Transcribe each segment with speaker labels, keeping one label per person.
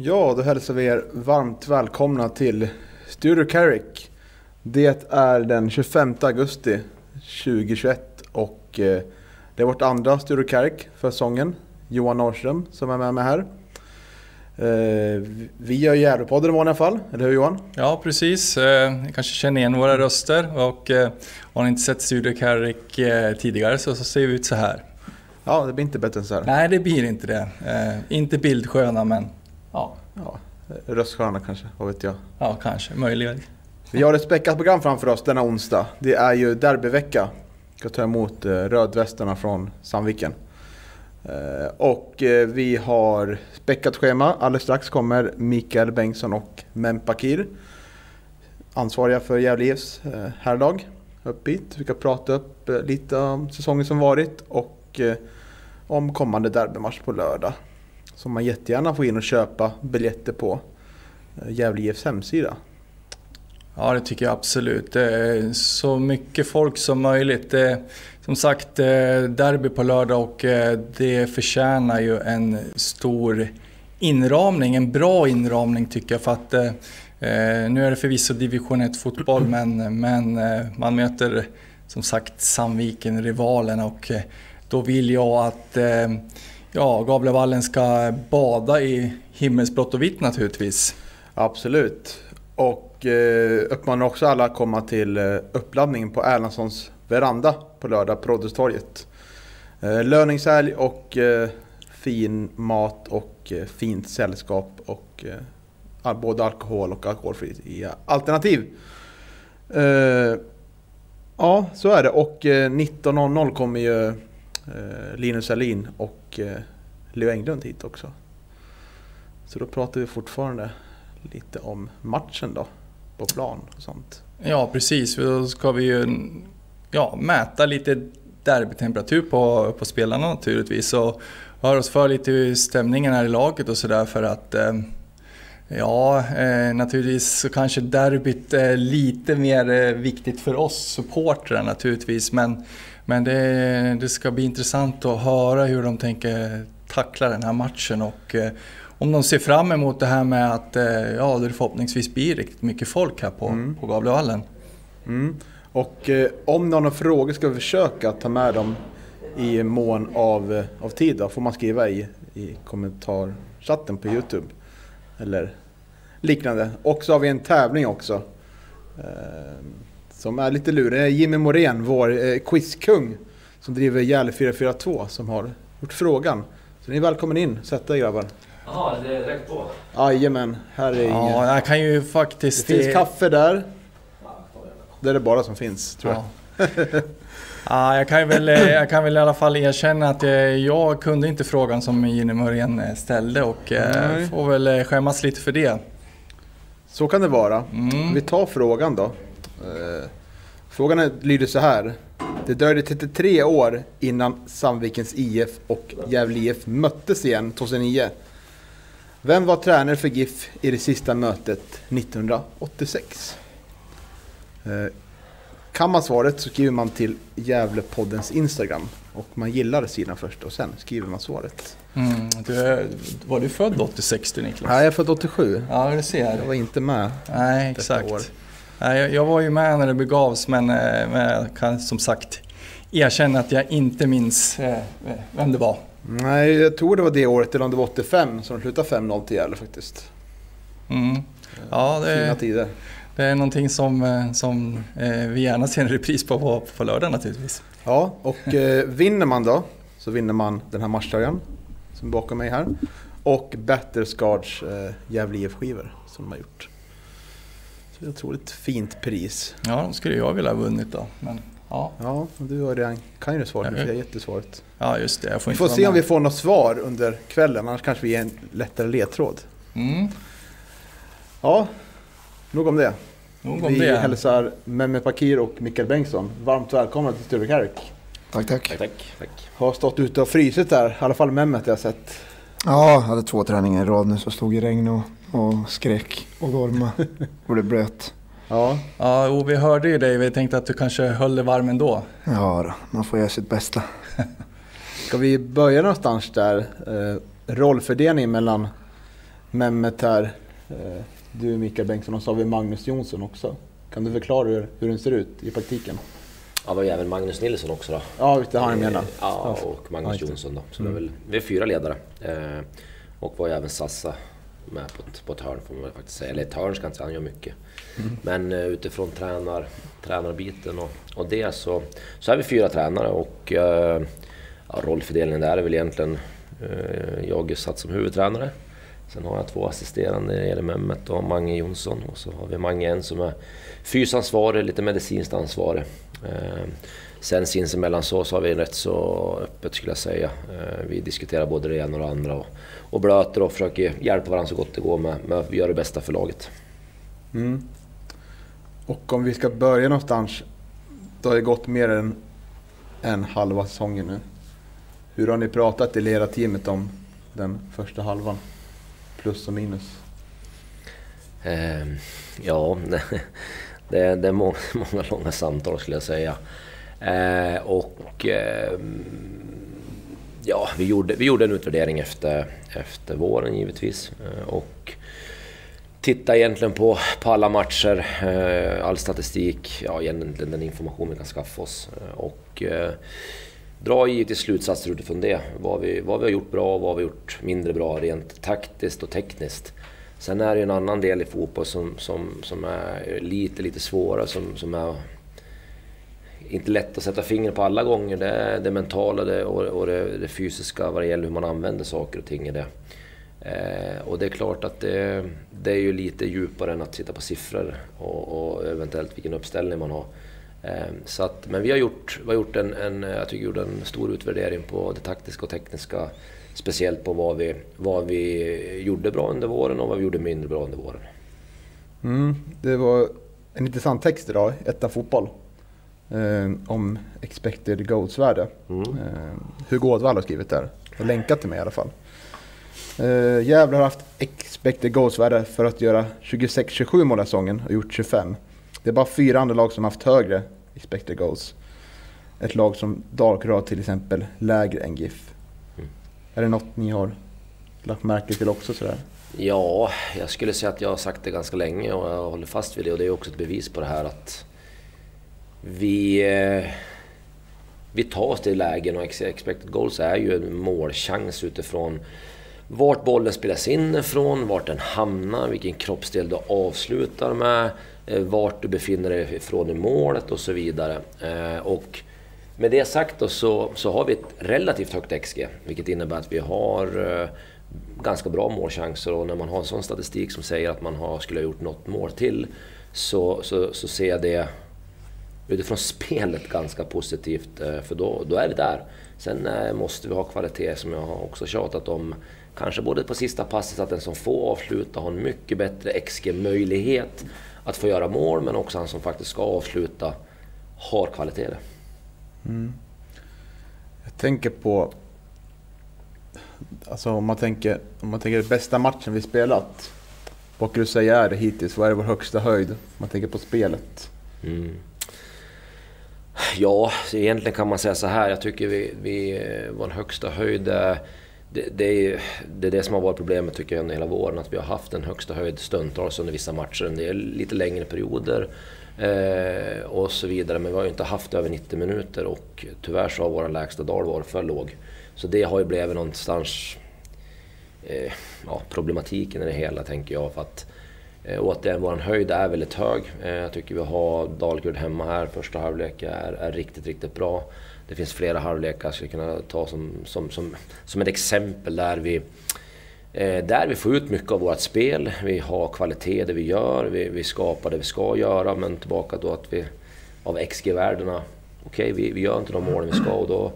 Speaker 1: Ja, då hälsar vi er varmt välkomna till Studio Carrick. Det är den 25 augusti 2021 och eh, det är vårt andra Studio Carrick för säsongen. Johan Norrström som är med mig här. Eh, vi gör Gävlepodden i vanliga fall, eller hur Johan?
Speaker 2: Ja, precis. Eh, ni kanske känner igen våra röster och har ni inte sett Studio Carrick tidigare så, så ser vi ut så här.
Speaker 1: Ja, det blir inte bättre än så här.
Speaker 2: Nej, det blir inte det. Inte bildsköna, men ja.
Speaker 1: ja röstsköna kanske, vad vet jag.
Speaker 2: Ja, kanske. Möjligen.
Speaker 1: Vi har ett späckat program framför oss denna onsdag. Det är ju derbyvecka. Vi ska ta emot rödvästarna från Sandviken. Eh, och eh, vi har späckat schema. Alldeles strax kommer Mikael Bengtsson och Mempakir. Ansvariga för Gävle IFs eh, herrlag upp hit. Vi ska prata upp lite om säsongen som varit och om kommande derbymatch på lördag. Som man jättegärna får in och köpa biljetter på Gävle IFs hemsida.
Speaker 2: Ja, det tycker jag absolut. Så mycket folk som möjligt. Som sagt, eh, derby på lördag och eh, det förtjänar ju en stor inramning, en bra inramning tycker jag. För att eh, nu är det förvisso division 1 fotboll men, men man möter som sagt Sandviken, rivalen och då vill jag att ja, Gavlevallen ska bada i himmelsblått och vitt naturligtvis.
Speaker 1: Absolut. Och eh, uppmanar också alla att komma till eh, uppladdningen på Erlandssons veranda på lördag på Rådhustorget. Eh, löningshelg och eh, fin mat och eh, fint sällskap och eh, både alkohol och alkoholfria alternativ. Eh, ja, så är det. Och eh, 19.00 kommer ju Eh, Linus Alin och eh, Leo Englund hit också. Så då pratar vi fortfarande lite om matchen då, på plan och sånt.
Speaker 2: Ja, precis. Då ska vi ju ja, mäta lite derbytemperatur på, på spelarna naturligtvis och höra oss för lite hur stämningen är i laget och sådär för att eh, Ja, eh, naturligtvis så kanske derbyt är lite mer eh, viktigt för oss supportrar naturligtvis men, men det, det, ska bli intressant att höra hur de tänker tackla den här matchen och eh, om de ser fram emot det här med att eh, ja, det förhoppningsvis blir riktigt mycket folk här på, mm. på Gavlevallen.
Speaker 1: Mm. Och eh, om någon har frågor ska vi försöka ta med dem i mån av, eh, av tid. Då får man skriva i, i kommentarchatten på Youtube. Eller liknande. Och så har vi en tävling också. Eh, som är lite lurig. Det är Jimmy Morén, vår eh, quizkung. Som driver Gävle 442 som har gjort frågan. Så ni är välkomna in. Sätt er grabbar.
Speaker 3: Jaha, det är direkt på?
Speaker 1: Jajamän, här är
Speaker 2: Ja,
Speaker 1: ingen...
Speaker 2: jag kan ju faktiskt...
Speaker 1: Det finns kaffe där. Det är det bara som finns, tror jag.
Speaker 2: Ja. ja, jag, kan väl, eh, jag kan väl i alla fall erkänna att eh, jag kunde inte frågan som Jenny Mörén eh, ställde och Nej. får väl skämmas lite för det.
Speaker 1: Så kan det vara. Mm. Vi tar frågan då. Frågan lyder så här. Det dröjde 33 år innan Sandvikens IF och Gävle IF möttes igen 2009. Vem var tränare för GIF i det sista mötet 1986? Eh, kan man svaret så skriver man till Gävlepoddens Instagram. Och man gillar sidan först och sen skriver man svaret.
Speaker 2: Mm, du, var du född 86 du Niklas?
Speaker 1: Nej, jag är född 87.
Speaker 2: Ja, det ser jag.
Speaker 1: Jag var inte med
Speaker 2: Nej, exakt. Jag var ju med när det begavs men, eh, men jag kan som sagt erkänna att jag inte minns eh, vem det var.
Speaker 1: Nej, jag tror det var det året, eller om det var 85, som de slutade 5-0 till Gävle faktiskt.
Speaker 2: Mm. Ja, det...
Speaker 1: Fina tider.
Speaker 2: Det är någonting som, eh, som eh, vi gärna ser en repris på, på på lördag naturligtvis.
Speaker 1: Ja, och eh, vinner man då så vinner man den här matchtröjan som är bakom mig här. Och Batterscards eh, Gävle IF-skivor som de har gjort. Ett otroligt fint pris.
Speaker 2: Ja, de skulle jag vilja ha vunnit då. Men, ja.
Speaker 1: ja, du har redan, kan ju det svaret, ja, jag har gett det svaret.
Speaker 2: Ja, just det. Jag
Speaker 1: får vi får se om vi får något svar under kvällen, annars kanske vi ger en lättare ledtråd. Mm. Ja, nog om det.
Speaker 2: Nog om
Speaker 1: Vi
Speaker 2: det.
Speaker 1: hälsar Mehmet Pakir och Mikael Bengtsson varmt välkomna till Sture Carrick.
Speaker 4: Tack, tack.
Speaker 3: tack, tack, tack.
Speaker 1: Har stått ute och frysit där, i alla fall Mehmet jag har sett.
Speaker 4: Ja, jag hade två träningar i rad nu så stod i regn och, och skrek och gorma och det blöt.
Speaker 2: Ja, ja och vi hörde ju dig. Vi tänkte att du kanske höll dig varm ändå.
Speaker 4: Ja, då, man får göra sitt bästa.
Speaker 1: Ska vi börja någonstans där? Eh, rollfördelning mellan Mehmet här, eh, du Mikael Bengtsson och så har vi Magnus Jonsson också. Kan du förklara hur, hur den ser ut i praktiken?
Speaker 5: Ja, var ju även Magnus Nilsson också då.
Speaker 1: Ja, det har jag menar.
Speaker 5: Ja, och Magnus. Jonsson då. Så det är väl, vi är fyra ledare. Eh, och var ju även Sassa med på ett, på ett hörn får man väl faktiskt säga. Eller ett hörn ska jag inte säga, han gör mycket. Men eh, utifrån tränar, tränarbiten och, och det så, så är vi fyra tränare och eh, ja, rollfördelningen där är väl egentligen eh, jag är satt som huvudtränare. Sen har jag två assisterande, gäller Mehmet och Mange Jonsson. Och så har vi Mange en som är fysansvarig, lite medicinskt ansvarig. Eh, sen sinsemellan så, så har vi rätt så öppet skulle jag säga. Eh, vi diskuterar både det ena och det andra och, och blöter och försöker hjälpa varandra så gott det går med, med att göra det bästa för laget.
Speaker 1: Mm. Och om vi ska börja någonstans, då har det gått mer än en halva säsongen nu. Hur har ni pratat i lera teamet om den första halvan? Plus och minus.
Speaker 5: Eh, ja, det, är- det är många, många långa samtal skulle jag säga. Eh, och eh, ja, vi gjorde, vi gjorde en utvärdering efter, efter våren givetvis. Eh, och titta egentligen på, på alla matcher, eh, all statistik, ja egentligen den information vi kan skaffa oss. Eh, och eh, dra givetvis slutsatser utifrån det. Vad vi, vad vi har gjort bra och vad vi har gjort mindre bra rent taktiskt och tekniskt. Sen är det ju en annan del i fotboll som, som, som är lite, lite svårare, som, som är inte lätt att sätta fingret på alla gånger. Det är det mentala det, och, och det, det fysiska vad det gäller hur man använder saker och ting i det. Eh, och det är klart att det, det är ju lite djupare än att sitta på siffror och, och eventuellt vilken uppställning man har. Eh, så att, men vi har gjort, vi har gjort en, en, jag tycker vi gjorde en stor utvärdering på det taktiska och tekniska. Speciellt på vad vi, vad vi gjorde bra under våren och vad vi gjorde mindre bra under våren.
Speaker 1: Mm. Det var en intressant text idag, ettan Etta Fotboll. Eh, om expected goals-värde.
Speaker 5: Mm.
Speaker 1: Eh, Hugo Ådvall har skrivit där. Och länkat till mig i alla fall. Eh, Gävle har haft expected goals-värde för att göra 26-27 mål i säsongen och gjort 25. Det är bara fyra andra lag som haft högre expected goals. Ett lag som Dalkurd har till exempel lägre än GIF.
Speaker 5: Mm.
Speaker 1: Är det något ni har lagt märke till också sådär?
Speaker 5: Ja, jag skulle säga att jag har sagt det ganska länge och jag håller fast vid det och det är också ett bevis på det här att vi, eh, vi tar oss till lägen och expected goals är ju en målchans utifrån vart bollen spelas in ifrån, vart den hamnar, vilken kroppsdel du avslutar med, eh, vart du befinner dig ifrån i målet och så vidare. Eh, och med det sagt då så, så har vi ett relativt högt XG, vilket innebär att vi har ganska bra målchanser och när man har en sån statistik som säger att man har, skulle ha gjort något mål till så, så, så ser jag det utifrån spelet ganska positivt eh, för då, då är vi där. Sen eh, måste vi ha kvalitet som jag har också tjatat om. Kanske både på sista passet att den som får avsluta har en mycket bättre XG-möjlighet att få göra mål men också han som faktiskt ska avsluta har kvalitet. det.
Speaker 1: Jag tänker på... Alltså om man tänker, om man tänker bästa matchen vi spelat. Vad skulle du säga är det hittills? Vad är vår högsta höjd? Om man tänker på spelet.
Speaker 5: Mm. Ja, egentligen kan man säga så här. Jag tycker vi, vi eh, vår högsta höjd eh, det, det, är, det är det som har varit problemet tycker jag under hela våren. Att vi har haft en högsta höjd stundtals under vissa matcher. En del lite längre perioder eh, och så vidare. Men vi har ju inte haft över 90 minuter och tyvärr så har vår lägsta dal varit för låg. Så det har ju blivit någonstans eh, ja, problematiken i det hela tänker jag. För att, eh, återigen, vår höjd är väldigt hög. Eh, jag tycker vi har Dalkurd hemma här. Första halvlek är, är riktigt, riktigt bra. Det finns flera halvlekar jag skulle kunna ta som, som, som, som ett exempel där vi eh, där vi får ut mycket av vårt spel. Vi har kvalitet i det vi gör. Vi, vi skapar det vi ska göra. Men tillbaka då att vi av XG-värdena, okej vi, vi gör inte de målen vi ska och då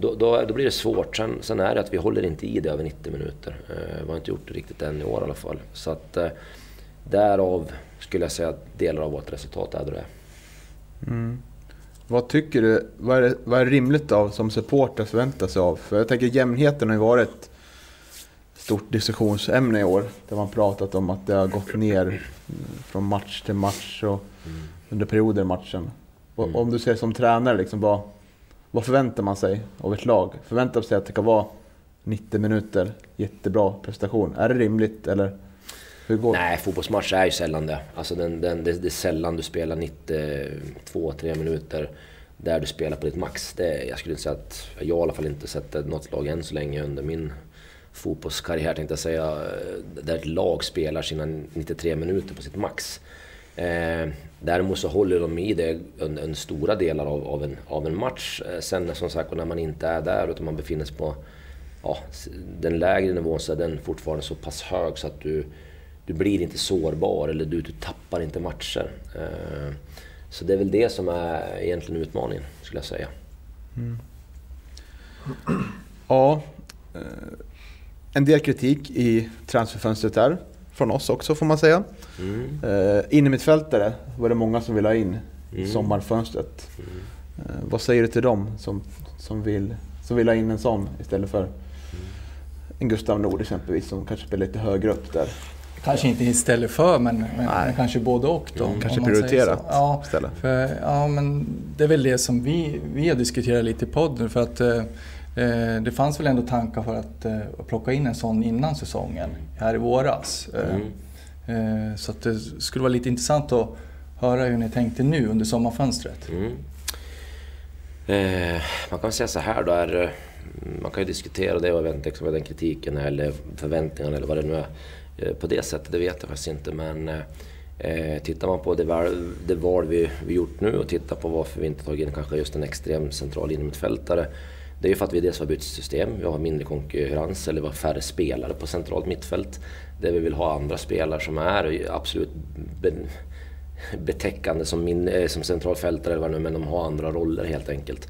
Speaker 5: då, då, då blir det svårt. Sen, sen är det att vi håller inte i det över 90 minuter. Eh, vi har inte gjort det riktigt än i år i alla fall. Så att eh, därav skulle jag säga att delar av vårt resultat är det är.
Speaker 1: Mm. Vad tycker du? Vad är, det, vad är rimligt av som supporter förvänta sig av? För jag tänker jämnheten har ju varit ett stort diskussionsämne i år. Där man pratat om att det har gått ner mm, från match till match och under perioder i matchen.
Speaker 5: Mm.
Speaker 1: Om du ser som tränare, liksom, vad, vad förväntar man sig av ett lag? Förväntar man sig att det kan vara 90 minuter, jättebra prestation. Är det rimligt eller hur går det?
Speaker 5: Nej, fotbollsmatch är ju sällan det. Alltså den, den, det, det är sällan du spelar 92-3 minuter där du spelar på ditt max. Det, jag skulle inte säga att, jag har i alla fall inte sett något lag än så länge under min fotbollskarriär tänkte jag säga, där ett lag spelar sina 93 minuter på sitt max. Eh, däremot så håller de i det under stora delar av, av, en, av en match. Eh, sen som sagt, när man inte är där utan man befinner sig på ja, den lägre nivån så är den fortfarande så pass hög så att du, du blir inte sårbar eller du, du tappar inte matcher. Eh, så det är väl det som är egentligen utmaningen, skulle jag säga. Mm.
Speaker 1: Ja, eh, en del kritik i transferfönstret där. Från oss också får man säga. Mm. Uh, Innermittfältare var det många som ville ha in i mm. sommarfönstret. Mm. Uh, vad säger du till dem som, som, vill, som vill ha in en sån istället för mm. en Gustav Nord exempelvis som kanske spelar lite högre upp där?
Speaker 2: Kanske inte istället för, men, men, kanske både och. Då,
Speaker 1: mm, kanske prioriterat ja, istället.
Speaker 2: För, ja, men det är väl det som vi, vi har diskuterat lite i podden. För att eh, Eh, det fanns väl ändå tankar för att eh, plocka in en sån innan säsongen, här i våras. Eh, mm. Så det skulle vara lite intressant att höra hur ni tänkte nu under sommarfönstret. Mm.
Speaker 5: Eh, man kan säga så här då, är, man kan ju diskutera det och inte liksom, den kritiken eller förväntningarna eller vad det nu är. På det sättet, det vet jag faktiskt inte men eh, tittar man på det val, det val vi, vi gjort nu och tittar på varför vi inte tagit in kanske just en extrem central innermittfältare det är ju för att vi dels har bytt system, vi har mindre konkurrens eller vi har färre spelare på centralt mittfält. Där vi vill ha andra spelare som är absolut be betäckande som, min, eh, som centralfältare eller vad nu men de har andra roller helt enkelt.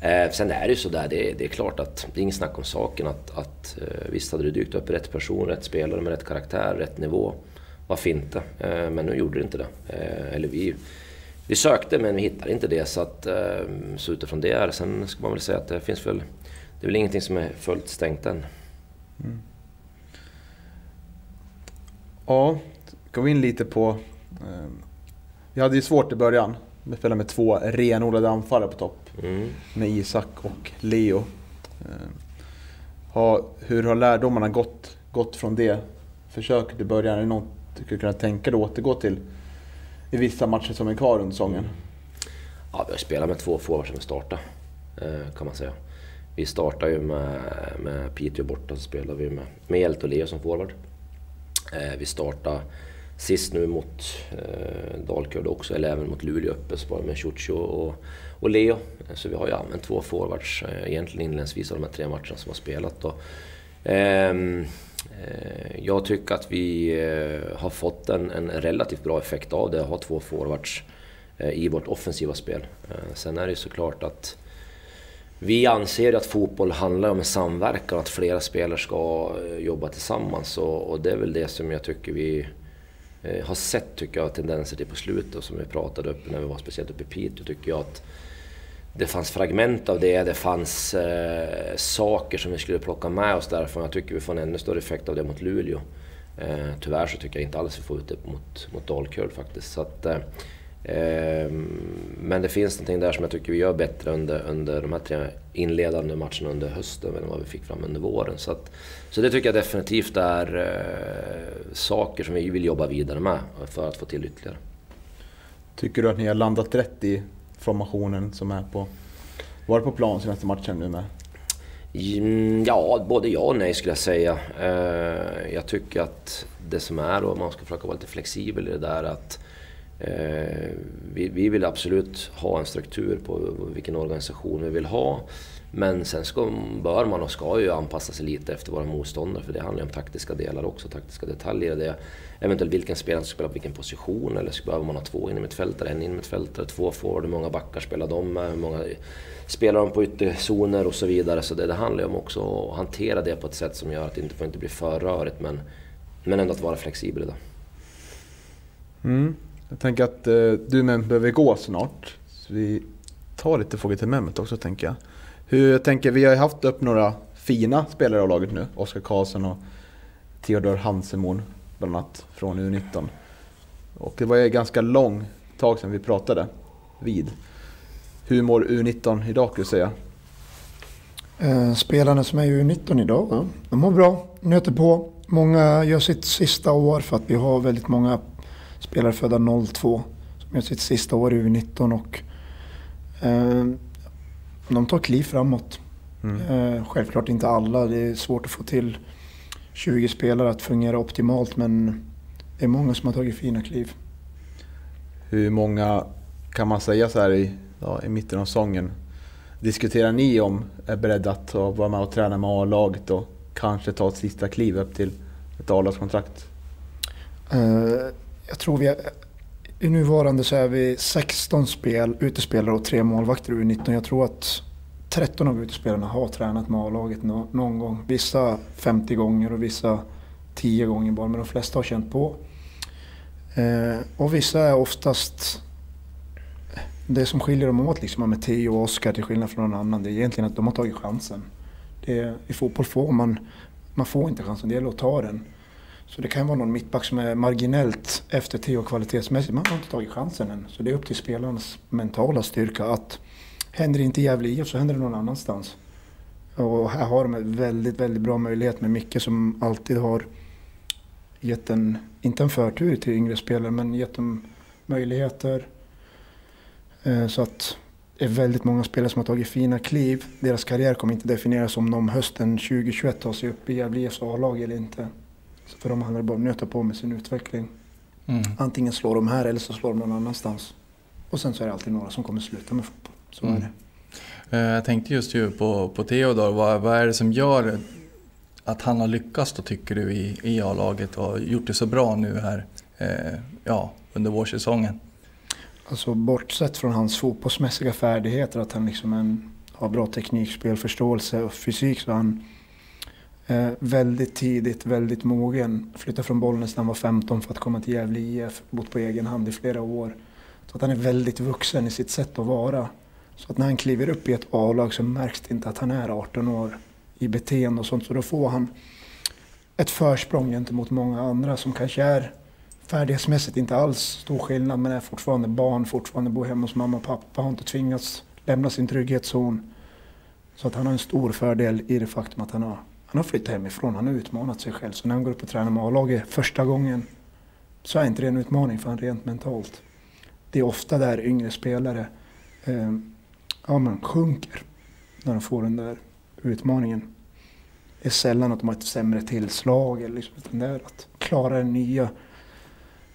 Speaker 5: Eh, sen är det ju sådär, det, det är klart att det är inget snack om saken att, att eh, visst hade det dykt upp rätt person, rätt spelare med rätt karaktär, rätt nivå. Varför inte? Eh, men nu gjorde det inte det. Eh, eller vi vi sökte men vi hittade inte det så, att, eh, så utifrån det, sen ska man väl säga att det finns väl, det är väl ingenting som är fullt stängt än. Mm.
Speaker 1: Ja, går vi in lite på... Eh, vi hade ju svårt i början. Vi spelade med två renodlade anfallare på topp. Mm. Med Isak och Leo. Eh, ha, hur har lärdomarna gått, gått från det försöket i början? Är det något du skulle kunna tänka dig återgå till i vissa matcher som är kvar under säsongen?
Speaker 5: Ja, vi har spelat med två forwards som vi startade, eh, kan man säga. Vi startade ju med, med Piteå borta, så spelade vi med, med Hjälte och Leo som forward. Eh, vi startade sist nu mot eh, Dalkurd också, eller även mot Luleå uppe, så var det med Ciuccio och, och Leo. Eh, så vi har ju använt två forwards eh, egentligen inledningsvis av de här tre matcherna som har spelat. Och, Eh, Eh, jag tycker att vi eh, har fått en, en, relativt bra effekt av det, att ha två forwards eh, i vårt offensiva spel. Sen är det såklart att vi anser att fotboll handlar om en samverkan, att flera spelare ska jobba tillsammans och, och det är väl det som jag tycker vi har sett tycker jag, tendenser till på slutet och som vi pratade upp när vi var speciellt uppe i Piteå tycker jag att det fanns fragment av det, det fanns eh, saker som vi skulle plocka med oss därifrån. Jag tycker vi får en ännu större effekt av det mot Luleå. Eh, tyvärr så tycker jag inte alls vi får ut det mot, mot Dalkurd faktiskt. Så att, eh, ehm, men det finns någonting där som jag tycker vi gör bättre under, under de här tre inledande matcherna under hösten än vad vi fick fram under våren. Så, att, så det tycker jag definitivt är eh, saker som vi vill jobba vidare med för att få till ytterligare.
Speaker 1: Tycker du att ni har landat rätt i formationen som är på... Var på plan senaste matchen nu med?
Speaker 5: Mm, ja, både ja och nej skulle jag säga. Eh, jag tycker att det som är, och man ska försöka vara lite flexibel i det där, att eh, vi, vill absolut ha en struktur på vilken organisation vi vill ha. Men sen ska, bör man och ska ju anpassa sig lite efter våra motståndare för det handlar ju om taktiska delar också, taktiska detaljer. Det eventuellt vilken spelare som spelar på vilken position eller så behöver man ha två innermittfältare, en innermittfältare, två forward, hur många backar spelar de med, hur många spelar de på ytterzoner och så vidare. Så det, det handlar ju om också att hantera det på ett sätt som gör att det inte får inte bli för rörigt men, men ändå att vara flexibel idag.
Speaker 1: Mm. Jag tänker att eh, du men behöver gå snart. Så vi tar lite frågor till Mehmet också tänker jag. Hur, jag tänker, vi har ju haft upp några fina spelare av laget nu. Oskar Karlsson och Theodor Hansemon bland annat från U19. Och det var ju ganska lång tag sedan vi pratade vid. Hur mår U19 idag skulle du säga?
Speaker 4: Eh, spelarna som är U19 idag, ja, de mår bra, nöter på. Många gör sitt sista år för att vi har väldigt många spelare födda 02 som gör sitt sista år i U19 och eh, de tar kliv framåt.
Speaker 1: Mm.
Speaker 4: Eh, självklart inte alla, det är svårt att få till 20 spelare att fungera optimalt men det är många som har tagit fina kliv.
Speaker 1: Hur många kan man säga så här i, ja, i mitten av säsongen diskuterar ni om är beredda att vara med och träna med A-laget och kanske ta ett sista kliv upp till ett A-lagskontrakt?
Speaker 4: Uh, jag tror vi i nuvarande så är vi 16 spel, utespelare och tre målvakter ur 19. Jag tror att 13 av utespelarna har tränat med A-laget någon gång. Vissa 50 gånger och vissa 10 gånger bara, men de flesta har känt på. Eh, och vissa är oftast det som skiljer dem åt liksom, med Theo och Oskar till skillnad från någon annan, det är egentligen att de har tagit chansen. Det, I fotboll får man, man får inte chansen, det gäller att ta den. Så det kan vara någon mittback som är marginellt efter Theo kvalitetsmässigt, man har inte tagit chansen än. Så det är upp till spelarnas mentala styrka att händer det inte i Gävle IF så händer det någon annanstans. Och här har de en väldigt, väldigt bra möjlighet med Micke som alltid har gett en, inte en förtur till yngre spelare, men gett dem möjligheter, eh, så att det är väldigt många spelare som har tagit fina kliv. Deras karriär kommer inte definieras om de hösten 2021 tar sig upp i Gävle IFs A-lag eller inte. Så för dem handlar det bara om att nöta på med sin utveckling. Mm. Antingen slår de här eller så slår de någon annanstans. Och sen så är det alltid några som kommer sluta med fotboll. Så mm. är det.
Speaker 2: Eh, jag tänkte just ju på, på Theodor, vad, vad är det som gör att han har lyckats då tycker du i, i A-laget och gjort det så bra nu här eh, ja, under vårsäsongen?
Speaker 4: Alltså bortsett från hans fotbollsmässiga färdigheter, att han liksom en, har bra teknik, spelförståelse och fysik, så han eh, väldigt tidigt, väldigt mogen. Flyttade från Bollnäs när han var 15 för att komma till Gävle IF, bott på egen hand i flera år. Så att han är väldigt vuxen i sitt sätt att vara. Så att när han kliver upp i ett A-lag så märks det inte att han är 18 år i beteende och sånt. Så då får han ett försprång gentemot många andra som kanske är färdighetsmässigt inte alls stor skillnad men är fortfarande barn, fortfarande bor hemma hos mamma och pappa, har inte tvingats lämna sin trygghetszon. Så att han har en stor fördel i det faktum att han har, han har flyttat hemifrån, han har utmanat sig själv. Så när han går upp och tränar med A-laget första gången så är inte det en utmaning för han rent mentalt. Det är ofta där yngre spelare eh, ja, men sjunker när de får den där utmaningen. Det är sällan att de har ett sämre tillslag, eller liksom, utan det är att klara nya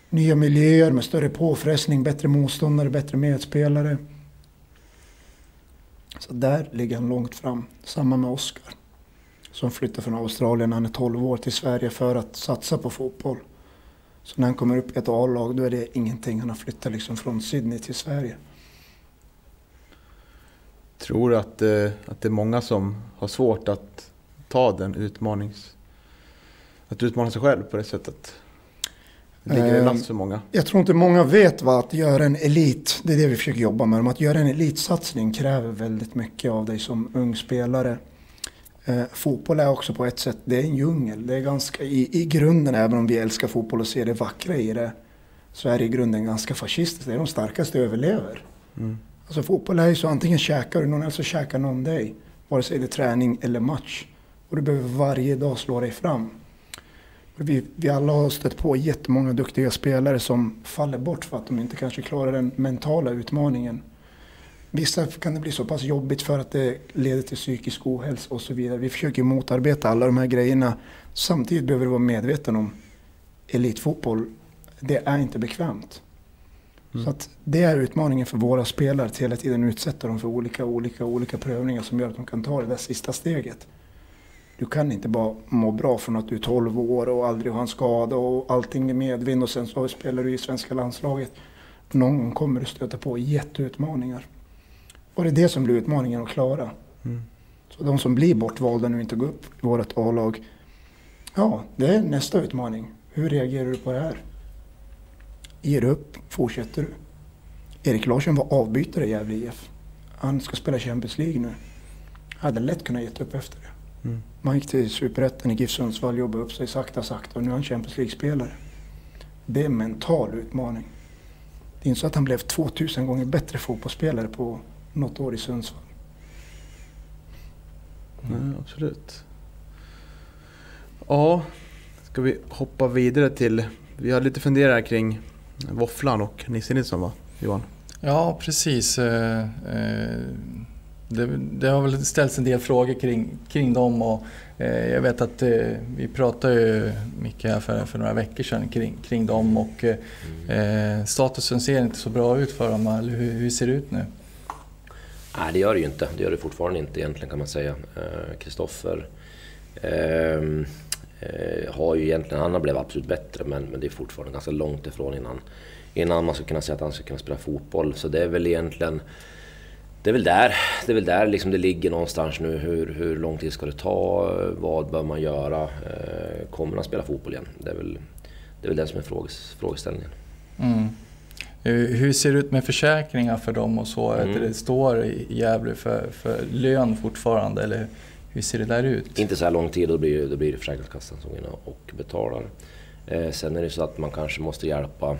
Speaker 4: nya miljöer med större påfrestning, bättre motståndare, bättre medspelare. Så där ligger han långt fram. Samma med Oskar. Som flyttar från Australien när han är 12 år till Sverige för att satsa på fotboll. Så när han kommer upp i ett A-lag då är det ingenting. Han har flyttat liksom från Sydney till Sverige.
Speaker 1: Tror du att, eh, att det är många som har svårt att ta den utmanings... Att utmana sig själv på det sättet? Ligger det last för många?
Speaker 4: Jag tror inte många vet vad att göra en elit, det är det vi försöker jobba med. Att göra en elitsatsning kräver väldigt mycket av dig som ung spelare. Eh, fotboll är också på ett sätt, det är en djungel. Det är ganska, i, i grunden, även om vi älskar fotboll och ser det vackra i det, så är det i grunden ganska fascistiskt. Det är de starkaste överlever. Mm. Alltså fotboll är ju så, antingen käkar du någon eller så käkar någon dig. Vare sig det är träning eller match. Och du behöver varje dag slå dig fram. Vi, vi alla har stött på jättemånga duktiga spelare som faller bort för att de inte kanske klarar den mentala utmaningen. Vissa kan det bli så pass jobbigt för att det leder till psykisk ohälsa och så vidare. Vi försöker motarbeta alla de här grejerna. Samtidigt behöver du vara medveten om elitfotboll. Det är inte bekvämt. Mm. Så att det är utmaningen för våra spelare att hela tiden utsätta dem för olika, olika, olika prövningar som gör att de kan ta det där sista steget. Du kan inte bara må bra från att du är 12 år och aldrig har en skada och allting är medvind och sen så spelar du i svenska landslaget. Någon gång kommer du stöta på jätteutmaningar. Och det är det som blir utmaningen att klara. Mm. Så de som blir bortvalda nu inte går upp i vårt A-lag. Ja, det är nästa utmaning. Hur reagerar du på det här? Ger du upp? Fortsätter du? Erik Larsson var avbytare i Gävle IF. Han ska spela Champions League nu. hade lätt kunnat ge upp efter det. Mm. Man gick till Superettan i GIF Sundsvall, jobbade upp sig sakta sakta och nu är han Champions League-spelare. Det är en mental utmaning. Det är inte så att han blev 2000 gånger bättre fotbollsspelare på något år i Sundsvall.
Speaker 1: Nej, absolut. Ja, ska vi hoppa vidare till... Vi har lite funderingar kring Våfflan och Nisse Nilsson va, Johan?
Speaker 2: Ja, precis. Eh, eh, det, det, har väl ställts en del frågor kring, kring dem och eh, jag vet att vi pratade ju mycket här för, för några veckor sedan kring, kring dem och eh, statusen ser inte så bra ut för dem. Hur, hur ser det ut nu?
Speaker 5: Nej, det gör det ju inte. Det gör det fortfarande inte egentligen kan man säga. Eh, Kristoffer eh, eh, har ju egentligen, han har blivit absolut bättre men, men det är fortfarande ganska långt ifrån innan, innan man ska kunna säga att han ska kunna spela fotboll. Så det är väl egentligen det är väl där det, är väl där liksom det ligger någonstans nu. Hur, hur lång tid ska det ta? Vad bör man göra? Eh, kommer han spela fotboll igen? Det är väl det, är väl det som är frågeställningen.
Speaker 2: Mm. Hur ser det ut med försäkringar för dem och så? Mm. Det står i Gävle för, för lön fortfarande eller hur ser det där ut?
Speaker 5: Inte så här lång tid, då blir, då blir det Försäkringskassan som går in och betalar. Eh, sen är det så att man kanske måste hjälpa,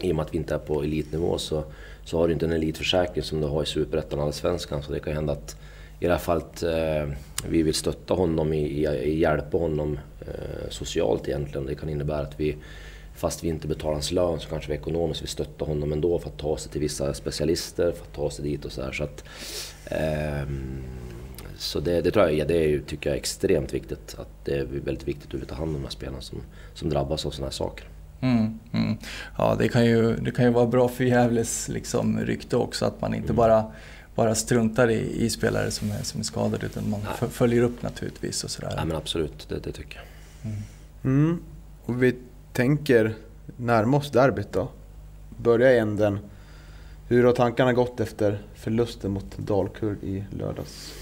Speaker 5: i och med att vi inte är på elitnivå så, så har du inte en elitförsäkring som du har i Superettan och Allsvenskan. Så det kan hända att i det här fallet eh, vi vill stötta honom i, i, i hjälpa honom eh, socialt egentligen. Det kan innebära att vi fast vi inte betalar hans lön så kanske vi ekonomiskt vill stötta honom ändå för att ta sig till vissa specialister, för att ta sig dit och så här. Så, att, eh, så det, det, tror jag det är, tycker jag är extremt viktigt. Att det är väldigt viktigt att ta hand om de här spelarna som, som drabbas av sådana här saker.
Speaker 2: Mm, mm. Ja, det kan, ju, det kan ju vara bra för Gävles liksom, rykte också att man inte mm. bara, bara struntar i, i, spelare som är, som är skadade utan man Nej. följer upp naturligtvis. Och sådär.
Speaker 5: Ja, men absolut, det, det tycker jag.
Speaker 1: Mm. mm. Och vi tänker närma oss derbyt då. Börja i änden. Hur har tankarna gått efter förlusten mot Dalkurd i lördags?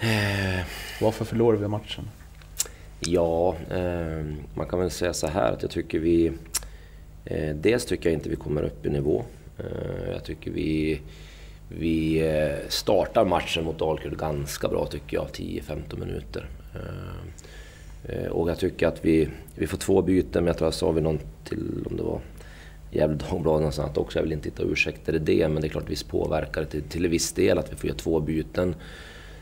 Speaker 1: Eh. Varför förlorade vi matchen?
Speaker 5: Ja, eh, man kan väl säga så här att jag tycker vi... Eh, dels tycker jag inte vi kommer upp i nivå. Eh, jag tycker vi... Vi eh, startar matchen mot Dalkurd ganska bra tycker jag, 10-15 minuter. Eh, eh, Eh, och jag tycker att vi, vi får två byten, men jag tror jag sa vi någon till, om det var Gefle Dagblad någonstans också. Jag vill inte hitta ursäkter i det, men det är klart visst påverkar det till, till en viss del att vi får göra två byten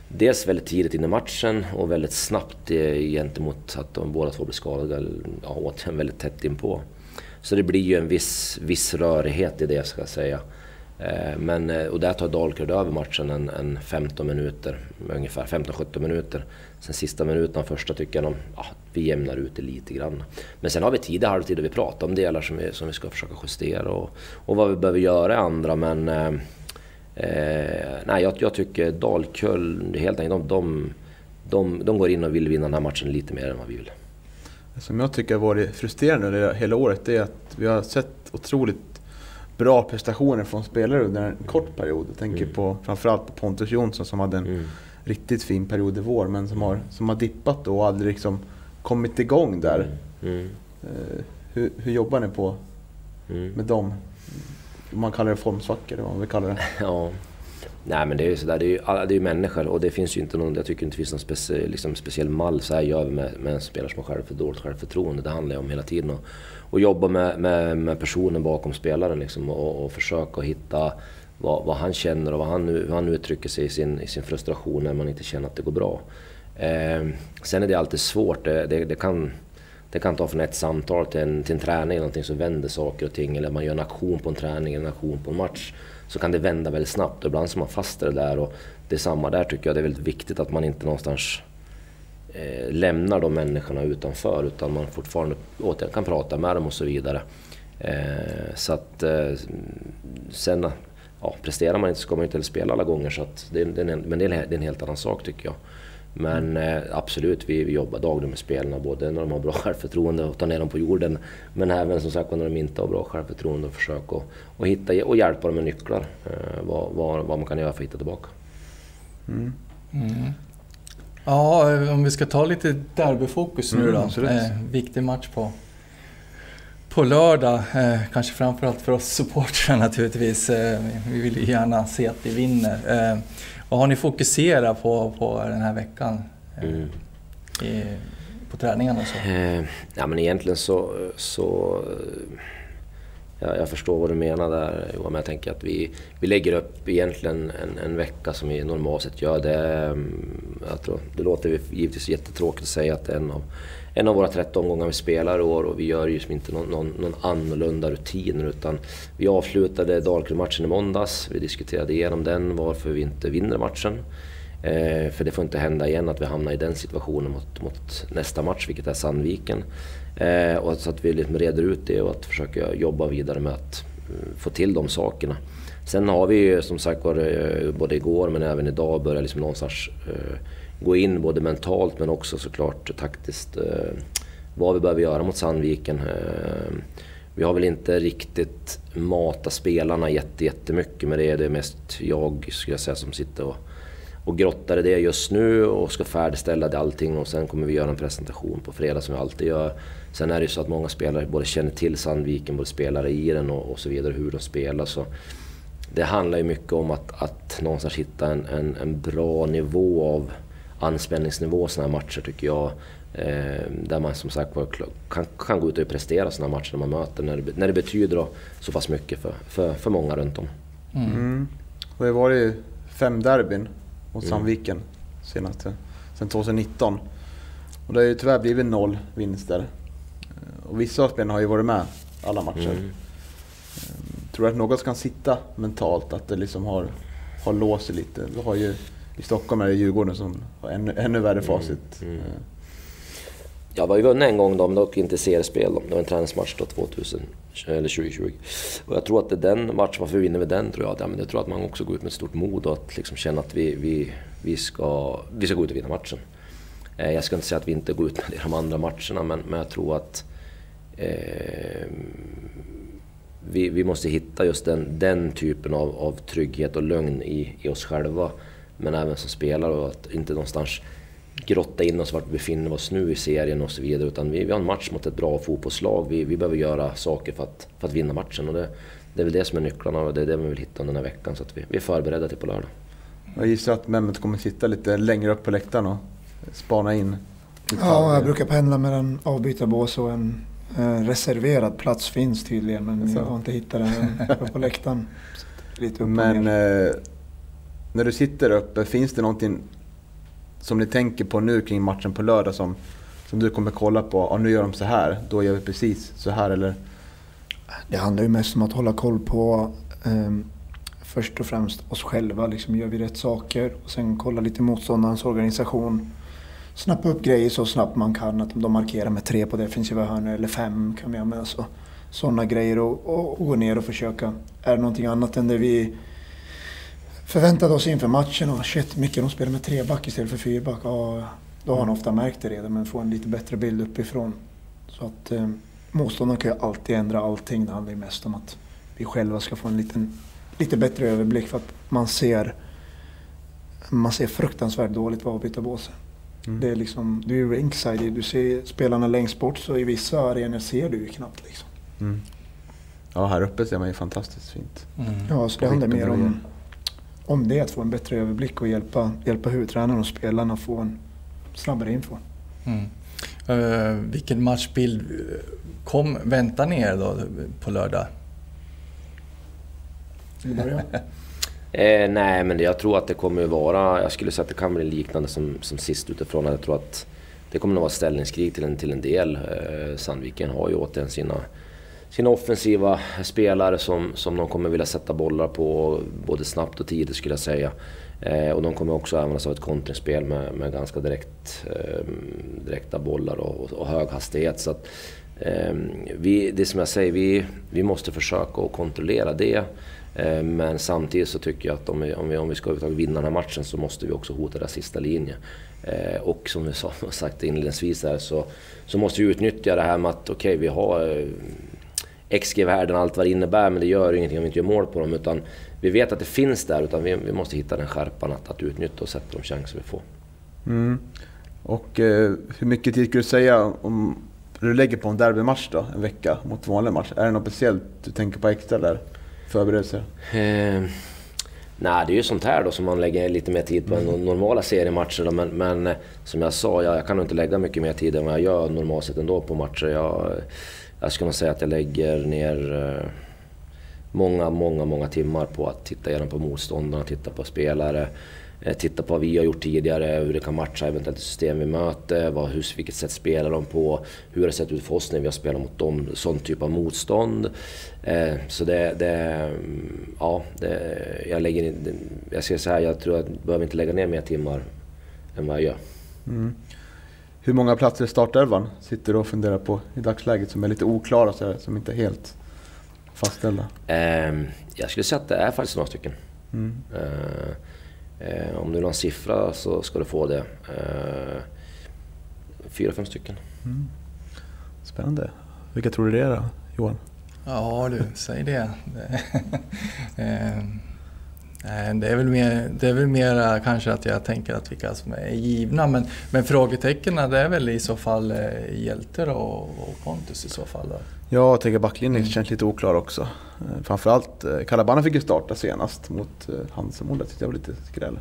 Speaker 5: dels väldigt tidigt in i matchen och väldigt snabbt eh, gentemot att de båda två blir skadade, ja, återigen väldigt tätt inpå. Så det blir ju en viss, viss rörighet i det ska jag säga. Eh, men, eh, och där tar Dalkurd över matchen en, en 15 minuter, ungefär 15-17 minuter. Sen sista minuten, första tycker jag de, ja, vi jämnar ut det lite grann. Men sen har vi tid i halvtid och vi pratar om delar som vi, som vi ska försöka justera och, och vad vi behöver göra i andra. Men eh, eh nej, jag, jag tycker Dalkull, helt enkelt, de, de, de, de går in och vill vinna den här matchen lite mer än vad vi vill.
Speaker 1: Som jag tycker har varit frustrerande hela året är att vi har sett otroligt bra prestationer från spelare under en kort period. Jag tänker mm. på framförallt på Pontus Jonsson som hade en mm. riktigt fin period i vår men som har, som har dippat då och aldrig liksom kommit igång där. Mm. mm. Eh, hur, hur, jobbar ni på mm. med dem? man kallar det formsvackor, vad man vill kalla det.
Speaker 5: Ja. Nej men det är ju sådär, det är ju, det är ju människor och det finns ju inte någon, jag tycker inte det finns någon specie, liksom, speciell mall, så här gör vi med, med en spelare som har själv för dåligt självförtroende. Det handlar ju om hela tiden att och jobba med, med, med personen bakom spelaren liksom, och, och försöka hitta vad, vad, han känner och vad han hur han uttrycker sig i sin, i sin frustration när man inte känner att det går bra. Eh, sen är det alltid svårt, det, det, det kan det kan ta från ett samtal till en, till en träning, någonting som vänder saker och ting. Eller man gör en aktion på en träning, en aktion på en match. Så kan det vända väldigt snabbt och ibland så man fast i det där. Och det är samma där tycker jag, det är väldigt viktigt att man inte någonstans eh, lämnar de människorna utanför utan man fortfarande återigen kan prata med dem och så vidare. Eh, så att eh, sen ja, presterar man inte så ska man inte heller spela alla gånger. Så att det, det, men det är en helt annan sak tycker jag. Men eh, absolut, vi, vi jobbar dagligen med spelarna, både när de har bra självförtroende och tar ner dem på jorden. Men även som sagt när de inte har bra självförtroende och försöka och, och, hitta, och hjälpa dem med nycklar. Eh, vad, vad, vad, man kan göra för att hitta tillbaka.
Speaker 2: Mm. Mm. Ja, om vi ska ta lite derbyfokus nu mm, då. Eh, viktig match på, på lördag. Eh, kanske framförallt för oss supportrar naturligtvis. Eh, vi vill ju gärna se att vi vinner. Eh, vad har ni fokuserat på, på den här veckan? Eh, mm. I, på träningarna och så?
Speaker 5: Eh, ja men egentligen så... så jag, jag förstår vad du menar där Johan, men jag tänker att vi, vi lägger upp egentligen en, en vecka som vi normalt sett gör. Det, mm, jag tror, det låter givetvis jättetråkigt att säga att det är en av, en av våra 13 omgångar vi spelar i år och vi gör ju inte någon, någon, någon annorlunda rutiner utan vi avslutade Dalkurd-matchen i måndags. Vi diskuterade igenom den, varför vi inte vinner matchen. Eh, för det får inte hända igen att vi hamnar i den situationen mot, mot nästa match, vilket är Sandviken. Eh, och så att vi liksom reder ut det och att försöka jobba vidare med att eh, få till de sakerna. Sen har vi ju som sagt var, eh, både igår men även idag börjat liksom någonstans eh, gå in både mentalt men också såklart taktiskt eh, vad vi behöver göra mot Sandviken. Vi har väl inte riktigt matat spelarna jättemycket men det är det mest jag skulle jag säga som sitter och och grottar i det just nu och ska färdigställa det allting och sen kommer vi göra en presentation på fredag som vi alltid gör. Sen är det ju så att många spelare både känner till Sandviken, både spelare i den och, och så vidare, hur de spelar. Så det handlar ju mycket om att, att någonstans hitta en, en, en bra nivå av anspänningsnivå sådana här matcher tycker jag. Eh, där man som sagt kan, kan gå ut och prestera sådana matcher när man möter, när det, när det betyder så pass mycket för, för, för många runt om.
Speaker 1: Mm. Mm. Det har varit fem derbyn mot. Sandviken senaste, sen 2019. Och det har ju tyvärr blivit noll vinster. Eh, och vissa av spelarna har ju varit med alla matcher. Mm. Eh, tror du att något kan sitta mentalt? Att det liksom har, har låst sig lite? Vi har ju, I Stockholm är det Djurgården som har ännu, ännu värre mm. facit. Mm. Mm.
Speaker 5: Ja, vi har ju vunnit en gång men dock inte seriespel. Det var en träningsmatch då, 2000, eller 2020. Och jag tror att det är den matchen, varför vinner vi den tror jag? Ja, men jag tror att man också går ut med ett stort mod och att liksom känna att vi, vi, vi, ska, vi ska gå ut och vinna matchen. Eh, jag ska inte säga att vi inte går ut med det i de andra matcherna, men, men jag tror att eh, vi, vi måste hitta just den, den typen av, av trygghet och lögn i, i oss själva. Men även som spelare och att inte någonstans grotta in oss vart vi befinner oss nu i serien och så vidare. Utan vi, vi har en match mot ett bra fotbollslag. Vi, vi behöver göra saker för att, för att vinna matchen. Och det, det är väl det som är nycklarna och det är det vi vill hitta under den här veckan. Så att vi, vi är förberedda till på lördag.
Speaker 1: Jag gissar att Mehmet kommer sitta lite längre upp på läktaren och spana in.
Speaker 4: Ja, jag brukar pendla mellan avbytarbås och en eh, reserverad plats finns tydligen. Men så. jag har inte hittat den på läktaren.
Speaker 1: Lite men eh, när du sitter uppe, finns det någonting som ni tänker på nu kring matchen på lördag som, som du kommer kolla på? Ja, nu gör de så här, då gör vi precis så här eller?
Speaker 4: Det handlar ju mest om att hålla koll på eh, först och främst oss själva. Liksom, gör vi rätt saker? Och sen kolla lite motståndarens organisation. Snappa upp grejer så snabbt man kan. Att de markerar med tre på defensiva hörnor eller fem kan vi ha med. Sådana grejer och, och, och gå ner och försöka. Är det någonting annat än det vi förväntade oss inför matchen. Och shit, Micke de spelar med treback istället för fyrback. Ja, då har han ofta märkt det redan, men får en lite bättre bild uppifrån. Så att eh, motståndaren kan ju alltid ändra allting. Det handlar ju mest om att vi själva ska få en liten, lite bättre överblick för att man ser man ser fruktansvärt dåligt på avbytarbåset. Mm. Det är liksom, du är ringside, du ser spelarna längst bort så i vissa arenor ser du ju knappt liksom. Mm.
Speaker 1: Ja, här uppe ser man ju fantastiskt fint.
Speaker 4: Mm. Ja, så det handlar mer om om det, att få en bättre överblick och hjälpa, hjälpa huvudtränaren och spelarna att få en snabbare info. Mm.
Speaker 2: Uh, vilken matchbild kom, väntar ni er då på lördag?
Speaker 5: eh, nej, men jag tror att det kommer att vara, jag skulle säga att det kan bli liknande som, som sist utifrån. Jag tror att det kommer att vara ställningskrig till en, till en del. Eh, Sandviken har ju återigen sina sina offensiva spelare som, som de kommer vilja sätta bollar på både snabbt och tidigt skulle jag säga. Eh, och de kommer också använda sig av ett kontringsspel med, med ganska direkt, eh, direkta bollar och, och, hög hastighet. Så att, eh, vi, det som jag säger, vi, vi måste försöka att kontrollera det. Ehm, men samtidigt så tycker jag att om vi, om vi, om vi ska vinna den här matchen så måste vi också hota deras sista linje. Eh, och som vi sa, sagt inledningsvis här så, så måste vi utnyttja det här med att okej, okay, vi har eh, XG-värden allt vad det innebär, men det gör ingenting om vi inte gör mål på dem. Utan vi vet att det finns där, utan vi, vi måste hitta den skärpan att, att utnyttja och sätta de chanser vi får.
Speaker 1: Mm. Och eh, hur mycket tid skulle du säga om du lägger på en derbymatch då, en vecka mot vanlig match? Är det något speciellt du tänker på extra där? Förberedelser? Eh,
Speaker 5: nej, det är ju sånt här då som man lägger lite mer tid på än mm. normala seriematcher. Då, men, men eh, som jag sa, jag, jag kan nog inte lägga mycket mer tid än vad jag gör normalt sett ändå på matcher. Jag, jag skulle nog säga att jag lägger ner eh, många, många, många timmar på att titta igenom på motståndarna, titta på spelare, eh, titta på vad vi har gjort tidigare, hur det kan matcha eventuellt system vi möter, vad, hur, vilket sätt spelar de på, hur har det sett ut för oss när vi har spelat mot dem, sån typ av motstånd. Eh, så det, det mm, ja, det, jag lägger in, jag ska säga jag tror att jag behöver inte lägga ner mer timmar än vad jag gör. Mm.
Speaker 1: Hur många platser i startelvan sitter du och funderar på i dagsläget som är lite oklara, så här, som inte är helt fastställda?
Speaker 5: Eh, jag skulle säga att det är faktiskt några stycken. Mm. Eh, eh, om du vill ha en siffra så ska du få det. Eh, fyra, fem stycken. Mm.
Speaker 1: Spännande. Vilka tror du det är då, Johan?
Speaker 2: Ja du, säg det. det är väl mer, det är väl mer kanske att jag tänker att vilka som är givna. Men, men frågetecknen det är väl i så fall eh, Hjälte och, och Pontus i så fall. Då.
Speaker 1: Ja, jag tänker backlinjen mm. känns lite oklar också. Eh, framförallt Kalabana eh, fick ju starta senast mot Hansemon. Det tyckte jag var lite skräll.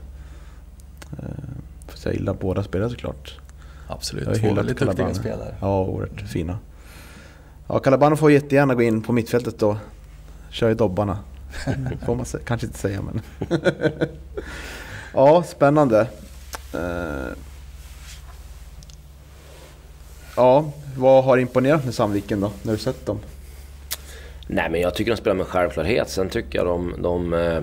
Speaker 1: Får säga illa båda spelare såklart.
Speaker 2: Absolut, två väldigt duktiga spelare.
Speaker 1: Ja, oerhört mm. fina. Ja, Calabano får jättegärna gå in på mittfältet och köra i dobbarna. Mm. får man kanske inte säga men... ja, spännande. Eh, ja, vad har imponerat med Sandviken då, när du sett dem?
Speaker 5: Nej men jag tycker de spelar med självklarhet. Sen tycker jag de, de eh,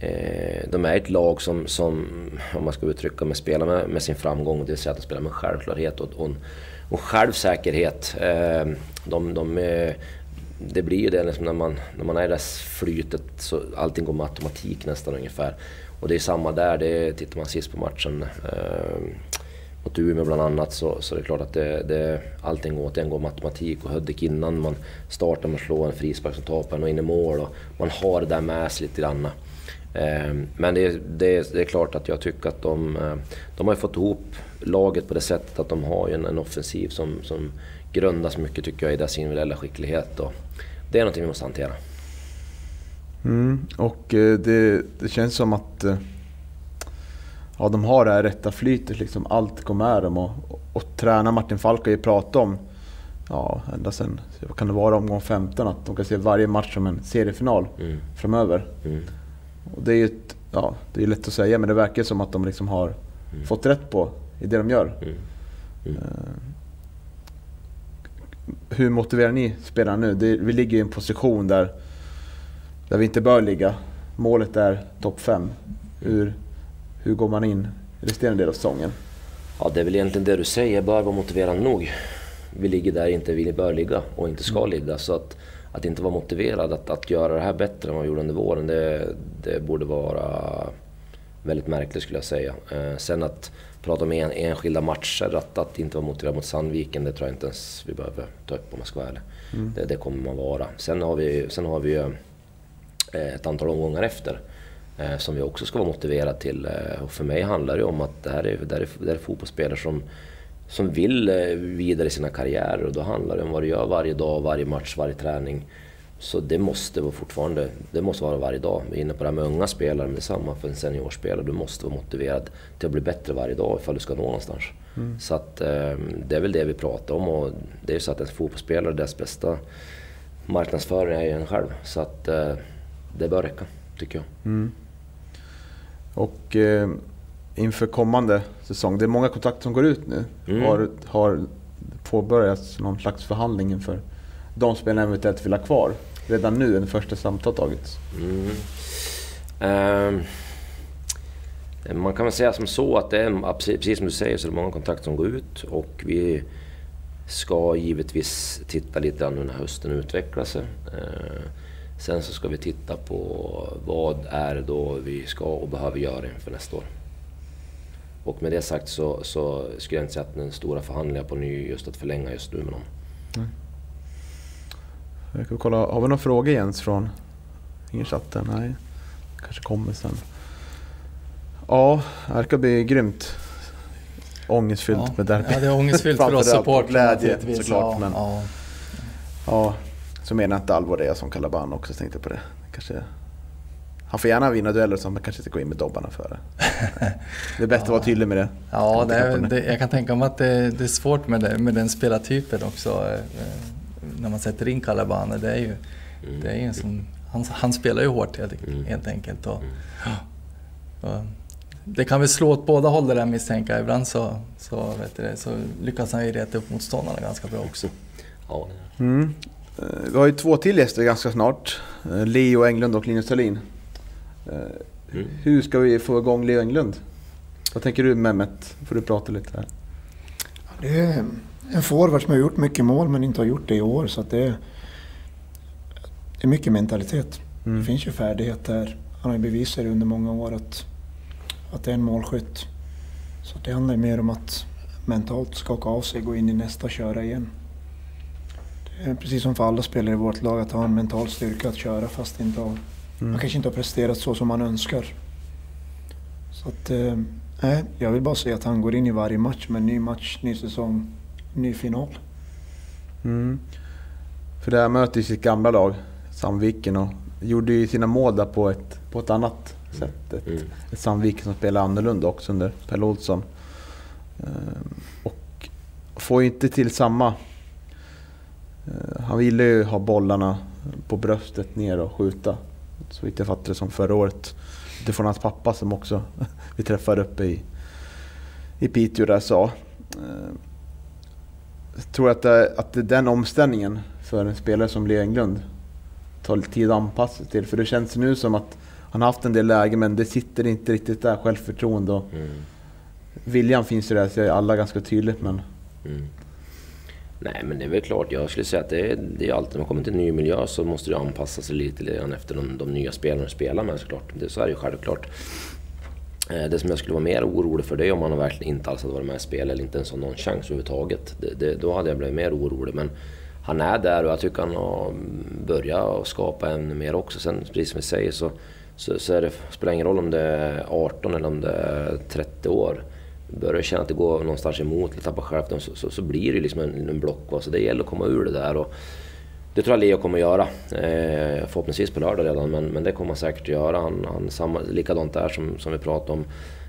Speaker 5: eh, de är ett lag som, som, om man ska uttrycka med spelar med, med sin framgång. Det vill säga att de spelar med självklarhet och, och, och självsäkerhet. De, de, det blir ju det liksom när, man, när man är i det flytet så allting går med automatik nästan ungefär. Och det är samma där, det tittar man sist på matchen eh, mot Umeå bland annat så, så det är klart att det, det, allting återigen går med automatik. Och Hudik innan man startar man slår en frispark som tar på en och in i mål. Och man har det där med sig lite grann. Eh, men det, det, det, är klart att jag tycker att de, eh, de har fått ihop laget på det sättet att de har en, en offensiv som, som grundas mycket tycker jag i deras individuella skicklighet. Och det är någonting vi måste hantera.
Speaker 1: Mm, och eh, det, det, känns som att eh, ja, de har det här rätta flytet. Liksom. Allt går med dem. Och, och, och tränar Martin Falk har ju pratat om, ja, ända sen vad kan det vara, omgång 15, att de kan se varje match som en seriefinal mm. framöver. Mm. Och det är ju ett, ja, det är lätt att säga, men det verkar som att de liksom har mm. fått rätt på i det de gör. Uh, hur motiverar ni spelarna nu? Det, vi ligger i en position där, där vi inte bör ligga. Målet är topp 5. Hur, hur går man in resterande del av säsongen?
Speaker 5: Ja, det är väl egentligen det du säger, bör vara motiverande nog. Vi ligger där inte vi bör ligga och inte ska mm. ligga. Så att, att inte vara motiverad att, att göra det här bättre än vad vi gjorde under våren, det, det borde vara väldigt märkligt skulle jag säga. Eh, sen att prata om en, enskilda matcher, att, att inte vara motiverad mot Sandviken, det tror jag inte ens vi behöver ta upp om man ska vara ärlig. Mm. Det, det, kommer man vara. Sen har vi, sen har vi eh, ett antal omgångar efter eh, som vi också ska vara motiverade till. Eh, och för mig handlar det om att det här är, det här är, det här är fotbollsspelare som, som vill vidare i sina karriärer och då handlar det om vad du gör varje dag, varje match, varje träning. Så det måste vara fortfarande, det måste vara varje dag. Vi är inne på det här med unga spelare, men det är samma för en seniorspelare. Du måste vara motiverad till att bli bättre varje dag ifall du ska nå någonstans. Mm. Så att, eh, det är väl det vi pratar om och det är ju så att en fotbollsspelare, dess bästa marknadsförare är ju en själv. Så att eh, det bör räcka, tycker jag. Mm.
Speaker 1: Och eh, inför kommande säsong, det är många kontakter som går ut nu. Mm. Har, har påbörjats någon slags förhandling inför de spelarna eventuellt vill ha kvar? Redan nu när första samtalet tagits? Mm.
Speaker 5: Um, man kan väl säga som så att det är, precis som du säger, så är det många kontakter som går ut och vi ska givetvis titta lite grann hur den här hösten utvecklar sig. Uh, sen så ska vi titta på vad är då vi ska och behöver göra inför nästa år. Och med det sagt så, så skulle jag inte säga att den stora förhandlingar på ny just att förlänga just nu med någon. Mm.
Speaker 1: Jag kan kolla, har vi några frågor Jens från ingen chatten? Nej, kanske kommer sen. Ja, det verkar bli grymt ångestfyllt
Speaker 2: ja.
Speaker 1: med derby.
Speaker 2: Ja, det är ångestfyllt för oss supportrar
Speaker 1: glädje såklart. Ja, men, ja. ja, så menar jag inte allvar det som Calaban också tänkte på det. Kanske, han får gärna vinna dueller som men kanske inte gå in med dobbarna före. Det är bättre ja. att vara tydlig med det.
Speaker 2: Ja, det är, det, jag kan tänka mig att det, det är svårt med, det, med den spelartypen också. När man sätter in Calabane, det är ju, mm. det är en sån, han, han spelar ju hårt helt, mm. helt enkelt. Och, ja, och, det kan väl slå åt båda håll det där misstänka. Ibland så, så, vet du, så lyckas han ju reta upp motståndarna ganska bra också.
Speaker 1: Ja. Mm. Eh, vi har ju två till gäster ganska snart. Eh, Leo Englund och Linus Thalin. Eh, mm. Hur ska vi få igång Leo Englund? Vad tänker du Mehmet? får du prata lite här.
Speaker 4: Det är en forward som har gjort mycket mål men inte har gjort det i år. Så det, är, det är mycket mentalitet. Mm. Det finns ju färdigheter. Han har ju bevisat under många år att, att det är en målskytt. Så det handlar mer om att mentalt skaka av sig, gå in i nästa och köra igen. Det är precis som för alla spelare i vårt lag, att ha en mental styrka att köra fast inte har, mm. man kanske inte har presterat så som man önskar. Så att, eh, jag vill bara säga att han går in i varje match med en ny match, ny säsong, ny final.
Speaker 1: Mm. För det här möter ju sitt gamla lag, Sandviken, och gjorde ju sina mål där på ett, på ett annat sätt. Ett, mm. ett Sandviken som spelar annorlunda också under Pelle Olsson. Ehm, och får ju inte till samma... Ehm, han ville ju ha bollarna på bröstet ner och skjuta. Så vitt jag fattar det som förra året. Utifrån hans pappa som också vi träffade uppe i, i Piteå där sa. Eh, jag tror att, det, att det den omställningen för en spelare som Leo Englund tar tid att anpassa sig till. För det känns nu som att han har haft en del läge men det sitter inte riktigt där, självförtroende och mm. viljan finns ju där, så är alla ganska tydligt men... Mm.
Speaker 5: Nej men det är väl klart, jag skulle säga att det är, det är alltid, när man kommer till en ny miljö så måste du anpassa sig lite grann efter de, de nya spelarna du spelar med såklart. Det, så är det ju självklart. Eh, det som jag skulle vara mer orolig för det är om han verkligen inte alls hade varit med i spel eller inte ens har någon chans överhuvudtaget. Det, det, då hade jag blivit mer orolig. Men han är där och jag tycker han har börjat skapa ännu mer också. Sen precis som vi säger så, så, så det, spelar ingen roll om det är 18 eller om det är 30 år. Börjar du känna att det går någonstans emot eller tappar självförtroende så, så, så, blir det liksom en, en block. Så det gäller att komma ur det där. Och, det tror jag Leo kommer att göra. Eh, förhoppningsvis på lördag redan, men, men det kommer han säkert att göra. Han, han samma, likadant där som, som vi pratade om.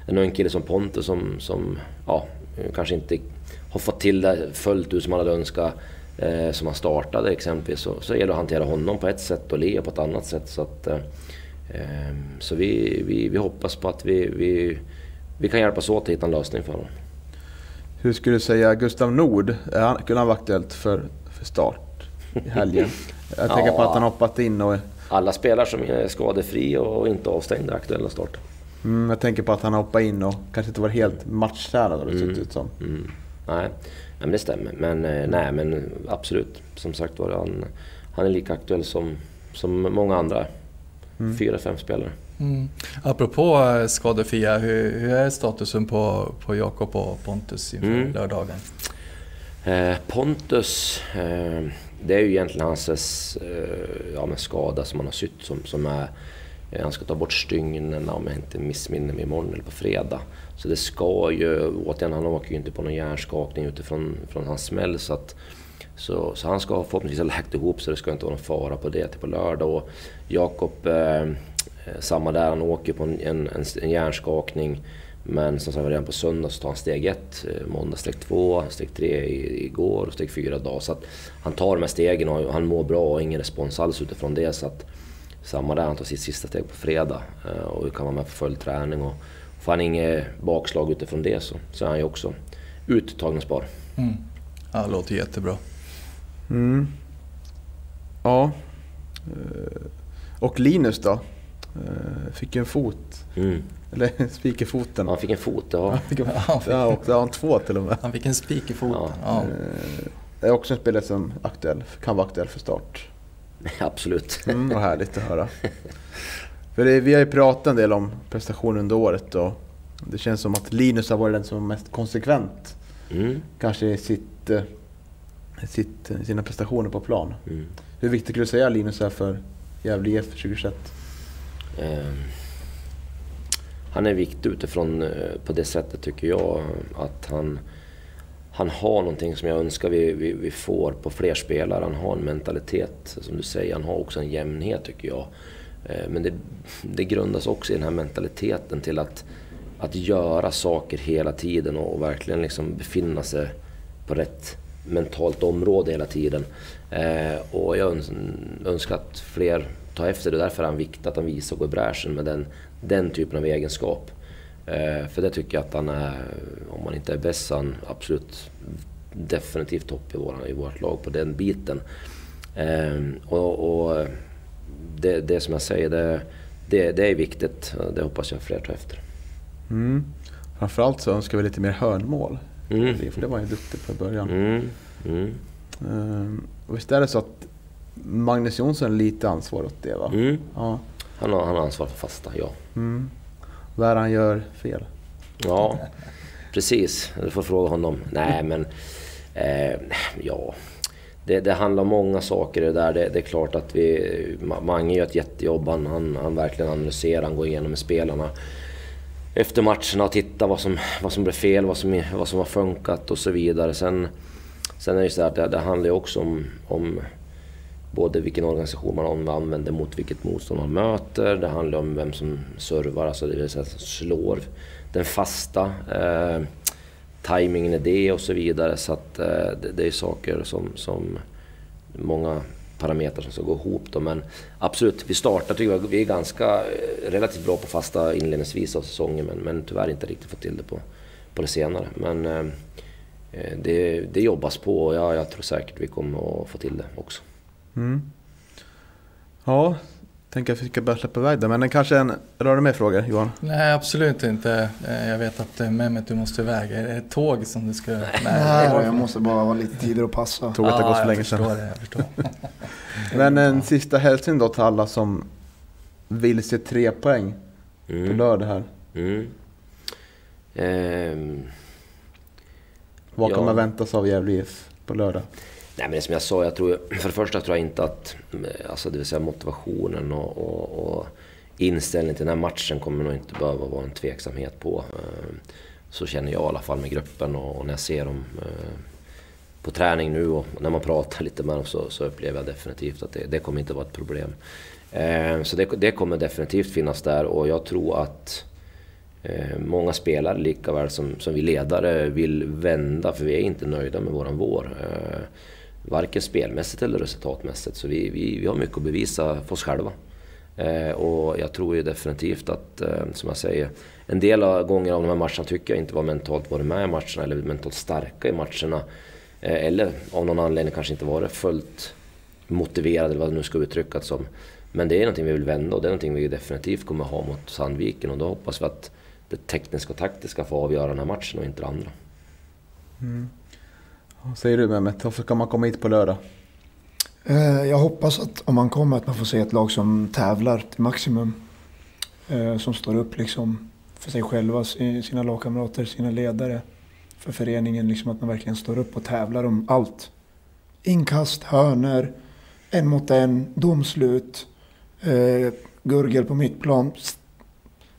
Speaker 5: En ung kille som Pontus som, som ja, kanske inte har fått till det fullt ut som han hade önskat. Eh, som han startade exempelvis. Så, så gäller det att hantera honom på ett sätt och Leo på ett annat sätt. Så, att, eh, eh så vi, vi, vi hoppas på att vi, vi, vi kan hjälpas åt att hitta en lösning för honom.
Speaker 1: Hur skulle du säga Gustav Nord, kunde han vara aktuellt för, för start? I helgen. Jag tänker ja. på att han hoppat in och...
Speaker 5: Alla spelare som är skadefria och inte avstängda aktuella start.
Speaker 1: Mm, jag tänker på att han hoppat in och kanske inte var helt matchtränad har det mm. sett ut som. Mm.
Speaker 5: Nej. men det stämmer. Men, eh, nej, men absolut. Som sagt var, han, han är lika aktuell som, som många andra. Mm. Fyra, fem spelare.
Speaker 2: Mm. Apropå eh, skadefria, hur, hur är statusen på, på Jakob och Pontus inför mm. lördagen?
Speaker 5: Eh, Pontus eh, det är ju egentligen hans eh, ja, men skada som han har sytt som, som är... Eh, han ska ta bort stygnen om jag inte missminner mig imorgon eller på fredag. Så det ska ju, återigen han åker ju inte på någon hjärnskakning utifrån från hans smäll. Så, att, så, så han ska förhoppningsvis ha läkt ihop så det ska inte vara någon fara på det till på lördag. Och Jakob, eh, eh samma där, han åker på en, en, en hjärnskakning. Men som sagt redan på söndag så tar han steg ett, eh, måndag steg två, steg tre igår och steg fyra idag. Så att han tar de här stegen och han mår bra och ingen respons alls utifrån det. Så att samma där, han tar sitt sista steg på fredag eh, och kan vara med på full träning. Och får han inget bakslag utifrån det så, så är han ju också uttagningsbar.
Speaker 2: Mm. Ja, det låter jättebra.
Speaker 1: Mm. Ja. Eh, och Linus då? Fick ju en fot. Mm. Eller spik i foten.
Speaker 5: Han fick en fot, ja. Han fick en
Speaker 1: fot. Ja, och han två till och med.
Speaker 2: Han fick en spik i foten. Ja.
Speaker 1: Eh, det är också en spelare som aktuell, kan vara aktuell för start.
Speaker 5: Absolut.
Speaker 1: Mm, vad härligt att höra. För det, vi har ju pratat en del om prestationen under året och det känns som att Linus har varit den som är mest konsekvent. Mm. Kanske i sitt, eh, sitt, sina prestationer på plan. Mm. Hur viktigt skulle du säga Linus är för Gävle IF 2021? Ehm,
Speaker 5: han är viktig utifrån eh, på det sättet tycker jag att han, han har någonting som jag önskar vi, vi, vi, får på fler spelare. Han har en mentalitet, som du säger, han har också en jämnhet tycker jag. Ehm, men det, det grundas också i den här mentaliteten till att, att göra saker hela tiden och verkligen liksom befinna sig på rätt mentalt område hela tiden. Ehm, och jag önskar att fler ta efter. Det är därför är han viktig att han visar och går i bräschen med den, den typen av egenskap. Eh, för det tycker jag att han är, om han inte är bäst, så han absolut definitivt topp i, våra, i vårt lag på den biten. Eh, och, och det, det som jag säger, det, det, det är viktigt. Det hoppas jag fler tar efter.
Speaker 1: Mm. Framförallt så önskar vi lite mer hörnmål.
Speaker 5: Mm.
Speaker 1: För det var ju duktigt på i början.
Speaker 5: Mm. Mm.
Speaker 1: Och visst är det så att Magnus Jonsson lite ansvar åt det va?
Speaker 5: Mm.
Speaker 1: Ja.
Speaker 5: Han, har, han har ansvar för fasta, ja.
Speaker 1: Mm. Vad är det han gör fel?
Speaker 5: Ja, precis. Du får fråga honom. Nej, men... Eh, ja. Det, det, handlar om många saker det där. Det, det, är klart att vi... Mange gör ett jättejobb. Han, han, han verkligen analyserar, han går igenom med spelarna efter matcherna och tittar vad som, vad som blev fel, vad som, vad som har funkat och så vidare. Sen, sen är det så att det, det handlar ju också om, om både vilken organisation man använder mot vilket motstånd man möter. Det handlar om vem som servar, alltså det vill säga slår den fasta. Eh, timingen i det och så vidare. Så att eh, det, det, är saker som, som många parametrar som ska gå ihop. Då. Men absolut, vi startar tycker jag, vi är ganska eh, relativt bra på fasta inledningsvis av säsongen men, men tyvärr inte riktigt fått till det på, på det senare. Men eh, eh det, det jobbas på och ja, jag tror säkert vi kommer att få till det också.
Speaker 1: Mm. Ja, tänker att vi ska börja släppa iväg det. Men kanske en, rör du med frågor Johan?
Speaker 2: Nej, absolut inte. Eh, jag vet att Mehmet, du måste iväg. Är det ett tåg som du ska... Nej,
Speaker 4: Nej jag måste bara ha lite tid att passa.
Speaker 1: Tåget har gått för länge sedan.
Speaker 2: Det, jag förstår.
Speaker 1: Men en sista hälsning då till alla som vill se tre poäng mm. på lördag här.
Speaker 5: Mm.
Speaker 1: Ehm. Vad kan ja. man vänta sig av Gävle IF på lördag?
Speaker 5: Nej, men som jag sa, jag tror, för det första tror jag inte att eh, alltså det vill säga motivationen och, och, och inställningen till den här matchen kommer nog inte behöva vara en tveksamhet på. Eh, så känner jag i alla fall med gruppen och när jag ser dem eh, på träning nu och när man pratar lite med dem så, så upplever jag definitivt att det, det kommer inte vara ett problem. Så det, det, kommer definitivt finnas där och jag tror att många spelare, lika väl som, som vi ledare, vill vända för vi är inte nöjda med våran vår. Varken spelmässigt eller resultatmässigt. Så vi, vi, vi har mycket att bevisa för oss själva. Eh, och jag tror ju definitivt att, eh, som jag säger, en del av gånger av de här matcherna tycker jag inte var mentalt varit med i matcherna eller mentalt starka i matcherna. Eh, eller av någon anledning kanske inte varit fullt motiverade eller vad det nu ska uttryckas som. Men det är någonting vi vill vända och det är någonting vi definitivt kommer ha mot Sandviken och då hoppas vi att det tekniska och taktiska får avgöra den här matchen och inte det andra.
Speaker 1: Mm. Vad säger du Mehmet? Varför ska man komma hit på lördag?
Speaker 4: Eh, jag hoppas att om man kommer att man får se ett lag som tävlar till maximum. Eh, som står upp liksom för sig själva, sina lagkamrater, sina ledare. För föreningen, liksom att man verkligen står upp och tävlar om allt. Inkast, hörner, en mot en, domslut, eh, gurgel på mittplan.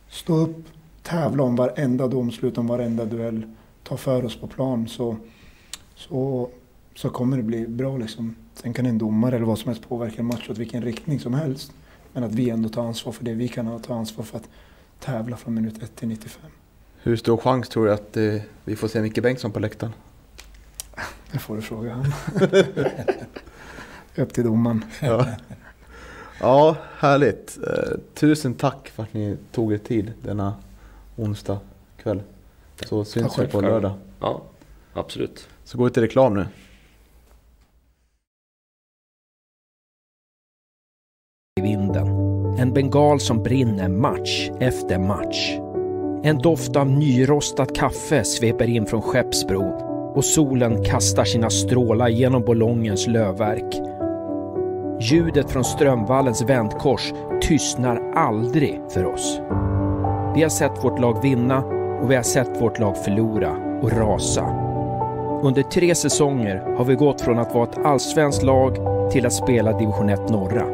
Speaker 4: Stå upp, tävla om varenda domslut, om varenda duell. Ta för oss på plan. Så så, så kommer det bli bra. Liksom. Sen kan en domare eller vad som helst påverka en match åt vilken riktning som helst. Men att vi ändå tar ansvar för det. Vi kan ta ansvar för att tävla från minut 1 till 95.
Speaker 1: Hur stor chans tror du att eh, vi får se Micke Bengtsson på läktaren?
Speaker 4: Det får du fråga han. Upp till domaren.
Speaker 1: Ja. ja, härligt. Eh, tusen tack för att ni tog er tid denna onsdag kväll. Så syns vi på lördag.
Speaker 5: Ja, absolut.
Speaker 1: Så går vi till reklam nu.
Speaker 6: I vinden. En bengal som brinner match efter match. En doft av nyrostat kaffe sveper in från Skeppsbron och solen kastar sina strålar genom Bolongens lövverk. Ljudet från Strömvallens vändkors tystnar aldrig för oss. Vi har sett vårt lag vinna och vi har sett vårt lag förlora och rasa. Under tre säsonger har vi gått från att vara ett allsvenskt lag till att spela division 1 norra.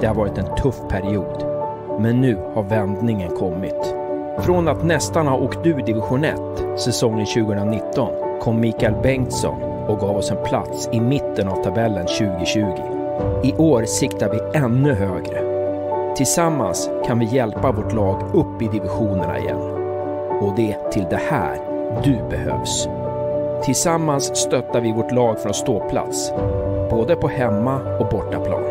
Speaker 6: Det har varit en tuff period, men nu har vändningen kommit. Från att nästan ha åkt ur division 1 säsongen 2019 kom Mikael Bengtsson och gav oss en plats i mitten av tabellen 2020. I år siktar vi ännu högre. Tillsammans kan vi hjälpa vårt lag upp i divisionerna igen. Och det till det här du behövs. Tillsammans stöttar vi vårt lag från ståplats, både på hemma och bortaplan.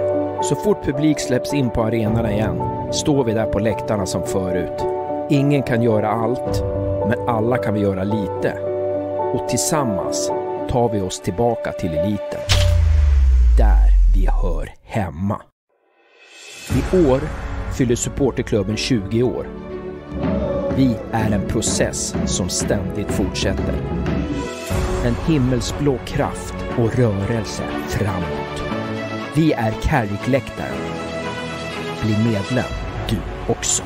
Speaker 6: Så fort publik släpps in på arenorna igen står vi där på läktarna som förut. Ingen kan göra allt, men alla kan vi göra lite. Och tillsammans tar vi oss tillbaka till eliten. Där vi hör hemma. I år fyller supporterklubben 20 år. Vi är en process som ständigt fortsätter. En himmelsblå kraft och rörelse framåt. Vi är Carrickläktaren. Bli medlem du också.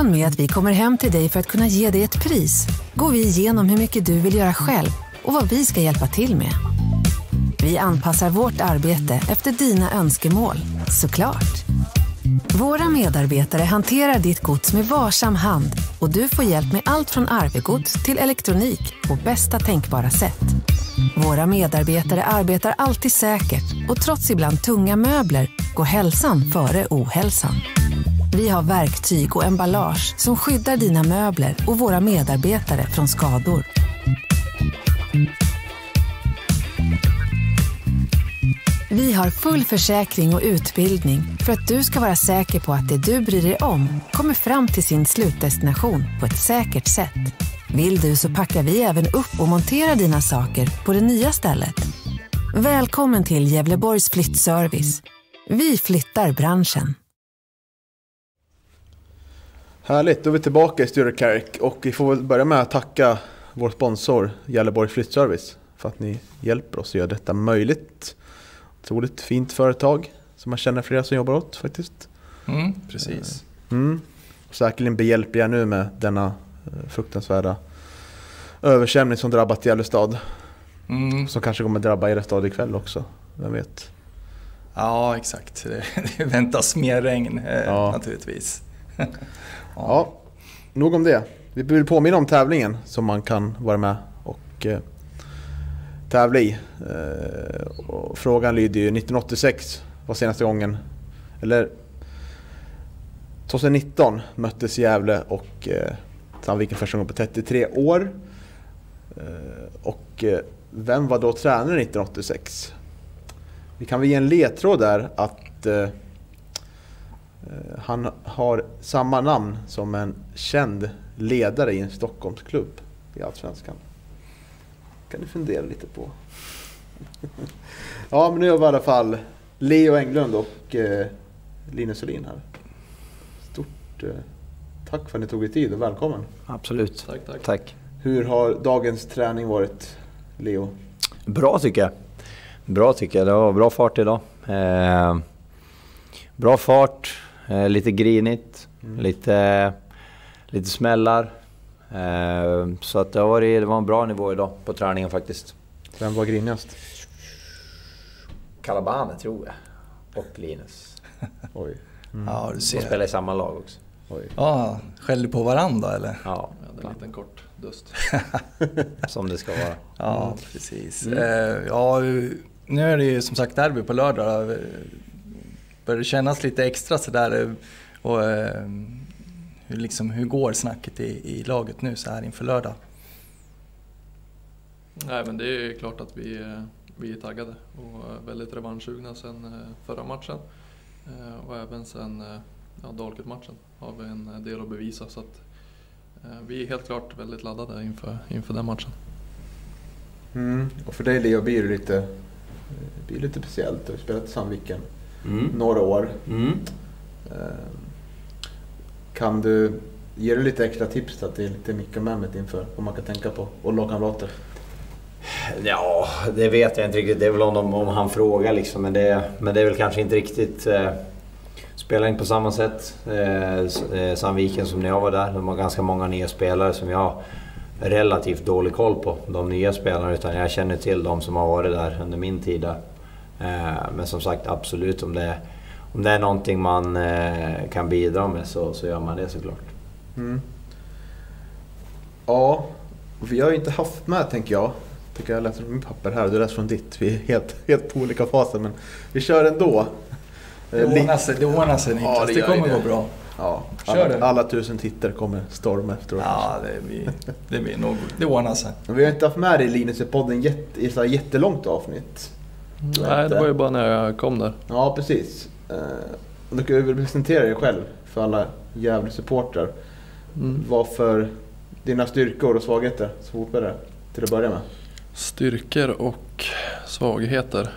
Speaker 7: Samband med att vi kommer hem till dig för att kunna ge dig ett pris går vi igenom hur mycket du vill göra själv och vad vi ska hjälpa till med. Vi anpassar vårt arbete efter dina önskemål, såklart. Våra medarbetare hanterar ditt gods med varsam hand och du får hjälp med allt från arvegods till elektronik på bästa tänkbara sätt. Våra medarbetare arbetar alltid säkert och trots ibland tunga möbler går hälsan före ohälsan. Vi har verktyg och emballage som skyddar dina möbler och våra medarbetare från skador. Vi har full försäkring och utbildning för att du ska vara säker på att det du bryr dig om kommer fram till sin slutdestination på ett säkert sätt. Vill du så packar vi även upp och monterar dina saker på det nya stället. Välkommen till Gävleborgs flyttservice. Vi flyttar branschen.
Speaker 1: Härligt, då är vi tillbaka i Sture Carrick och vi får väl börja med att tacka vår sponsor Gävleborg Flyttservice för att ni hjälper oss att göra detta möjligt. Otroligt fint företag som man känner flera som jobbar åt faktiskt.
Speaker 2: Mm, precis.
Speaker 1: Mm. Och säkerligen behjälpliga nu med denna eh, fruktansvärda översvämning som drabbat Gävle stad.
Speaker 2: Mm.
Speaker 1: Som kanske kommer drabba er stad ikväll också, vem vet?
Speaker 2: Ja, exakt. Det, det väntas mer regn eh,
Speaker 1: Ja.
Speaker 2: naturligtvis.
Speaker 1: Ja, nog om det. Vi vill påminna om tävlingen som man kan vara med och eh, tävla i. Eh, och frågan lyder ju 1986 var senaste gången, eller 2019 möttes Gävle och eh, Sandviken första gången på 33 år. Eh, och eh, vem var då tränare 1986? Vi kan väl ge en ledtråd där att Eh, han har samma namn som en känd ledare i en Stockholmsklubb i Allsvenskan. kan ni fundera lite på. ja, men nu har vi i alla fall Leo Englund och eh, Linus Olin här. Stort eh, tack för att ni tog er tid och välkommen.
Speaker 8: Absolut.
Speaker 3: Tack, tack.
Speaker 8: Tack.
Speaker 1: Hur har dagens träning varit, Leo?
Speaker 8: Bra tycker jag. Bra tycker jag. Det var bra fart idag. Eh, bra fart, eh, lite grinigt, lite, lite smällar. Eh, så att det, varit, det var en bra nivå idag på träningen faktiskt.
Speaker 1: Vem var grinigast?
Speaker 8: Calabane tror jag. Och Linus.
Speaker 1: Oj.
Speaker 2: Ja, du
Speaker 8: De
Speaker 2: ser.
Speaker 8: spelar i samma lag också.
Speaker 1: Oj.
Speaker 2: Ja, skällde på varandra eller?
Speaker 8: Ja,
Speaker 3: Jag hade en liten kort dust.
Speaker 8: som det ska vara.
Speaker 2: Ja, precis. Eh, ja, nu är det ju som sagt derby på lördag. Börjar det kännas lite extra sådär? eh, Och, eh, hur, liksom, hur går snacket i, i laget nu så här inför lördag?
Speaker 3: Nej men det är klart att vi, eh, vi är taggade och väldigt revanschsugna sen eh, förra matchen. Och även sen eh, ja, Dalkurd-matchen har vi en del att bevisa så att vi är helt klart väldigt laddade inför, inför den matchen.
Speaker 1: Mm. Och för dig Leo blir det lite, blir lite speciellt. Du har spelat i Sandviken
Speaker 8: Mm.
Speaker 1: några år.
Speaker 8: Mm.
Speaker 1: Eh, Kan du ge dig lite extra tips då till, till Micke och Mehmet inför vad man kan tänka på och lagkamrater?
Speaker 8: Ja, det vet jag inte riktigt. Det är väl om, de, om han frågar liksom. Men det, men det är väl kanske inte riktigt... Eh, spelar inte på samma sätt. Eh, eh, Sandviken som när jag var där. De har ganska många nya spelare som jag relativt dålig koll på. De nya spelarna. Utan jag känner till de som har varit där under min tid där. Eh, men som sagt, absolut om det, om det är någonting man eh, kan bidra med så, så gör man det såklart.
Speaker 1: Mm. Ja, vi har ju inte haft med tänker jag. Tycker jag läser från min papper här och du läser från ditt. Vi är helt, helt på olika faser men vi kör ändå.
Speaker 2: Det ordnar sig, det ordnar sig Niklas.
Speaker 1: Ja, det
Speaker 2: det, kommer
Speaker 1: det.
Speaker 2: gå bra.
Speaker 1: Ja,
Speaker 2: Kör
Speaker 1: alla,
Speaker 2: det.
Speaker 1: alla tusen tittare kommer storma efteråt.
Speaker 2: Ja, det blir, det blir nog... Det ordnar sig.
Speaker 1: Vi har inte haft med dig Linus i podden jätte, i så här jättelångt avsnitt.
Speaker 3: Nej, det var ju bara när jag kom där.
Speaker 1: Ja, precis. Eh, Du kan väl presentera dig själv för alla Gävle-supportrar.
Speaker 3: Mm.
Speaker 1: Vad för dina styrkor och svagheter som fotbollare till att börja med?
Speaker 3: Styrkor och svagheter.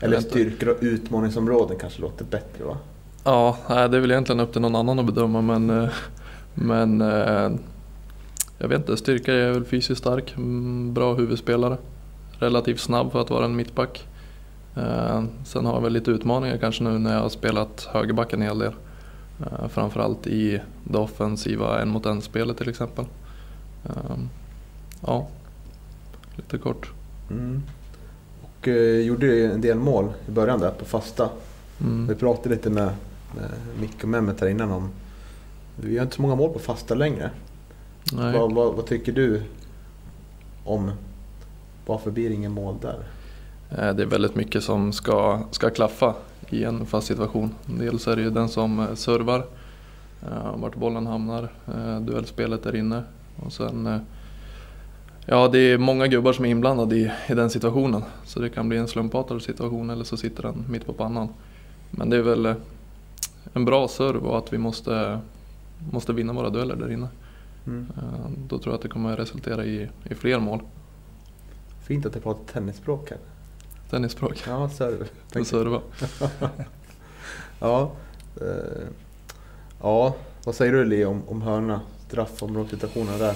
Speaker 1: Eller styrkor och utmaningsområden kanske låter bättre va?
Speaker 3: Ja, nej, det är väl egentligen upp till någon annan att bedöma men, eh, men eh, jag vet inte, styrka är väl fysiskt stark, mm, bra huvudspelare, relativt snabb för att vara en mittback. Eh, Sen har jag väl lite utmaningar kanske nu när jag har spelat högerback en hel del. Eh, Framförallt i det offensiva en mot en spelet till exempel. Eh, Ja, lite kort.
Speaker 1: Mm. Och eh, gjorde en del mål i början där på fasta.
Speaker 3: Mm.
Speaker 1: Vi pratade lite med, med Micke och Mehmet här innan om... Vi har inte så många mål på fasta längre.
Speaker 3: Nej.
Speaker 1: Vad, vad, vad tycker du om varför blir det ingen mål där?
Speaker 3: Eh, Det är väldigt mycket som ska, ska klaffa i en fast situation. Dels är det ju den som eh, servar, eh, vart bollen hamnar, duellspelet där inne. Och sen, ja det är många gubbar som är inblandade i, i den situationen. Så det kan bli en slumpartad situation eller så sitter den mitt på pannan. Men det är väl en bra serv och att vi måste, måste vinna våra dueller där inne.
Speaker 1: Mm.
Speaker 3: Då tror jag att det kommer resultera i, i fler mål.
Speaker 1: Fint att du pratar tennisspråk här.
Speaker 3: Tennisspråk,
Speaker 1: Ja, serve.
Speaker 3: och serva.
Speaker 1: Ja, eh, ja, vad säger du Leo om, om hörna? Straffområdessituationen där.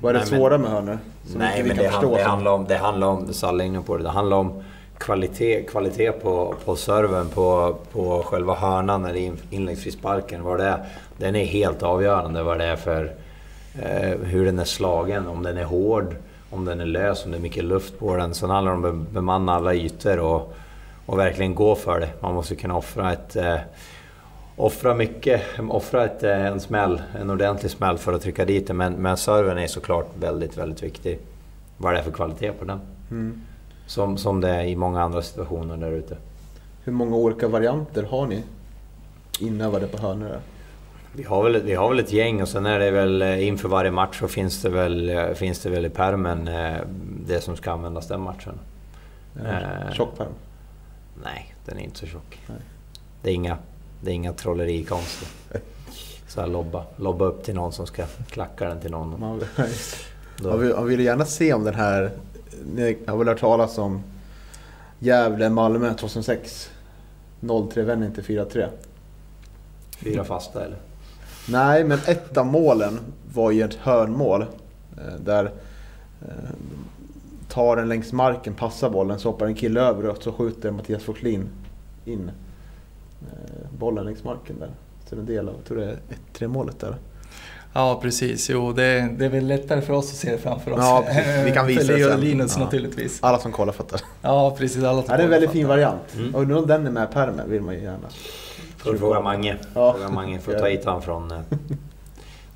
Speaker 1: Vad är det
Speaker 8: Nej, men-
Speaker 1: svåra med hörnor?
Speaker 8: Nej, men
Speaker 1: kan
Speaker 8: det,
Speaker 1: förstå
Speaker 8: han, det handlar om, det handlar om, det Salle inne på det, det handlar om kvalitet, kvalitet på, på serven, på, på själva hörnan eller in, inläggsfrisparken. Vad det är. Den är helt avgörande vad det är för... Eh, hur den är slagen, om den är hård, om den är lös, om det är mycket luft på den. Sen handlar det om att bemanna alla ytor och, och verkligen gå för det. Man måste kunna offra ett... Eh, offra mycket, offra ett, eh, en smäll, en ordentlig smäll för att trycka dit det. Men, men serven är såklart väldigt, väldigt viktig. Vad det är för kvalitet på den.
Speaker 1: Mm.
Speaker 8: Som, som det är i många andra situationer där ute.
Speaker 1: Hur många olika varianter har ni inövade på hörnor?
Speaker 8: Vi har, väl, vi har väl ett gäng och sen är det väl eh, inför varje match så finns det väl, eh, finns det väl i pärmen eh, det som ska användas den matchen. Eh.
Speaker 1: Tjock pärm?
Speaker 8: Nej, den är inte så tjock.
Speaker 1: Nej.
Speaker 8: Det är inga, det är inga trollerikonster. Så här lobba, lobba upp till någon som ska klacka den till någon.
Speaker 1: Man, man, vill, man vill gärna se om den här... Ni har väl hört talas om Gävle-Malmö 2006? 0-3 vändning till 4-3.
Speaker 8: fyra fasta eller?
Speaker 1: Nej, men ett av målen var ju ett hörnmål. eh, Där eh, tar den längs marken, passar bollen, så hoppar en kille över och så skjuter Mattias Forslin in eh, bollen längs marken där. Är en del av, jag tror det är 1-3 målet där.
Speaker 2: Ja, precis. Jo, det, det är väl lättare för oss att se det framför oss.
Speaker 1: Ja, precis. Vi kan visa
Speaker 2: för
Speaker 1: det
Speaker 2: Leo och
Speaker 1: sen.
Speaker 2: Linus
Speaker 1: Ja.
Speaker 2: naturligtvis.
Speaker 1: Alla som kollar fattar.
Speaker 2: Ja, precis. Alla
Speaker 1: Ja, det är en väldigt fin variant.
Speaker 8: Mm.
Speaker 1: Och nu om den är med i pärmen vill man ju gärna.
Speaker 8: Får du fråga Mange.
Speaker 1: Ja.
Speaker 8: Fråga Mange. Får ta hit han från... eh,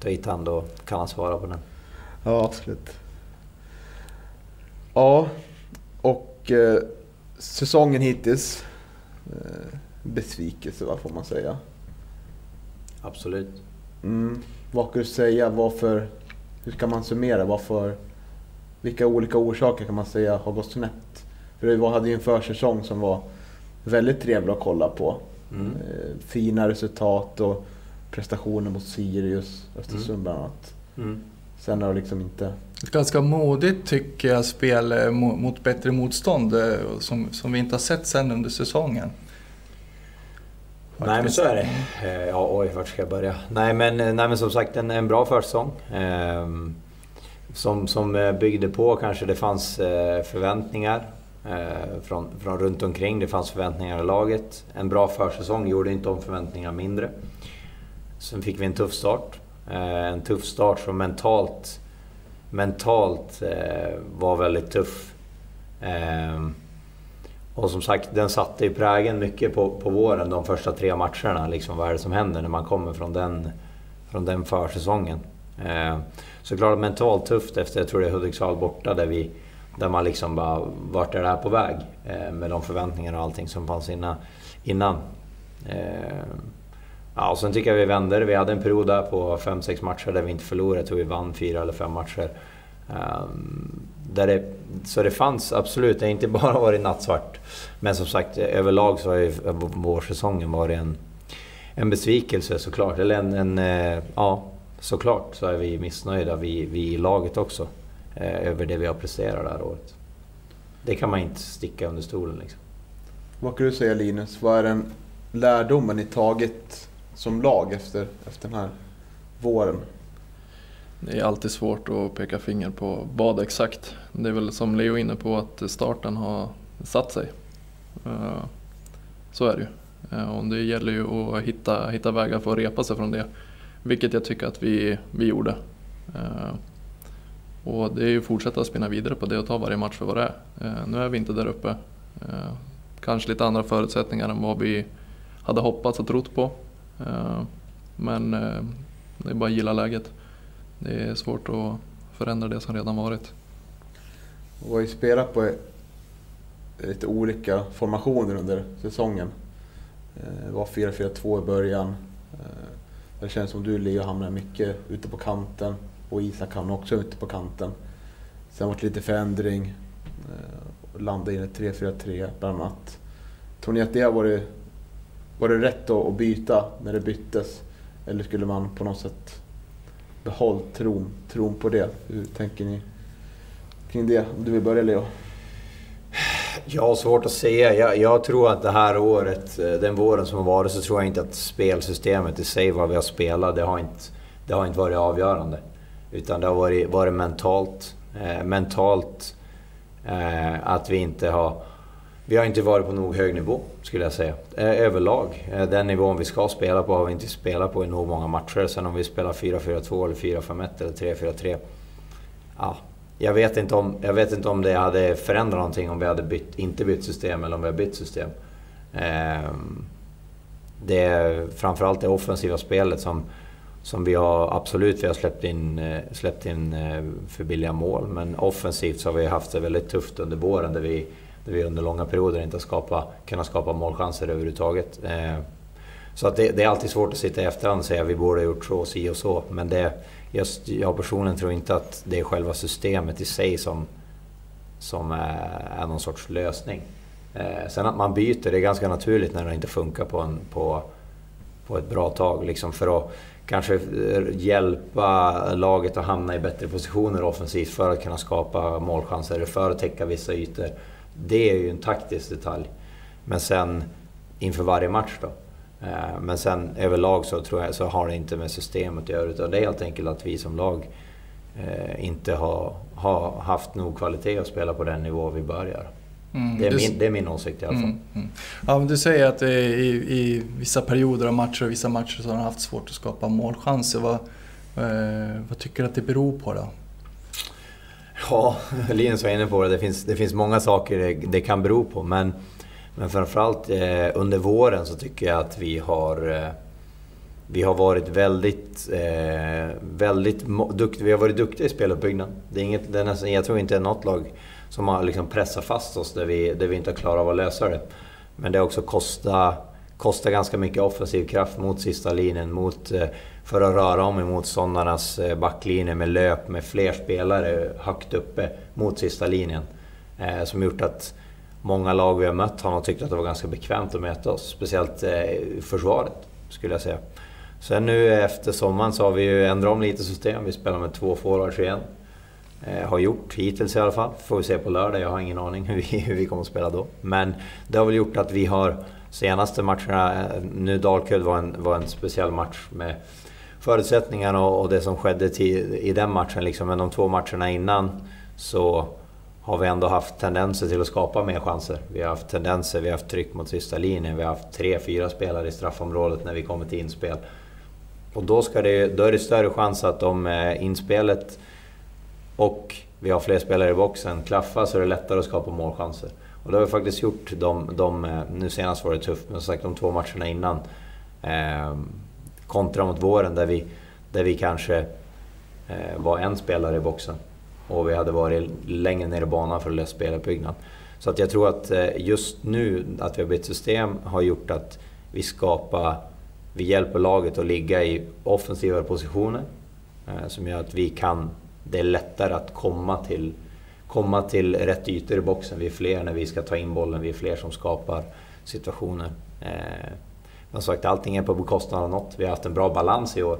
Speaker 8: Ta hit han då kan han svara på den.
Speaker 1: Ja, absolut. Ja, och eh, säsongen hittills. Eh, besvikelse, vad får man säga?
Speaker 8: Absolut.
Speaker 1: Mm. Vad kan du säga? Varför, hur kan man summera? Varför, vilka olika orsaker kan man säga har gått snett? För det hade ju en försäsong som var väldigt trevlig att kolla på.
Speaker 8: Mm.
Speaker 1: Eh, fina resultat och prestationer mot Sirius, Östersund bland annat.
Speaker 8: Mm.
Speaker 1: sen har det liksom inte...
Speaker 2: Ganska modigt tycker jag spel eh, mot bättre motstånd eh, som, som vi inte har sett sen under säsongen.
Speaker 8: Nej men så är det. Ja, oj, vart ska jag börja? Nej men, nej, men som sagt en, en bra försäsong. Eh, som, som byggde på kanske det fanns förväntningar Eh, från, från runt omkring. Det fanns förväntningar i laget. En bra försäsong gjorde inte om förväntningarna mindre. Sen fick vi en tuff start. Eh, en tuff start som mentalt, mentalt eh, var väldigt tuff. Eh, och som sagt, den satte ju prägen mycket på, på våren, de första tre matcherna. Liksom, vad är det som händer när man kommer från den, från den försäsongen? Eh, såklart mentalt tufft efter, jag tror det är Hudiksvall borta, där vi där man liksom bara, vart är det här på väg? Eh, med de förväntningar och allting som fanns innan. innan. Eh, ja, och sen tycker jag vi vände Vi hade en period där på 5-6 matcher där vi inte förlorade. Jag tror vi vann fyra eller fem matcher. Eh, där det, så det fanns absolut, det har inte bara varit nattsvart. Men som sagt, överlag så har ju vårsäsongen varit en, en besvikelse såklart. Eller en, en, eh, ja, såklart så är vi missnöjda, vi, vi i laget också. Eh, över det vi har presterat det här året. Det kan man inte sticka under stolen. Liksom.
Speaker 1: Vad kan du säga Linus? Vad är den lärdomen ni tagit som lag efter, efter den här våren?
Speaker 3: Det är alltid svårt att peka finger på vad exakt. Det är väl som Leo är inne på att starten har satt sig. Eh, så är det ju. Eh, och det gäller ju att hitta, hitta vägar för att repa sig från det. Vilket jag tycker att vi, vi gjorde. Och det är ju att fortsätta spinna vidare på det och ta varje match för vad det är. Eh, nu är vi inte där uppe. Eh, kanske lite andra förutsättningar än vad vi hade hoppats och trott på. Eh, men det är bara att gilla läget. Det är svårt att förändra det som redan varit.
Speaker 1: Vi har ju spelat på lite olika formationer under säsongen. Det var 4-4-2 i början. Det känns som du Leo hamnar mycket ute på kanten och Isak hamnade också ute på kanten. Sen var det lite förändring eh, landade in i 3-4-3 bland annat. Tror ni att det har varit, var det rätt att byta när det byttes? Eller skulle man på något sätt behållit tron, tron på det? Hur tänker ni kring det? Om du vill börja Leo?
Speaker 8: Jag har svårt att säga. Jag, jag, tror att det här året, eh, den våren som har varit, så tror jag inte att spelsystemet i sig, vad vi har spelat, det har inte, det har inte varit avgörande. Utan det har varit, varit mentalt. Eh, mentalt eh, att vi inte har... Vi har inte varit på nog hög nivå, skulle jag säga. Eh, överlag. Eh, den nivån vi ska spela på har vi inte spelat på i nog många matcher. Sen om vi spelar 4-4-2 eller 4-5-1 eller 3-4-3. Ja, jag, vet inte om, jag vet inte om det hade förändrat någonting om vi hade bytt, inte bytt system eller om vi har bytt system. Eh, det är framförallt det offensiva spelet som som vi har absolut, vi har släppt in, eh, släppt in eh, för billiga mål. Men offensivt så har vi haft det väldigt tufft under våren där vi, där vi under långa perioder inte har skapa, kunnat skapa målchanser överhuvudtaget. Eh, så att det, det, är alltid svårt att sitta i efterhand och säga att vi borde ha gjort så, si och så. Men det, just, jag personligen tror inte att det är själva systemet i sig som, som är, är någon sorts lösning. Sen att man byter, det är ganska naturligt när det inte funkar på, en, på, på ett bra tag. Liksom för att kanske eh, hjälpa laget att hamna i bättre positioner offensivt för att kunna skapa målchanser, för att täcka vissa ytor. Det är ju en taktisk detalj. Men sen inför varje match då. Eh, men sen överlag så tror jag så har det inte med systemet att göra utan det är helt enkelt att vi som lag eh, inte har, har haft nog kvalitet att spela på den nivå vi börjar. Mm, det, är min, det är min åsikt i alla fall. Mm, mm.
Speaker 2: Ja, men du säger att i, i vissa perioder av matcher och vissa matcher så har de haft svårt att skapa målchanser. Vad, eh, vad tycker du att det beror på då?
Speaker 8: Ja, Linus var inne på det. Det finns, det finns många saker det, det kan bero på. Men, men framförallt eh, under våren så tycker jag att vi har eh, vi har varit väldigt, eh, väldigt duktiga. Vi har varit duktiga i speluppbyggnad. Det är inget, det är nästan, jag tror inte något lag som har liksom pressat fast oss där vi, där vi inte har klarat av att lösa det. Men det har också kostat, kostat ganska mycket offensiv kraft mot sista linjen. Mot, eh, för att röra om i motståndarnas eh, backlinje med löp med fler spelare högt uppe mot sista linjen. Eh, som gjort att många lag vi har mött har nog tyckt att det var ganska bekvämt att möta oss. Speciellt eh, försvaret, skulle jag säga. Sen nu efter sommaren så har vi ju ändrat om lite system. Vi spelar med två forwards igen. Eh, har gjort hittills i alla fall. Får vi se på lördag, jag har ingen aning hur vi, hur vi kommer att spela då. Men det har väl gjort att vi har senaste matcherna, eh, nu Dalkurd var en, var en speciell match med förutsättningarna och, och det som skedde till, i den matchen. Liksom. Men de två matcherna innan så har vi ändå haft tendenser till att skapa mer chanser. Vi har haft tendenser, vi har haft tryck mot sista linjen, vi har haft tre, fyra spelare i straffområdet när vi kommer till inspel. Och då, ska det, då är det större chans att om eh, inspelet och vi har fler spelare i boxen klaffar så är det lättare att skapa målchanser. Och det har vi faktiskt gjort. De, de, eh, nu senast var det tufft, men som sagt de två matcherna innan. Eh, kontra mot våren där vi, där vi kanske eh, var en spelare i boxen. Och vi hade varit längre ner i banan för att lösa speluppbyggnad. Så att jag tror att eh, just nu, att vi har bytt system, har gjort att vi skapar... Vi hjälper laget att ligga i offensivare positioner. Eh, som gör att vi kan... Det är lättare att komma till, komma till rätt ytor i boxen. Vi är fler när vi ska ta in bollen, vi är fler som skapar situationer. Men som sagt, allting är på bekostnad av något. Vi har haft en bra balans i år.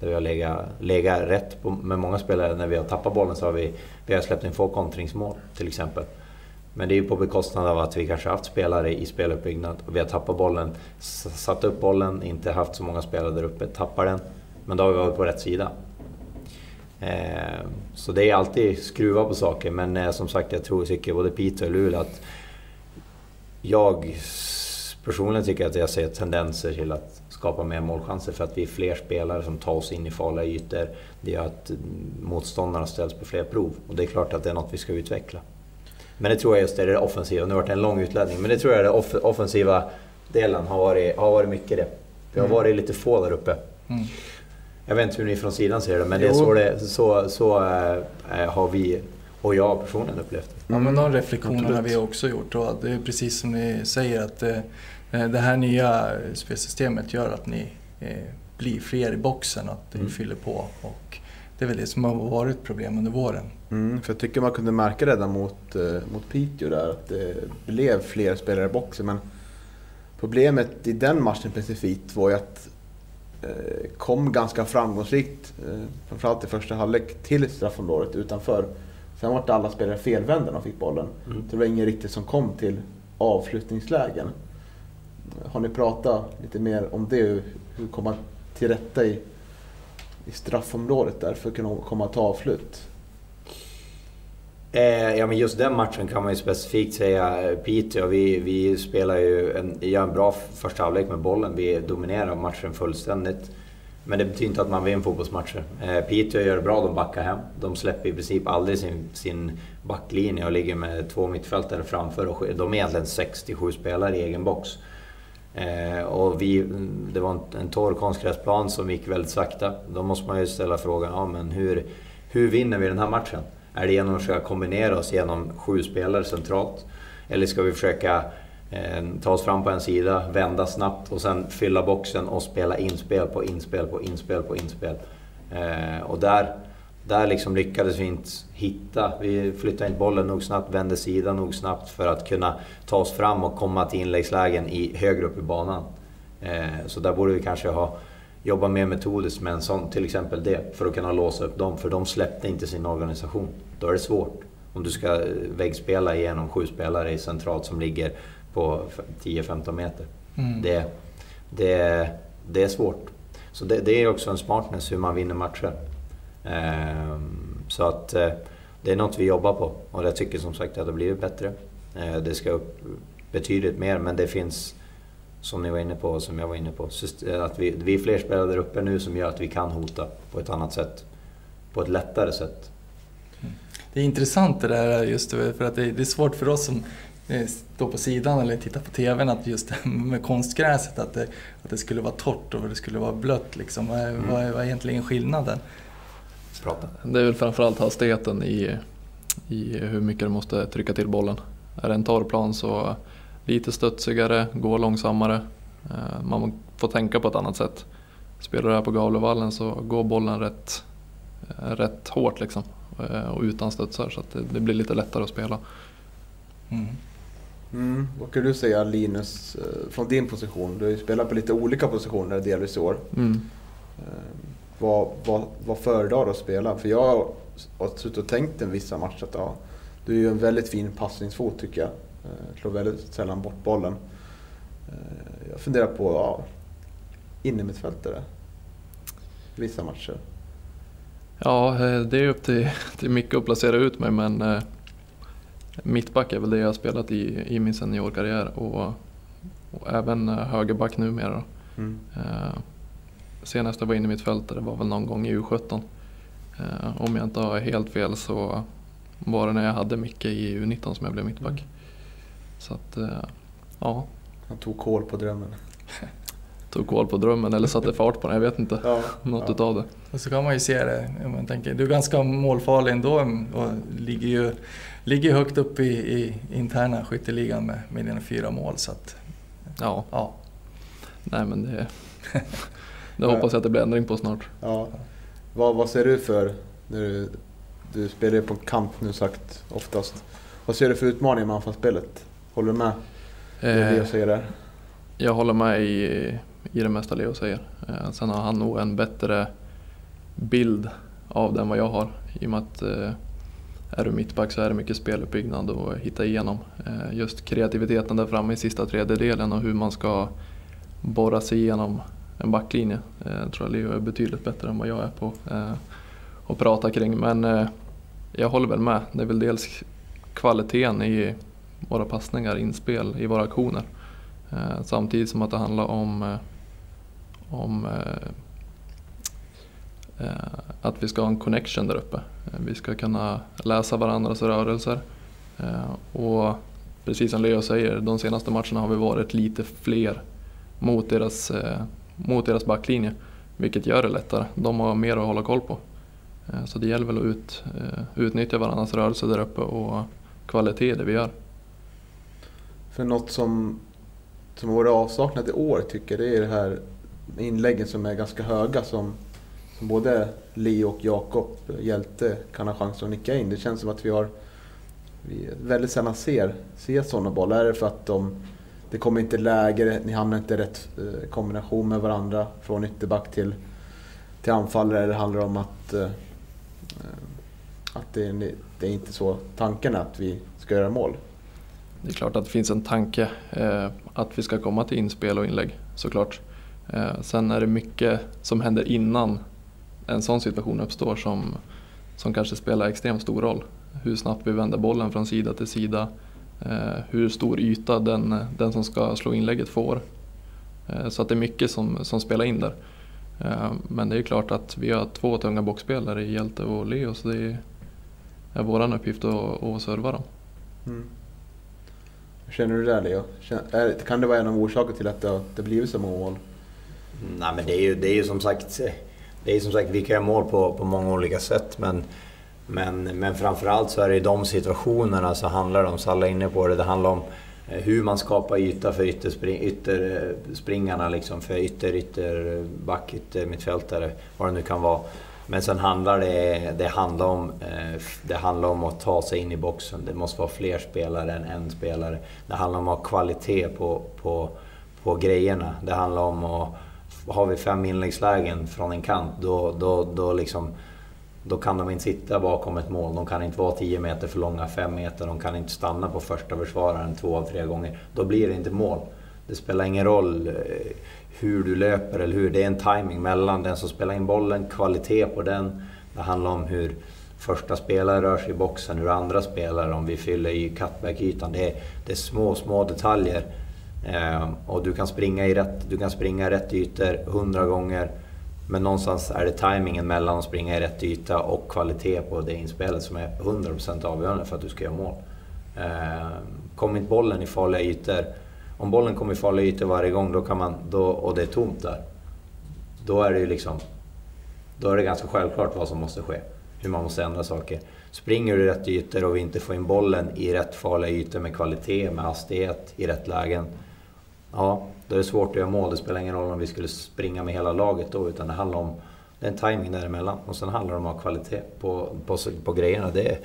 Speaker 8: Där vi har legat, legat rätt på, med många spelare. När vi har tappat bollen så har vi, vi har släppt in få kontringsmål till exempel. Men det är ju på bekostnad av att vi kanske haft spelare i speluppbyggnad och vi har tappat bollen, satt upp bollen, inte haft så många spelare där uppe, tappar den. Men då har vi varit på rätt sida. Eh, så det är alltid skruva på saker, men eh, som sagt jag tror, tycker både Peter och Luleå att jag personligen tycker att jag ser tendenser till att skapa mer målchanser för att vi är fler spelare som tar oss in i farliga ytor. Det gör att motståndarna ställs på fler prov och det är klart att det är något vi ska utveckla. Men det tror jag just är det offensiva. Nu har det varit en lång utläggning, men det tror jag är den offensiva delen har varit, har varit mycket det. Vi har mm. varit lite få där uppe. Mm. Jag vet inte hur ni från sidan ser det, men det är så, det, så, så äh, har vi och jag personligen upplevt det.
Speaker 2: Ja, men de reflektionerna har vi också gjort och det är precis som ni säger att äh, det här nya spelsystemet gör att ni eh, blir fler i boxen, att ni mm. fyller på. Och det är väl det som har varit problem under våren.
Speaker 1: Mm, för jag tycker man kunde märka redan mot, mot Piteå där att det blev fler spelare i boxen. Men problemet i den matchen specifikt var ju att kom ganska framgångsrikt, eh, framförallt i första halvlek, till straffområdet utanför. Sen var alla spelare felvända när de fick bollen. Mm. Det var ingen riktigt som kom till avslutningslägen. Har ni pratat lite mer om det? Hur komma till rätta i, i straffområdet där för att kunna komma till avslut?
Speaker 8: Eh, ja men just den matchen kan man ju specifikt säga eh, Piteå. Vi, vi spelar ju en, gör en bra första halvlek med bollen. Vi dominerar matchen fullständigt. Men det betyder inte att man vinner fotbollsmatcher. Eh, Piteå gör det bra, de backar hem. De släpper i princip aldrig sin, sin backlinje och ligger med två mittfältare framför. Och de är egentligen 67 spelare i egen box. Eh, och vi, det var en, en torr konstgräsplan som gick väldigt sakta. Då måste man ju ställa frågan, ja, men hur, hur vinner vi den här matchen? Är det genom att försöka kombinera oss genom sju spelare centralt? Eller ska vi försöka eh, ta oss fram på en sida, vända snabbt och sen fylla boxen och spela inspel på inspel på inspel på inspel? Eh, och där där liksom lyckades vi inte hitta. Vi flyttade inte bollen nog snabbt, vände sidan nog snabbt för att kunna ta oss fram och komma till inläggslägen i, högre upp i banan. Eh, så där borde vi kanske ha jobbat mer metodiskt med en sån, till exempel det, för att kunna låsa upp dem. För de släppte inte sin organisation. Då är det svårt. Om du ska väggspela igenom sju spelare i centralt som ligger på 10-15 meter. Mm. Det, det, det är svårt. Så det, det är också en smartness hur man vinner matcher. Ehm, så att eh, det är något vi jobbar på och jag tycker som sagt att det har blivit bättre. Eh, det ska upp betydligt mer men det finns, som ni var inne på och som jag var inne på, att vi, vi är fler spelare där uppe nu som gör att vi kan hota på ett annat sätt. På ett lättare sätt.
Speaker 2: Det är intressant det där just för att det är svårt för oss som eh, står på sidan eller tittar på TVn att just med konstgräset att det, att det skulle vara torrt och det skulle vara blött. Liksom. Vad, mm. vad är egentligen skillnaden?
Speaker 3: prata. Det är väl framförallt hastigheten i, i hur mycket du måste trycka till bollen. Är det en torr plan så lite studsigare, gå långsammare. Eh, man får tänka på ett annat sätt. Spelar du här på Gavlevallen så går bollen rätt, eh, rätt hårt liksom. Eh, och utan studsar så att det, det blir lite lättare att spela.
Speaker 2: Mm.
Speaker 1: Mm. Vad kan du säga Linus, från din position? Du har ju spelat på lite olika positioner delvis i år.
Speaker 3: Mm.
Speaker 1: Vad, vad, vad föredrar du att spela? För jag har suttit och tänkt en vissa matcher att ja, du är ju en väldigt fin passningsfot tycker jag. Eh, slår väldigt sällan bort bollen. Eh, jag funderar på ja, innermittfältare. Vissa matcher.
Speaker 3: Ja, eh, det är upp till, till Micke att placera ut mig men eh, mittback är väl det jag har spelat i, i min seniorkarriär och, och även eh, högerback numera.
Speaker 1: Mm.
Speaker 3: Eh, senast jag var inne i mittfältare var väl någon gång i U17. Eh, om jag inte har helt fel så var det när jag hade Micke i U19 som jag blev mittback. Så att, eh, ja,
Speaker 1: Han tog koll på drömmen.
Speaker 3: tog koll på drömmen eller satte fart på den, jag vet inte.
Speaker 1: Ja,
Speaker 3: Något
Speaker 1: ja.
Speaker 3: utav det.
Speaker 2: Och så kan man ju se det, man tänker, du är ganska målfarlig ändå och ligger ju ligger högt upp i, i interna skytteligan med, med dina fyra mål. Så att,
Speaker 3: Ja,
Speaker 2: ja.
Speaker 3: nej men det, det hoppas jag att det blir ändring på snart.
Speaker 1: Ja. Vad, vad ser du för, när du, du spelar ju på kant nu sagt oftast. Vad ser du för utmaningar med anfallsspelet? Håller du med det Leo
Speaker 3: Eh,
Speaker 1: säger där?
Speaker 3: jag håller med i, i det mesta Leo säger. Eh, sen har han nog en bättre bild av den vad jag har. I och med att eh, är du mittback så är det mycket speluppbyggnad och hitta igenom. Just kreativiteten där framme i sista tredjedelen och hur man ska borra sig igenom en backlinje. Eh, tror jag Leo är betydligt bättre än vad jag är på att prata kring. Men jag håller väl med. Det är väl dels kvaliteten i våra passningar, inspel, i våra aktioner. Eh, samtidigt som att det handlar om, eh, om eh, eh, att vi ska ha en connection där uppe. Eh, vi ska kunna läsa varandras rörelser. Eh, och precis som Leo säger, de senaste matcherna har vi varit lite fler mot deras, eh, mot deras backlinje. Vilket gör det lättare. De har mer att hålla koll på. Eh, så det gäller väl att ut, eh, utnyttja varandras rörelser där uppe och kvalitet i det vi gör.
Speaker 1: För något som, som har varit avsaknat i år tycker jag, det är det här inläggen som är ganska höga som, som både Leo och Jakob, Hjälte, kan ha chans att nicka in. Det känns som att vi har vi väldigt sällan ser, ser sådana bollar. Är det för att de, det kommer inte läge, ni hamnar inte i rätt eh, kombination med varandra från ytterback till, till anfallare? Eller handlar det om att, eh, eh, att det, det är inte så tanken är att vi ska göra mål?
Speaker 3: Det är klart att det finns en tanke eh, att vi ska komma till inspel och inlägg såklart. Eh, sen är det mycket som händer innan en sån situation uppstår som, som kanske spelar extremt stor roll. Hur snabbt vi vänder bollen från sida till sida. Eh, hur stor yta den, den som ska slå inlägget får. Eh, så att det är mycket som, som spelar in där. Eh, men det är klart att vi har två tunga boxspelare i Hjälte och Leo så det är, är vår uppgift att, att serva dem.
Speaker 1: Mm. Hur känner du där Leo? Kan det vara en av orsakerna till att det, har- blivit så många mål?
Speaker 8: Nej men det är ju, det är ju som sagt, det är som sagt vi kan göra mål på, på många olika sätt men, men, men framförallt så är det i de situationerna så handlar det om, Salla alla är inne på det, det handlar om eh, hur man skapar yta för ytterspring, ytterspringarna eh, liksom, för ytter, ytterback, yttermittfältare, vad det nu kan vara. Men sen handlar det, det, handlar om, eh, det handlar om att ta sig in i boxen. Det måste vara fler spelare än en spelare. Det handlar om att ha kvalitet på, på, på grejerna. Det handlar om att... Har vi fem inläggslägen från en kant, då, då, då, liksom, då kan de inte sitta bakom ett mål. De kan inte vara 10 meter för långa, 5 meter. De kan inte stanna på första försvararen två av tre gånger. Då blir det inte mål. Det spelar ingen roll eh, hur du löper eller hur. Det är en timing mellan den som spelar in bollen, kvalitet på den. Det handlar om hur första spelare rör sig i boxen, hur andra spelare, om vi fyller i cutback-ytan. Det är, det är små, små detaljer. Eh, och du kan springa i rätt, du kan springa i rätt ytor hundra gånger. Men någonstans är det timingen mellan att springa i rätt yta och kvalitet på det inspelet som är 100% avgörande för att du ska göra mål. Eh, kommer inte bollen i farliga ytor, om bollen kommer i farliga ytor varje gång då kan man, då, och det är tomt där, då är det ju liksom då är det ganska självklart vad som måste ske. Hur man måste ändra saker. Springer du i rätt ytor och vi inte får in bollen i rätt farliga ytor med kvalitet, med hastighet, i rätt lägen. Ja, då är det svårt att göra mål. Det spelar ingen roll om vi skulle springa med hela laget då, utan det handlar om det är en timing däremellan. Och sen handlar det om att ha kvalitet på, på, på grejerna. Det är,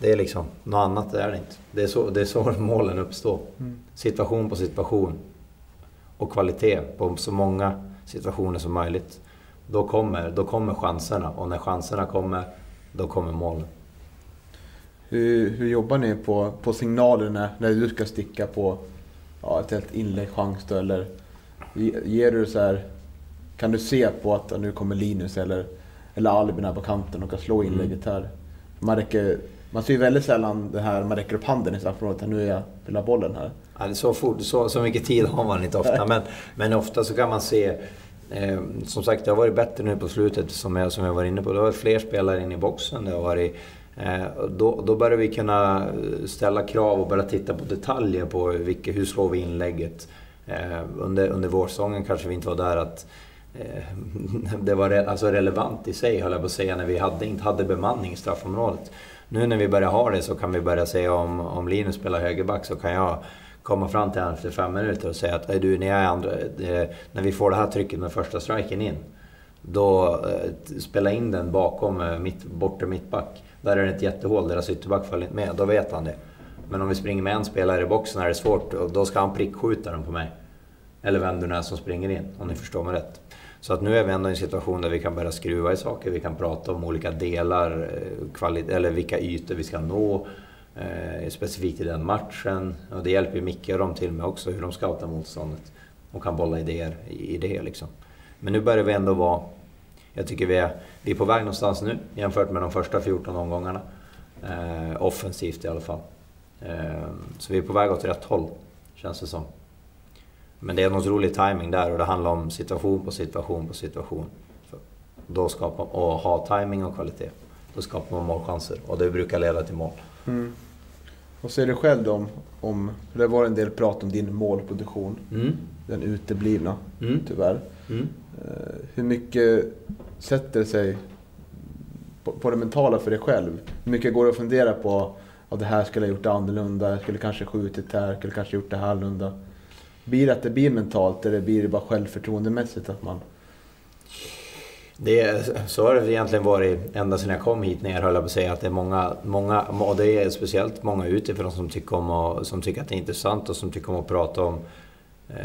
Speaker 8: det är liksom, något annat är det inte. Det är så, det är så målen uppstår.
Speaker 1: Mm.
Speaker 8: Situation på situation. Och kvalitet på så många situationer som möjligt. Då kommer, då kommer chanserna och när chanserna kommer, då kommer målen.
Speaker 1: Hur, hur jobbar ni på, på signaler när, du ska sticka på ja, ett helt inläggschans då, eller ge- ger du så här, kan du se på att nu kommer Linus eller, eller Albin här på kanten och kan slå inlägget här? Man, räcker, man ser ju väldigt sällan det här, man räcker upp handen i straffområdet, nu är jag, vill ha bollen här.
Speaker 8: Ja, det är så, fort, så, så mycket tid har man inte ofta, men, men ofta så kan man se... Eh, som sagt, det har varit bättre nu på slutet, som jag, som jag var inne på. Det har varit fler spelare in i boxen. Det har varit, eh, då, då börjar vi kunna ställa krav och börja titta på detaljer på vilka, hur slår vi inlägget. Eh, under, under vårsäsongen kanske vi inte var där att eh, det var re, alltså relevant i sig, höll jag på att säga, när vi hade, inte hade bemanning i straffområdet. Nu när vi börjar ha det så kan vi börja säga om, om Linus spelar högerback så kan jag komma fram till honom efter fem minuter och säga att du, när, jag är andra, det, när vi får det här trycket med första striken in. Då eh, spela in den bakom eh, mitt, bortre mittback. Där är det ett jättehål, deras ytterback följer inte med. Då vet han det. Men om vi springer med en spelare i boxen är det svårt och då ska han prickskjuta den på mig. Eller vem du nu är som springer in, om ni förstår mig rätt. Så att nu är vi ändå i en situation där vi kan börja skruva i saker. Vi kan prata om olika delar, eh, eller vilka ytor vi ska nå. Eh, specifikt i den matchen. Och det hjälper ju Micke och dem till med också, hur de scoutar motståndet. Och kan bolla idéer i, i det liksom. Men nu börjar vi ändå vara... Jag tycker vi är, vi är på väg någonstans nu jämfört med de första 14 omgångarna. Eh, offensivt i alla fall. Eh, så vi är på väg åt rätt håll, känns det som. Men det är en otrolig timing där och det handlar om situation på situation på situation. För då skapar, och ha timing och kvalitet. Då skapar man målchanser och det brukar leda till mål.
Speaker 1: Mm. Vad säger du själv då om, om, det var en del prat om din målproduktion,
Speaker 8: Mm.
Speaker 1: den uteblivna
Speaker 8: Mm.
Speaker 1: tyvärr.
Speaker 8: Mm.
Speaker 1: Eh, Hur mycket sätter sig på, på det mentala för dig själv? Hur mycket går det att fundera på att det här skulle jag gjort annorlunda, jag skulle kanske skjutit här, jag skulle kanske gjort det här annorlunda. Blir det att det blir mentalt eller blir det bara självförtroendemässigt att man...
Speaker 8: Det, så har det egentligen varit ända sedan jag kom hit ner höll jag på att säga att det är många, många och det är speciellt många utifrån som tycker, om att, som tycker att det är intressant och som tycker om att prata om eh,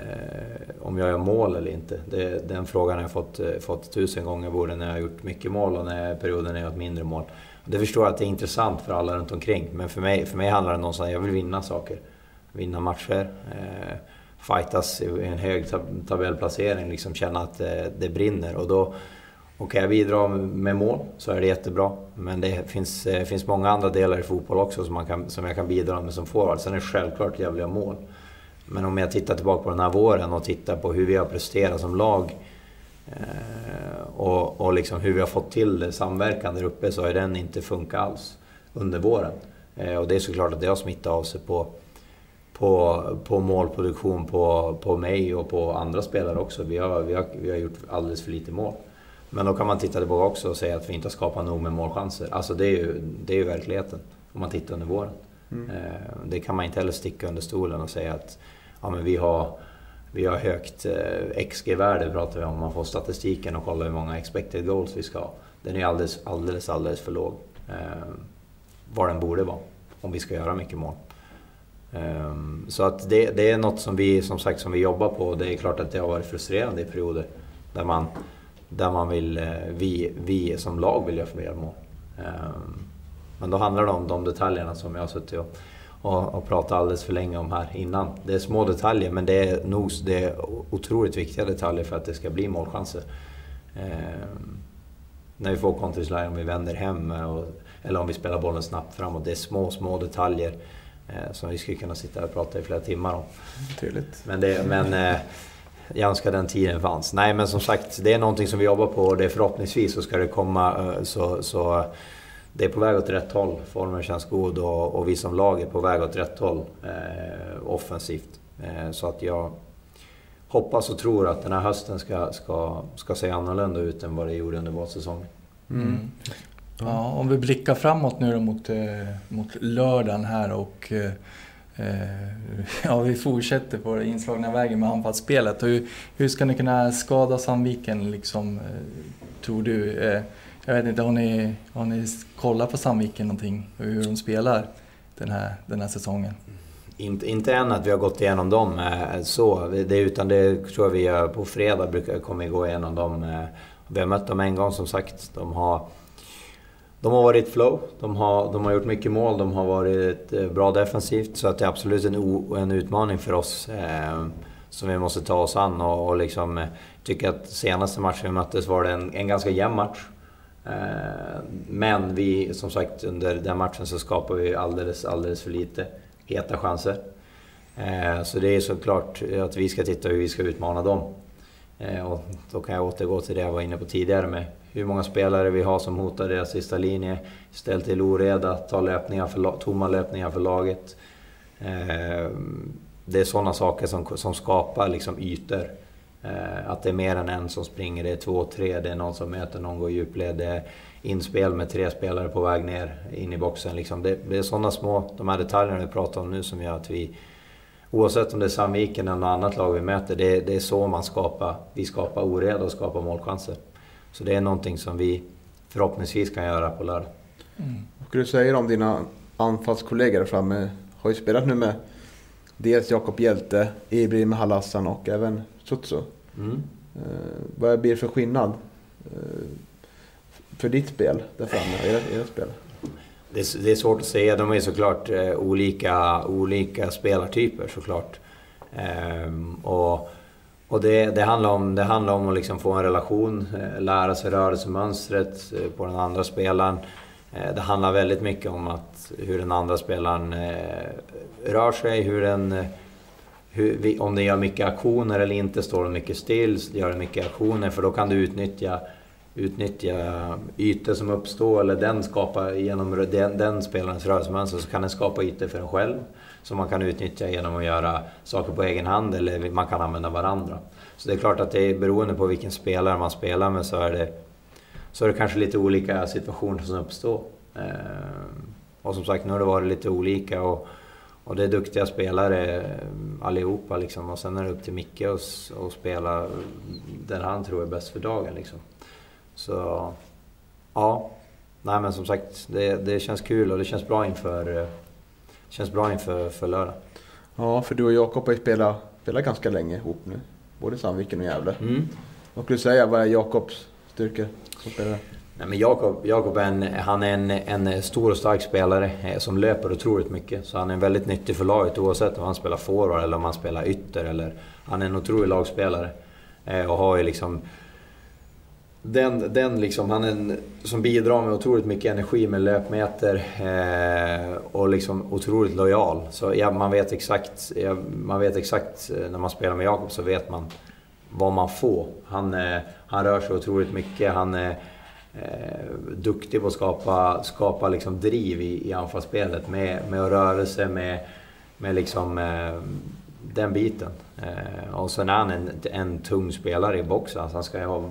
Speaker 8: om jag gör mål eller inte. Det, den frågan har jag fått, eh, fått tusen gånger både när jag har gjort mycket mål och när perioden när jag har gjort mindre mål. Det förstår jag att det är intressant för alla runt omkring men för mig, för mig handlar det någonstans jag vill vinna saker. Vinna matcher. Eh, fightas i en hög tab- tabellplacering, liksom känna att eh, det brinner. Och då, och kan jag bidra med mål så är det jättebra. Men det finns, det finns många andra delar i fotboll också som, man kan, som jag kan bidra med som forward. Sen är det självklart jävliga jag vill ha mål. Men om jag tittar tillbaka på den här våren och tittar på hur vi har presterat som lag eh, och, och liksom hur vi har fått till det, samverkan där uppe, så har den inte funkat alls under våren. Eh, och det är såklart att det har smittat av sig på, på, på målproduktion på, på mig och på andra spelare också. Vi har, vi, har, vi har gjort alldeles för lite mål. Men då kan man titta tillbaka också och säga att vi inte har skapat nog med målchanser. Alltså det är ju, det är ju verkligheten om man tittar under våren. Eh, Det kan man inte heller sticka under stolen och säga att ja, men vi har, vi har högt eh, XG-värde pratar vi om. Man får statistiken och kollar hur många expected goals vi ska ha. Den är alldeles, alldeles, alldeles för låg. Eh, Vad den borde vara om vi ska göra mycket mål. Ehm, så att det, det är något som vi, som sagt, som vi jobbar på. Det är klart att det har varit frustrerande i perioder. Där man, där man vill, eh, vi, vi som lag vill göra fler mål. Ehm, men då handlar det om de detaljerna som jag har suttit och, och, och pratat alldeles för länge om här innan. Det är små detaljer men det är nog det är otroligt viktiga detaljer för att det ska bli målchanser. Ehm, när vi får kontringsläge, om vi vänder hem och, eller om vi spelar bollen snabbt framåt. Det är små, små detaljer som vi skulle kunna sitta och prata i flera timmar om.
Speaker 1: Tydligt.
Speaker 8: Men, det, men eh, jag önskar den tiden fanns. Nej men som sagt, det är någonting som vi jobbar på och det är förhoppningsvis så ska det komma eh, så, så det är på väg åt rätt håll. Formen känns god och, och vi som lag är på väg åt rätt håll eh, offensivt. Eh, så att jag hoppas och tror att den här hösten ska, ska, ska se annorlunda ut än vad det gjorde under vårsäsongen.
Speaker 2: Mm. Ja, om vi blickar framåt nu då mot, eh, mot lördagen här och eh, eh, ja, vi fortsätter på den inslagna vägen med anfallsspelet. Hur, hur ska ni kunna skada Sandviken liksom, tror du? Jag vet inte, har ni, har ni kollat på Sandviken någonting? Hur de spelar den här, den här säsongen?
Speaker 8: Inte, inte än att vi har gått igenom dem så, det, utan det tror jag vi gör på fredag, brukar komma gå igenom dem. Vi har mött dem en gång som sagt. De har, de har varit flow, de har, de har gjort mycket mål, de har varit eh, bra defensivt. Så att det är absolut en, en utmaning för oss eh, som vi måste ta oss an. Och, och liksom, eh, tycker att senaste matchen vi möttes var det en, en ganska jämn match. Eh, men vi, som sagt, under den matchen så skapade vi alldeles, alldeles för lite heta chanser. Eh, så det är såklart att vi ska titta hur vi ska utmana dem. Eh, och då kan jag återgå till det jag var inne på tidigare med hur många spelare vi har som hotar deras sista linje. Ställ till oreda, ta löpningar för, tomma löpningar för laget. Eh, det är sådana saker som, som skapar liksom ytor. Eh, att det är mer än en som springer, det är två, tre, det är någon som möter, någon går i djupled. Det är inspel med tre spelare på väg ner in i boxen. Liksom det, det är sådana små, de här detaljerna vi pratar om nu som gör att vi Oavsett om det är Sandviken eller något annat lag vi möter, det, det är så man skapar, vi skapar oreda och skapar målchanser. Så det är någonting som vi förhoppningsvis kan göra på lördag.
Speaker 1: Mm. Vad du säger om dina anfallskollegor där framme? Har ju spelat nu med dels Jakob Hjälte, Ibrahim Halassan och även Sutsu. Mm. Eh, vad blir det för skillnad eh, för ditt spel där framme, ert spel?
Speaker 8: Det är, det är, svårt att säga. De är såklart eh, olika, olika spelartyper såklart. Ehm, och och det, det, handlar om, det handlar om att liksom få en relation, eh, lära sig rörelsemönstret eh, på den andra spelaren. Eh, det handlar väldigt mycket om att, hur den andra spelaren rör sig, hur den hur, om den gör mycket aktioner eller inte. Står den mycket still, gör den mycket aktioner, för då kan du utnyttja, utnyttja ytor som uppstår, eller den skapar genom den, den spelarens rörelsemönster, så kan den skapa ytor för en själv. Som man kan utnyttja genom att göra saker på egen hand, eller man kan använda varandra. Så det är klart att det är beroende på vilken spelare man spelar med så är det, så är det kanske lite olika situationer som uppstår. Eh, och som sagt, nu har det varit lite olika. Och, och det är duktiga spelare eh, allihopa liksom. Och sen är det upp till Micke att spela där han tror är bäst för dagen liksom. Så ja, nej men som sagt det, det känns kul och det känns bra inför, eh, känns bra inför för lördag.
Speaker 1: Ja, för du och Jakob har ju spelat, spelat ganska länge ihop nu. Både Sandviken och Gävle. Mm. Vad skulle du säga, vad är Jakobs styrkor som spelare?
Speaker 8: Nej, men Jakob, Jakob är, en, han är en, en stor och stark spelare eh, som löper otroligt mycket. Så han är väldigt nyttig för laget oavsett om han spelar forward eller om han spelar ytter. Eller, han är en otrolig lagspelare. Eh, och har ju liksom... Den, den liksom, han är en, som bidrar med otroligt mycket energi med löpmeter eh, och liksom otroligt lojal. Så ja, man, vet exakt, ja, man vet exakt, eh, när man spelar med Jakob så vet man vad man får. Han, eh, han rör sig otroligt mycket. Han, är eh, duktig på att skapa, skapa liksom driv i, i anfallsspelet med, med rörelse, med, med liksom, eh, den biten. Eh, och sen är han en, en tung spelare i boxen. Alltså han ska ha,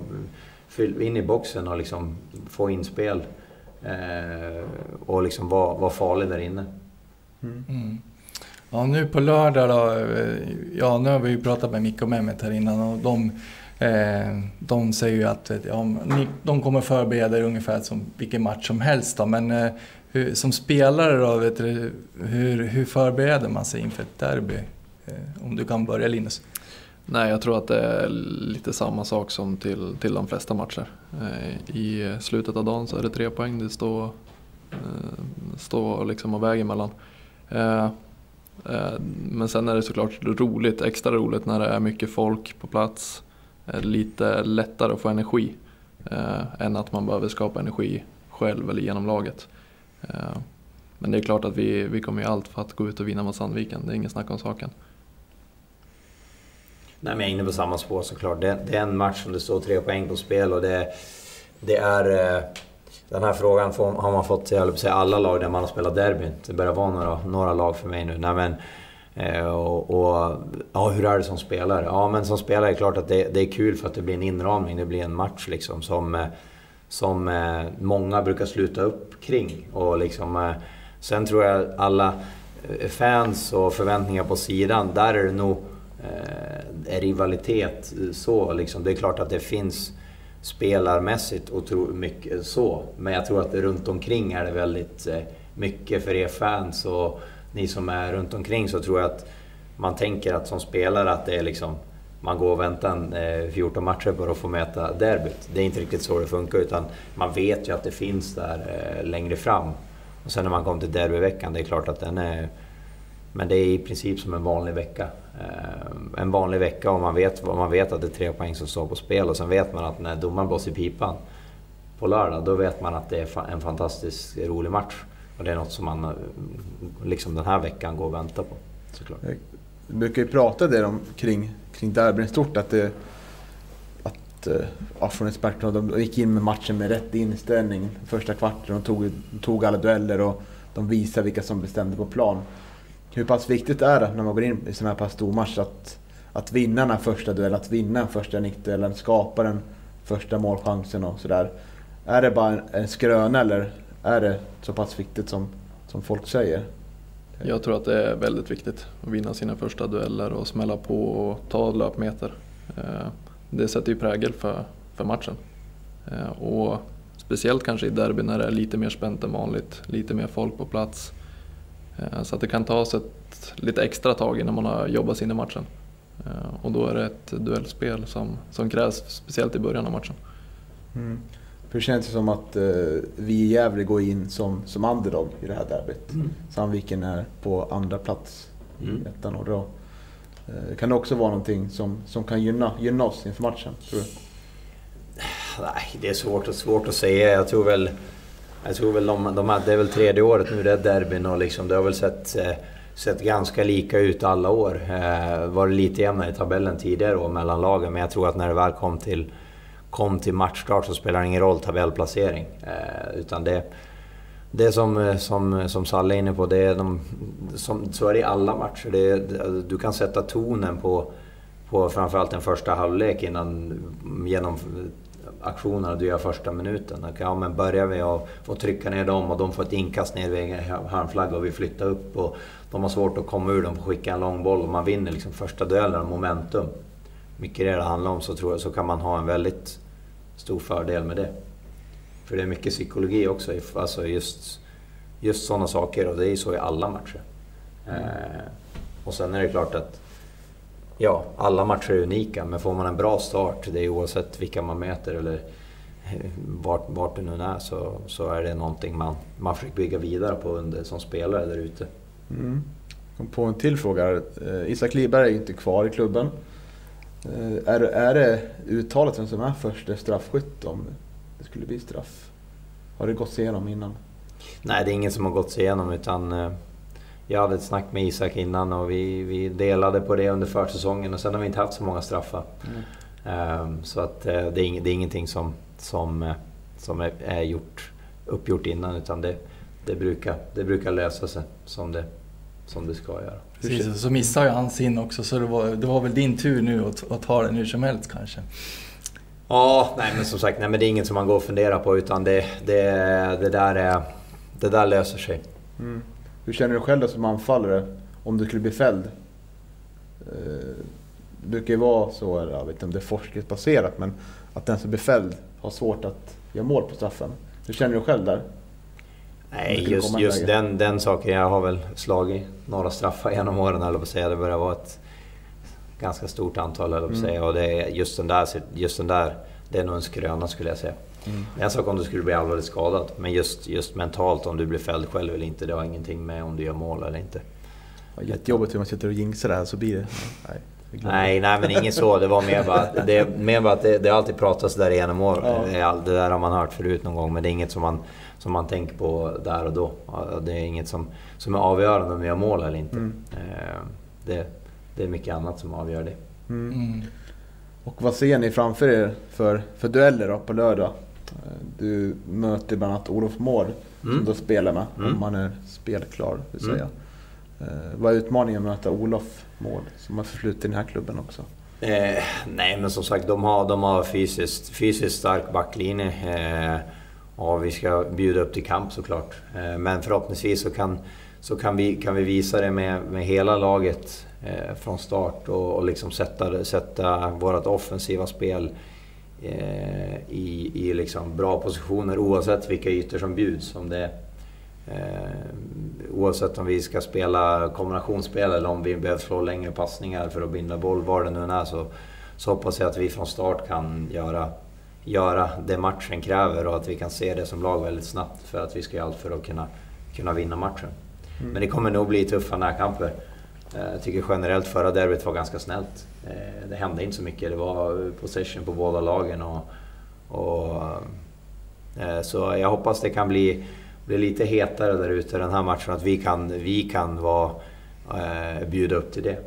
Speaker 8: in i boxen och liksom få inspel eh, och liksom vara, var farlig där inne.
Speaker 2: Mm. Mm. Ja, nu på lördag då. Eh, ja, nu har vi ju pratat med Micke och Mehmet här innan och de Eh, de säger ju att ja, de kommer förbereda er ungefär som vilken match som helst. Då, men eh, hur, som spelare då, vet du, hur, hur förbereder man sig inför ett derby? Eh, om du kan börja Linus.
Speaker 3: Nej, jag tror att det är lite samma sak som till, till de flesta matcher. Eh, I slutet av dagen så är det tre poäng det står, eh, står liksom och väger mellan. Eh, men sen är det såklart roligt, extra roligt när det är mycket folk på plats lite lättare att få energi än att man behöver skapa energi själv eller genom laget. Men det är klart att vi, vi kommer ju allt för att gå ut och vinna mot Sandviken, det är ingen snack om saken.
Speaker 8: Nej, men jag är inne på samma spår såklart. Det, det är en match som det står tre poäng på spel och det, det är... Eh, den här frågan får, har man fått till alla lag där man har spelat derbyn. Det börjar vara några, några lag för mig nu. Nej, men, Eh, och, och, ja, hur är det som spelare? Ja, men som spelare är det klart att det, det, är kul för att det blir en inramning, det blir en match liksom som, eh, som eh, många brukar sluta upp kring. Och liksom, eh, sen tror jag alla eh, fans och förväntningar på sidan, där är det nog eh, rivalitet så. Liksom. Det är klart att det finns spelarmässigt och tro, mycket så. Men jag tror att det runt omkring är det väldigt eh, mycket för er fans och ni som är runt omkring så tror jag att man tänker att som spelare att det är liksom man går och väntar en, eh, 14 matcher på att få möta derbyt. Det är inte riktigt så det funkar utan man vet ju att det finns där eh, längre fram. Och sen när man kommer till derbyveckan, det är klart att den är... Men det är i princip som en vanlig vecka. Eh, en vanlig vecka och man vet, man vet att det är tre poäng som står på spel och sen vet man att när domaren blåser i pipan på lördag, då vet man att det är en fantastiskt rolig match. Och det är något som man eh, liksom den här veckan går och väntar på. Såklart.
Speaker 1: Eh, vi brukar ju prata det om, kring, kring derbyn stort, att det... Att, ja, från experterna, de gick in med matchen med rätt inställning första kvarten. De tog, tog alla dueller och de visade vilka som bestämde på plan. Hur pass viktigt är det när man går in i sådana här pass stor match att, att vinna den här första duellen, att vinna den första nickduellen, skapa den första målchansen och sådär. Är det bara en, en skröna eller är det så pass viktigt som, som folk säger?
Speaker 3: Jag tror att det är väldigt viktigt att vinna sina första dueller och smälla på och ta löpmeter. Eh, det sätter ju prägel för, för matchen. Eh, och speciellt kanske i derby när det är lite mer spänt än vanligt, lite mer folk på plats. Eh, så att det kan ta sig ett lite extra tag innan man har jobbat sig in i matchen. Och då är det ett duellspel som, som krävs, speciellt i början av matchen.
Speaker 1: Mm. Det känns som att eh, vi i Gävle går in som, som underdog i det här derbyt. Mm. Sandviken är på andra plats mm. i ettan och då eh, kan det också vara någonting som, som kan gynna, gynna oss inför matchen, tror du?
Speaker 8: Nej, det är svårt, svårt att säga. Jag tror väl... Jag tror väl de, de, det är väl tredje året nu det är derbyn och liksom, det har väl sett, eh, sett ganska lika ut alla år. Eh, var det lite jämnare i tabellen tidigare år mellan lagen, men jag tror att när det väl kom till kom till matchstart så spelar det ingen roll tabellplacering. Eh, utan det, det som, eh, som, som Salle är inne på, det är de, som, så är det i alla matcher. Det, alltså, du kan sätta tonen på, på framförallt den första halvlek innan, genom aktionerna du gör första minuten. Ja, men börjar vi att få trycka ner dem och de får ett inkast ner vid hörnflagga och vi flyttar upp och de har svårt att komma ur, de får skicka en lång boll och man vinner liksom första duellen, momentum. Mycket det det handlar om, så tror jag så kan man ha en väldigt stor fördel med det. För det är mycket psykologi också, alltså just, just sådana saker och det är så i alla matcher. Mm. Eh, och sen är det klart att ja, alla matcher är unika, men får man en bra start, det är oavsett vilka man möter eller eh, vart, vart det nu är, så, så är det någonting man, man försöker bygga vidare på under, som spelare där ute.
Speaker 1: Mm. Kom på en till fråga. Eh, Isak Liberg är inte kvar i klubben. Eh, är, är det uttalat vem som är första straffskytt om det skulle bli straff? Har det gått igenom innan?
Speaker 8: Nej, det är ingen som har gått igenom utan jag hade ett snack med Isak innan och vi, vi delade på det under försäsongen och sen har vi inte haft så många straffar. Mm. Um, så att uh, det, är, det är ingenting som, som, uh, som är, är gjort, uppgjort innan utan det, det, brukar, det brukar lösa sig som det, som det ska göra.
Speaker 2: Precis, så missade ju han sin också så det var, det var väl din tur nu att, att ta den hur som helst kanske?
Speaker 8: Ja, nej men som sagt, nej, men det är inget som man går och funderar på utan det, det, det, där, är, det där löser sig.
Speaker 1: Mm. Hur känner du själv då som anfallare om du skulle bli fälld? Eh, det brukar ju vara så, jag vet inte om det är forskningsbaserat, men att den som blir fälld har svårt att göra mål på straffen. Hur känner du själv där?
Speaker 8: Nej, just, just den, den saken. Jag har väl slagit några straffar genom åren, eller på säga. Det börjar vara ett ganska stort antal, eller på mm. säga. Och det är just den där, just den där, det är nog en skröna skulle jag säga. Mm. En sak om du skulle bli allvarligt skadad, men just, just mentalt om du blir fälld själv eller inte, det har ingenting med om du gör mål eller inte.
Speaker 1: Ja, jättejobbigt hur man sitter och jinxar det här så blir det...
Speaker 8: Nej. Nej, nej men inget så. Det var mer bara, det, mer bara att det, det alltid pratas där genom år. Ja. Det där har man hört förut någon gång, men det är inget som man som man tänker på där och då. Det är inget som, som är avgörande om vi gör mål eller inte. Mm. Eh, det, det är mycket annat som avgör det. Mm.
Speaker 1: Mm. Och vad ser ni framför er för, för dueller då, på lördag? Du möter bland annat Olof Mård mm. som du spelar med, om mm. man är spelklar. Vill mm. säga. Eh, vad är utmaningen att möta Olof Mård som har förflutit i den här klubben också?
Speaker 8: Eh, nej men som sagt, de har, de har fysiskt, fysiskt stark backlinje. Eh, Ja, vi ska bjuda upp till kamp såklart. Eh, men förhoppningsvis så kan, så kan, vi, kan vi visa det med, med hela laget eh, från start och, och liksom sätta, sätta vårt offensiva spel eh, i, i liksom bra positioner oavsett vilka ytor som bjuds. Om det, eh, oavsett om vi ska spela kombinationsspel eller om vi behöver slå längre passningar för att binda boll, vad det nu än är, så, så hoppas jag att vi från start kan göra, göra det matchen kräver och att vi kan se det som lag väldigt snabbt för att vi ska göra allt för att kunna, kunna vinna matchen. Mm. Men det kommer nog bli tuffa närkamper. Eh, jag tycker generellt förra derbyt var ganska snällt. Eh, det hände inte så mycket. Det var possession på båda lagen. Och, och, eh, så jag hoppas det kan bli, bli lite hetare där ute den här matchen. Att vi kan, vi kan vara, bjuda upp till det.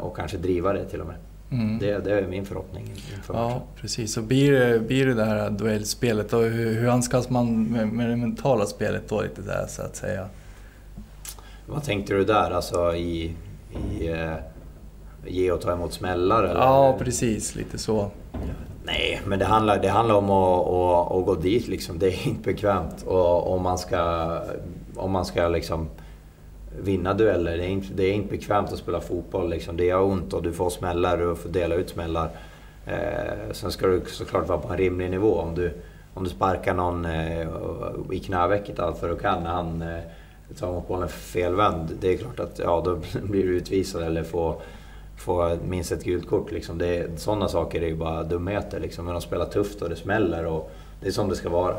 Speaker 8: Och kanske driva det till och med. Mm. Det, det, är min förhoppning inför
Speaker 2: Ja, precis. Så blir det, blir det här duellspelet, och hur, hur handskas man med, med det mentala spelet då lite där så att säga?
Speaker 8: Vad tänkte du där? Alltså i... i eh, ge och ta emot smällar? Eller?
Speaker 2: Ja, precis. Lite så.
Speaker 8: Nej, men det handlar, det handlar om att, att, att gå dit liksom. Det är inte bekvämt. Och om man ska, om man ska liksom vinna dueller. Det är, inte, det är inte bekvämt att spela fotboll. Liksom. Det gör ont och du får smällar och får dela ut smällar. Eh, sen ska du såklart vara på en rimlig nivå. Om du, om du sparkar någon eh, i knävecket allt för du kan när han eh, tar emot bollen felvänd. Det är klart att ja, då blir du utvisad eller får, får minst ett gult kort. Liksom. Det, sådana saker är ju bara dumheter. Liksom. Men de spelar tufft och det smäller och det är som det ska vara.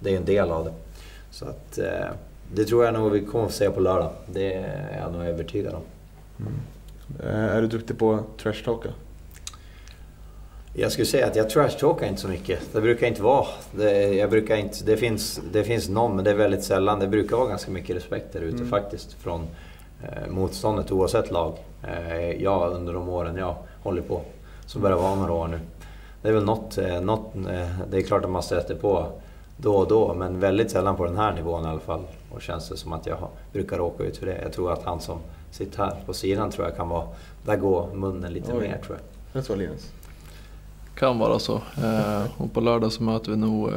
Speaker 8: Det är en del av det. Så att, eh, det tror jag nog vi kommer att få se på lördag. Det är jag nog övertygad om. Mm.
Speaker 1: Eh, är du duktig på trash-talka?
Speaker 8: Jag skulle säga att jag trashtalkar inte så mycket. Det brukar inte vara. Det, jag brukar inte, det, finns, det finns någon, men det är väldigt sällan. Det brukar vara ganska mycket respekt där ute mm. faktiskt. Från motståndet oavsett lag. Eh, jag under de åren jag håller på. Som börjar vara några år nu. Det är väl något, eh, något eh, det är klart att man stöter på då och då, men väldigt sällan på den här nivån i alla fall. Och känns det som att jag brukar råka ut för det. Jag tror att han som sitter här på sidan tror jag kan vara... Där går munnen lite Oj. mer tror jag.
Speaker 1: Det så Linus?
Speaker 3: Kan vara så. Eh, och på lördag så möter vi nog eh,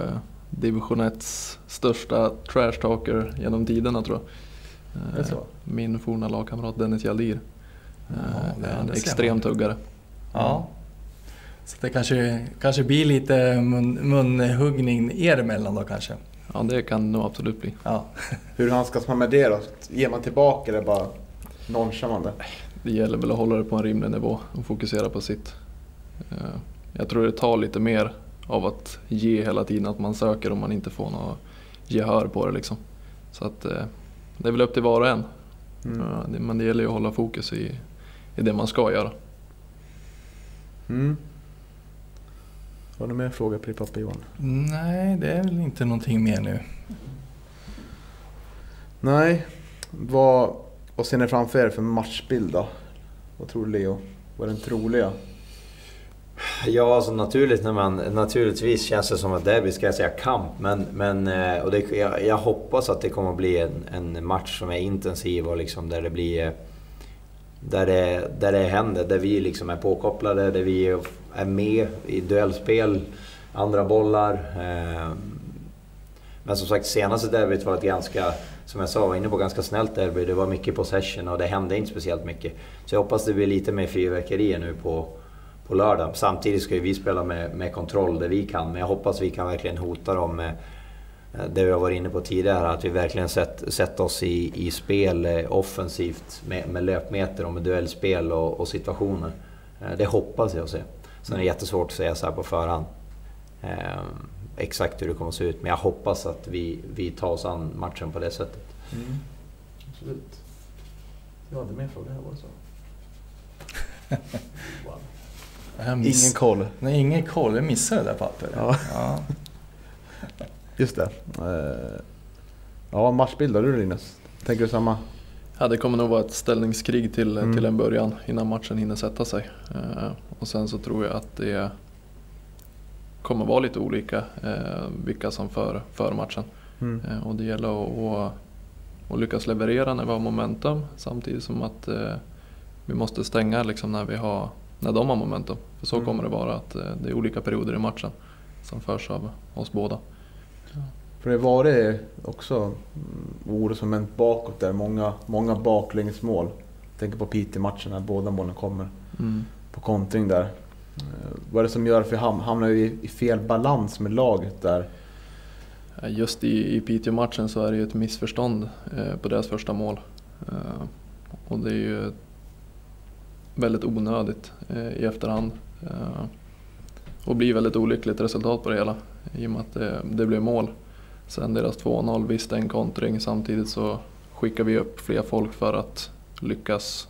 Speaker 3: division 1 största trashtalker genom tiderna tror jag. Eh, min forna lagkamrat Dennis Jaldir. Ja, är en extrem tuggare.
Speaker 2: Ja. Så det kanske, kanske blir lite mun, munhuggning er emellan då kanske?
Speaker 3: Ja, det kan det nog absolut bli. Ja.
Speaker 1: Hur handskas man med det då? Ger man tillbaka eller bara nonchar man det?
Speaker 3: Det gäller väl att hålla det på en rimlig nivå och fokusera på sitt. Jag tror det tar lite mer av att ge hela tiden, att man söker om man inte får något gehör på det. Liksom. Så att, eh, det är väl upp till var och en. Mm. Men det gäller ju att hålla fokus i, i det man ska göra.
Speaker 1: Mm. Har du mer frågor Pripp Johan?
Speaker 2: Nej, det är väl inte någonting mer nu.
Speaker 1: Nej. Vad, vad ser ni framför er för matchbild då? Vad tror du Leo? Vad är den troliga?
Speaker 8: Ja, alltså naturligt när man, naturligtvis känns det som att derby ska jag säga kamp. Men, men eh, och det, jag, jag, hoppas att det kommer att bli en, en match som är intensiv och liksom där det blir... Eh, där det, där det händer, där vi liksom är påkopplade, där vi är med i duellspel, andra bollar. Eh. Men som sagt, senaste derbyt var ett ganska, som jag sa, var inne på ganska snällt derby. Det var mycket possession och det hände inte speciellt mycket. Så jag hoppas det blir lite mer fyrverkerier nu på, på lördag. Samtidigt ska ju vi spela med, med kontroll det vi kan, men jag hoppas vi kan verkligen hota dem med eh, det vi har varit inne på tidigare, att vi verkligen sätter sätt oss i, i spel eh, offensivt med, med löpmeter och med duellspel och, och situationer. Eh, det hoppas jag se. Sen är det jättesvårt att säga så här på förhand. Eh, exakt hur det kommer att se ut, men jag hoppas att vi, vi tar oss an matchen på det sättet. Mm.
Speaker 1: Absolut. Jag hade mer frågor här, var det så?
Speaker 2: wow. Ingen koll. Nej, ingen koll. Jag missade det där pappret. Ja. ja.
Speaker 1: Just det. Eh, ja, matchbild du Linus? Tänker du samma?
Speaker 3: Ja, det kommer nog vara ett ställningskrig till, mm. till en början innan matchen hinner sätta sig. Eh, och sen så tror jag att det kommer vara lite olika eh, vilka som för, för matchen. Mm. och det gäller att, att, lyckas leverera när vi har momentum samtidigt som att vi måste stänga liksom när vi har när de har momentum. För så mm. kommer det vara, att eh, det är olika perioder i matchen som förs av oss båda.
Speaker 1: För det var det också mm, vänt bakåt där, många, många baklängesmål. Jag tänker på Piteå-matchen när båda målen kommer mm. på kontring där. Eh, vad är det som gör att vi hamnar i, i fel balans med laget där?
Speaker 3: Just i, i Piteå-matchen så är det ju ett missförstånd eh, på deras första mål. Och det är ju väldigt onödigt eh, i efterhand. Eh, och blir väldigt olyckligt resultat på det hela i och med att det, det blev mål. Sen deras 2-0, visst en kontring, samtidigt så skickar vi upp fler folk för att lyckas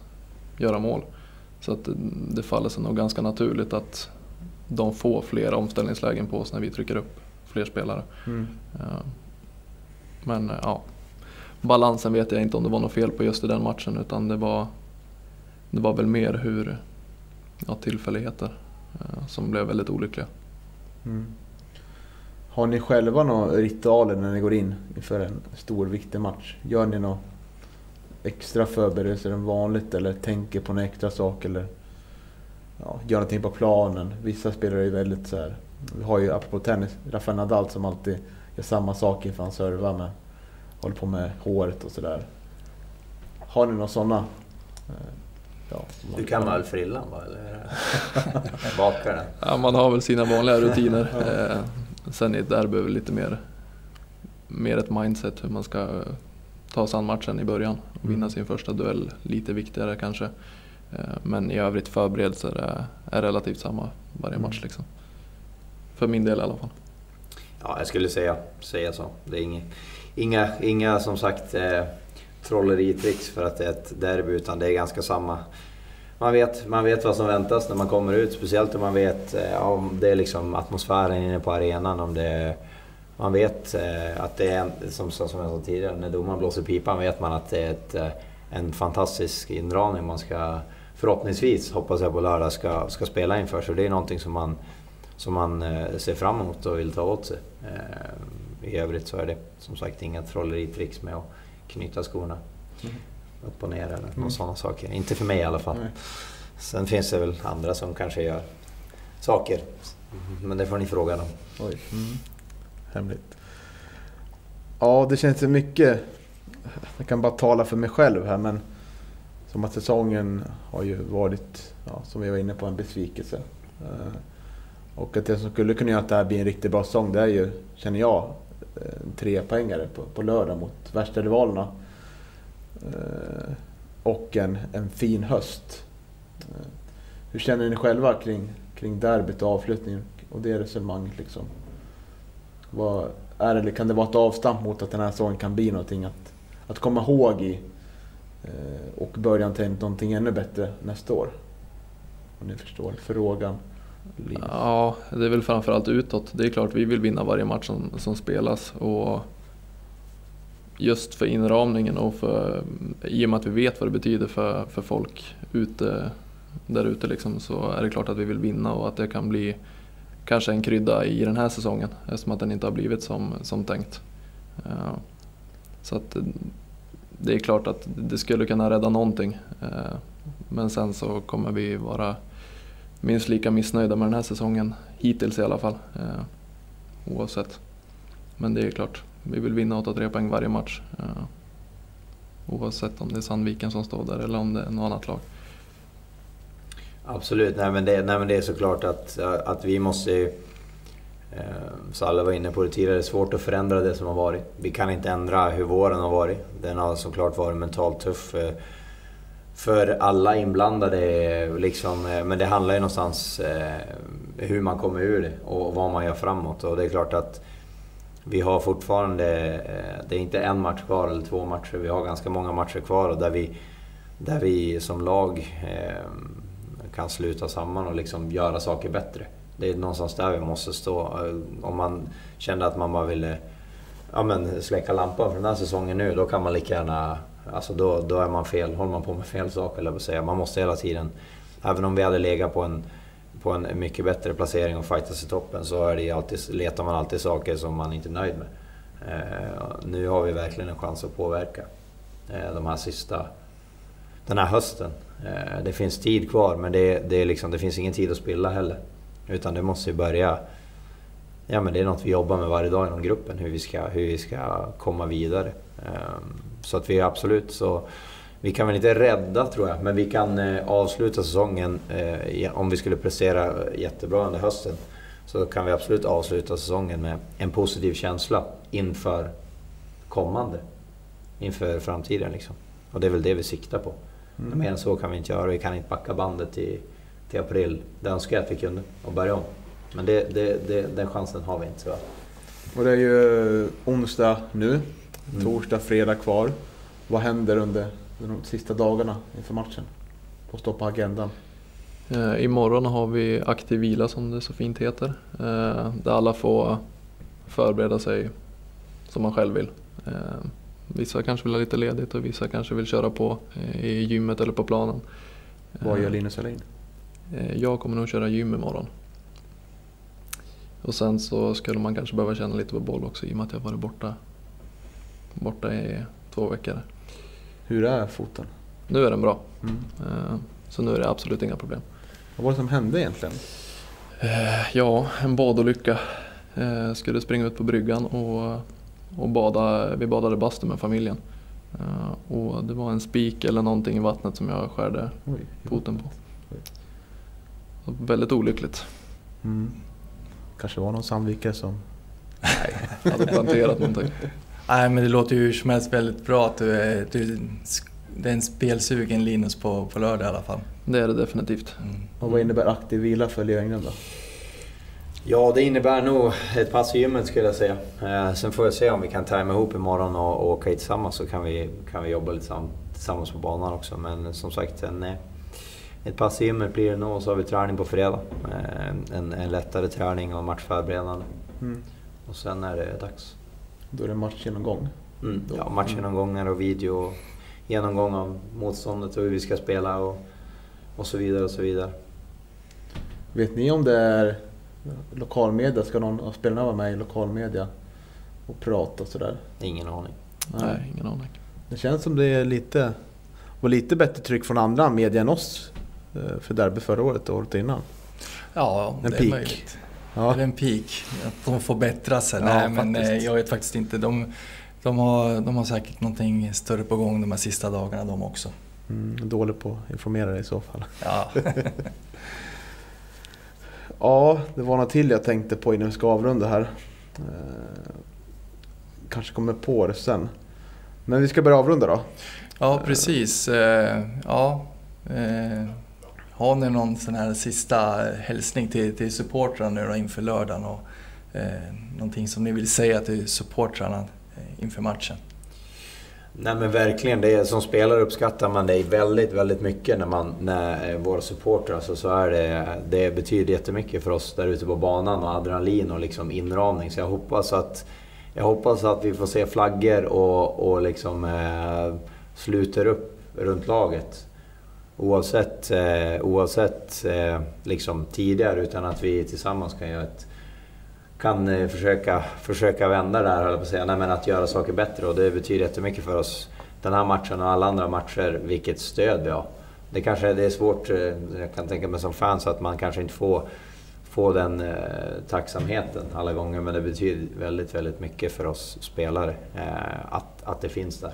Speaker 3: göra mål. Så att det faller sig nog ganska naturligt att de får fler omställningslägen på oss när vi trycker upp fler spelare. Mm. Men ja, balansen vet jag inte om det var något fel på just i den matchen utan det var, det var väl mer hur ja, tillfälligheter eh, som blev väldigt olyckliga. Mm.
Speaker 1: Har ni själva några ritualer när ni går in inför en stor viktig match? Gör ni några extra förberedelser än vanligt eller tänker på några extra sak eller ja, gör någonting på planen? Vissa spelare är ju väldigt så här. Vi har ju apropå tennis, Rafael Nadal som alltid gör samma sak inför han servar med håller på med håret och sådär. Har ni några sådana? Eh,
Speaker 8: Ja, du kan väl frillan va? Eller bakar den?
Speaker 3: Ja, man har väl sina vanliga rutiner. Eh, sen i ett derby är det lite mer, mer ett mindset hur man ska ta sig an matchen i början och vinna mm. sin första duell. Lite viktigare kanske. Eh, men i övrigt förberedelser är, är relativt samma varje match. Mm. Liksom. För min del i alla fall.
Speaker 8: Ja, jag skulle säga, säga så. Det är inget, inga, inga som sagt eh, trolleritricks för att det är ett derby, utan det är ganska samma. Man vet, man vet vad som väntas när man kommer ut, speciellt om man vet eh, om det är liksom atmosfären inne på arenan. Om det, man vet eh, att det är, som, som jag sa tidigare, när domaren blåser pipan vet man att det är ett, eh, en fantastisk inramning man ska förhoppningsvis, hoppas jag på lördag, ska, ska spela inför. Så det är någonting som man, som man eh, ser fram emot och vill ta åt sig. Eh, I övrigt så är det som sagt inga trolleritricks med att knyta skorna mm. upp och ner eller mm. sådana saker. Inte för mig i alla fall. Nej. Sen finns det väl andra som kanske gör saker. Men det får ni fråga dem. Oj. Mm.
Speaker 1: Hemligt. Ja, det känns mycket... Jag kan bara tala för mig själv här men som att säsongen har ju varit, ja, som vi var inne på, en besvikelse. Eh, och att det som skulle kunna göra att det här blir en riktigt bra säsong, det är ju, känner jag, Eh, en trepoängare på, på lördag mot värsta rivalerna. Eh, och en, en fin höst. Eh, hur känner ni själva kring, kring derbyt och avflyttningen och det resonemanget? Liksom? Vad är det, kan det vara ett avstamp mot att den här säsongen kan bli någonting att, att komma ihåg i och början till någonting ännu bättre nästa år? Om ni förstår frågan.
Speaker 3: Ja, det är väl framförallt utåt. Det är klart vi vill vinna varje match som, som spelas. Och just för inramningen och för, i och med att vi vet vad det betyder för, för folk ute, där ute liksom, så är det klart att vi vill vinna och att det kan bli kanske en krydda i den här säsongen eftersom att den inte har blivit som, som tänkt. Eh, så att det är klart att det skulle kunna rädda någonting. Eh, men sen så kommer vi vara minst lika missnöjda med den här säsongen, hittills i alla fall. Eh, oavsett. Men det är klart, vi vill vinna 8-3 poäng varje match. Eh, oavsett om det är Sandviken som står där eller om det är något annat lag.
Speaker 8: Absolut, nej men det, nej men det är såklart att, att vi måste ju... Eh, så alla var inne på det tidigare, det är svårt att förändra det som har varit. Vi kan inte ändra hur våren har varit. Den har såklart varit mentalt tuff. Eh, för alla inblandade. Liksom, eh, men det handlar ju någonstans eh, hur man kommer ur det och vad man gör framåt. Och det är klart att vi har fortfarande, eh, det är inte en match kvar eller två matcher, vi har ganska många matcher kvar och där vi, där vi som lag eh, kan sluta samman och liksom göra saker bättre. Det är någonstans där vi måste stå. Eh, om man kände att man bara ville ja, men släcka lampan för den här säsongen nu, då kan man lika gärna Alltså då, då är man fel, håller man på med fel sak eller säga. Man måste hela tiden, även om vi hade legat på en, på en mycket bättre placering och fightas i toppen så är det alltid, letar man alltid saker som man inte är nöjd med. Eh, nu har vi verkligen en chans att påverka eh, de här sista, den här hösten. Eh, det finns tid kvar men det, det, är liksom, det finns ingen tid att spilla heller. Utan det måste ju börja Ja men det är något vi jobbar med varje dag inom gruppen, hur vi ska, hur vi ska komma vidare. Um, så att vi absolut så... vi kan väl inte rädda tror jag, men vi kan eh, avsluta säsongen eh, om vi skulle prestera jättebra under hösten. Så kan vi absolut avsluta säsongen med en positiv känsla inför kommande. Inför framtiden liksom. Och det är väl det vi siktar på. Mm. Mer än så kan vi inte göra. Vi kan inte backa bandet till, till april. Det önskar jag att vi kunde och börja om. Men det, det, det, den chansen har vi inte tyvärr.
Speaker 1: Och det är ju onsdag nu. Mm. Torsdag, fredag kvar. Vad händer under de sista dagarna inför matchen? Vad står på agendan?
Speaker 3: Eh, imorgon har vi aktiv vila som det så fint heter. Eh, där alla får förbereda sig som man själv vill. Eh, vissa kanske vill ha lite ledigt och vissa kanske vill köra på eh, i gymmet eller på planen.
Speaker 1: Vad gör eh, Linus Alin?
Speaker 3: Eh, jag kommer nog köra gym imorgon. Och sen så skulle man kanske behöva känna lite på boll också i och med att jag varit borta, borta i två veckor.
Speaker 1: Hur är foten?
Speaker 3: Nu är den bra. Mm. Så nu är det absolut inga problem.
Speaker 1: Vad var det som hände egentligen?
Speaker 3: Ja, en badolycka. Skulle springa ut på bryggan och och bada, vi badade bastu med familjen. Och det var en spik eller någonting i vattnet som jag skärde Oj, foten på. Väldigt olyckligt.
Speaker 1: Mm. Kanske var någon Sandvikare som...
Speaker 3: Nej, hade planterat någonting.
Speaker 2: Nej men det låter ju som helst väldigt bra att du är, du, det är en spelsugen Linus på, på lördag i alla fall.
Speaker 3: Det är det definitivt.
Speaker 1: Mm. Och vad innebär aktiv vila för Lejongrund då?
Speaker 8: Ja, det innebär nog ett pass i gymmet skulle jag säga. Eh, sen får jag se om vi kan tajma ihop imorgon och, och åka hit tillsammans så kan vi, kan vi jobba lite tillsammans på banan också. Men som sagt, en, eh, ett pass i gymmet blir det nog och så har vi träning på fredag. Eh, en, en lättare träning och matchförberedande. Mm. Och sen är det dags.
Speaker 1: Då är det matchgenomgång?
Speaker 8: Mm, ja, matchgenomgångar och video. Genomgång av motståndet och hur vi ska spela och, och så vidare och så vidare.
Speaker 1: Vet ni om det är lokalmedia? Ska någon av spelarna vara med i lokalmedia och prata och sådär?
Speaker 8: Ingen aning.
Speaker 3: Nej. Nej, ingen aning.
Speaker 1: Det känns som det är lite, var lite bättre tryck från andra media än oss eh, för derby förra året och året innan.
Speaker 2: Ja, en det peak. är möjligt. Ja. Eller en peak. Att de får bättra sig. Ja, Nej, men eh, jag vet faktiskt inte. De, de, har, de har säkert någonting större på gång de här sista dagarna de också.
Speaker 1: Mm, dålig på att informera i så fall. Ja. Ja, det var något till jag tänkte på innan vi ska avrunda här. Eh, kanske kommer på det sen. Men vi ska börja avrunda då.
Speaker 2: Ja, precis. Eh, ja, eh, har ni någon sån här sista eh, hälsning till, till supportrarna nu då inför lördagen? Och, eh, någonting som ni vill säga till supportrarna eh, inför matchen?
Speaker 8: Nej men verkligen, det är, som spelare uppskattar man dig väldigt, väldigt mycket när, man, när eh, våra supportrar, alltså, så är det, det betyder jättemycket för oss där ute på banan och adrenalin och liksom inramning. Så jag hoppas att, jag hoppas att vi får se flaggor och, och liksom eh, sluter upp runt laget. Oavsett, eh, oavsett eh, liksom tidigare, utan att vi tillsammans kan göra ett kan eh, försöka, försöka vända det höll på att säga. Nej, men att göra saker bättre och det betyder jättemycket för oss. Den här matchen och alla andra matcher, vilket stöd vi har. Det kanske det är svårt, eh, jag kan tänka mig som fans, att man kanske inte får, får den eh, tacksamheten alla gånger. Men det betyder väldigt, väldigt mycket för oss spelare eh, att, att det finns där.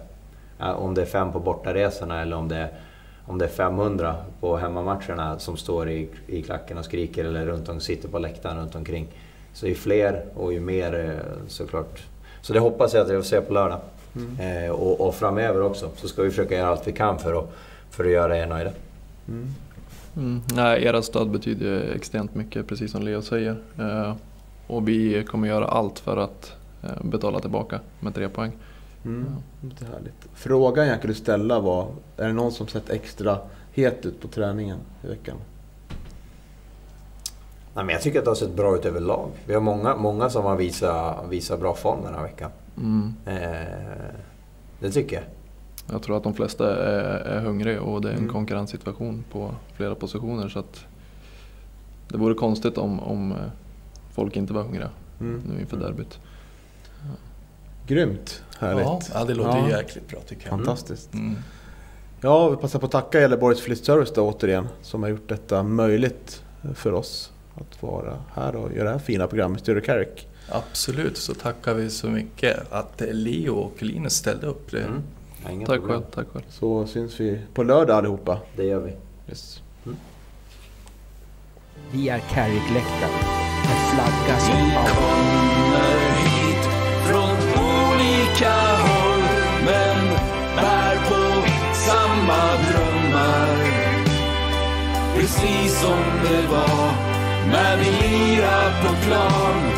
Speaker 8: Eh, om det är fem på bortaresorna eller om det är om det är 500 på hemmamatcherna som står i, i klacken och skriker eller runt om, sitter på läktaren runt omkring. Så ju fler och ju mer eh, såklart. Så det hoppas jag att jag får se på lördag. Mm. Eh, och, och, framöver också så ska vi försöka göra allt vi kan för att, för att göra er nöjda.
Speaker 3: Mm. Mm. Nej, era stöd betyder extremt mycket, precis som Leo säger. Eh, och vi kommer göra allt för att eh, betala tillbaka med tre poäng.
Speaker 1: Mm. Det är härligt. Frågan jag kunde ställa var, är det någon som sett extra het ut på träningen i veckan?
Speaker 8: Nej, men jag tycker att det har sett bra ut överlag. Vi har många, många som har visat, visat bra form den här veckan. Mm. Eh, det tycker jag.
Speaker 3: Jag tror att de flesta är, är hungriga och det är en mm. konkurrenssituation på flera positioner. Så att det vore konstigt om, om eh, folk inte var hungriga mm. nu inför derbyt.
Speaker 1: Grymt! Härligt!
Speaker 2: Ja, det låter ja. jäkligt bra tycker jag.
Speaker 1: Fantastiskt! Mm. Ja, vi passar på att tacka Gävleborgs Flyttservice då återigen som har gjort detta möjligt för oss att vara här och göra det här fina programmet Sture Carrick.
Speaker 2: Absolut, så tackar vi så mycket att Leo och Linus ställde upp. Det,
Speaker 8: mm. Ja,
Speaker 3: Tack själv, tack själv.
Speaker 1: Så syns vi på lördag allihopa.
Speaker 8: Det gör vi.
Speaker 1: Yes.
Speaker 6: Vi är Carrick-läktaren. En flagga som alltid
Speaker 9: kommer olika håll men bär på samma drömmar. Precis som det var när vi lirar på plan.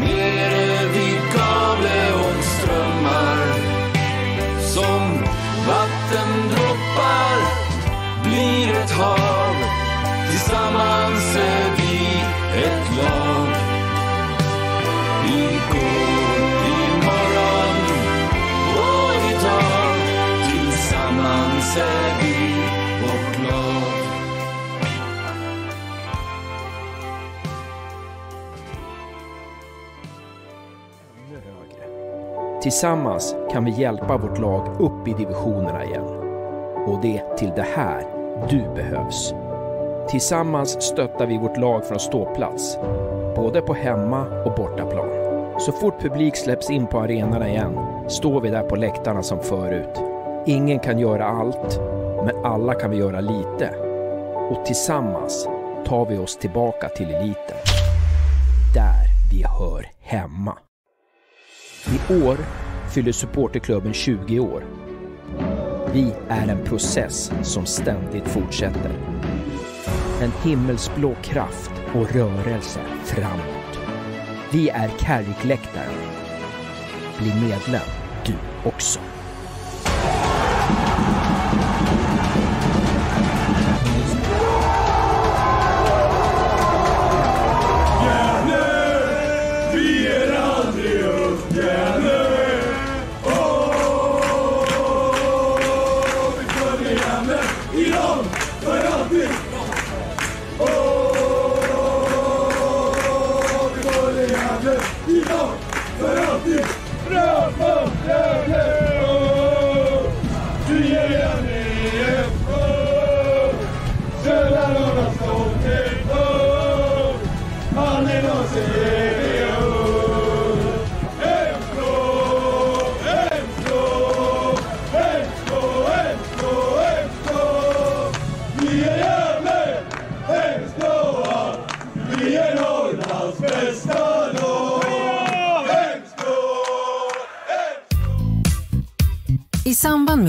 Speaker 9: Nere vid Gavleåns Som vattendroppar blir ett hav. Tillsammans är vi ett lag. Tillsammans
Speaker 6: kan vi hjälpa vårt lag upp i divisionerna igen. Och det är till det här du behövs. Tillsammans stöttar vi vårt lag från ståplats, både på hemma och bortaplan. Så fort publik släpps in på arenorna igen står vi där på läktarna som förut. Ingen kan göra allt, men alla kan vi göra lite. Och tillsammans tar vi oss tillbaka till eliten. Där vi hör hemma. I år fyller supporterklubben 20 år. Vi är en process som ständigt fortsätter. En himmelsblå kraft och rörelse framåt. Vi är Carrickläktaren. Bli medlem du också.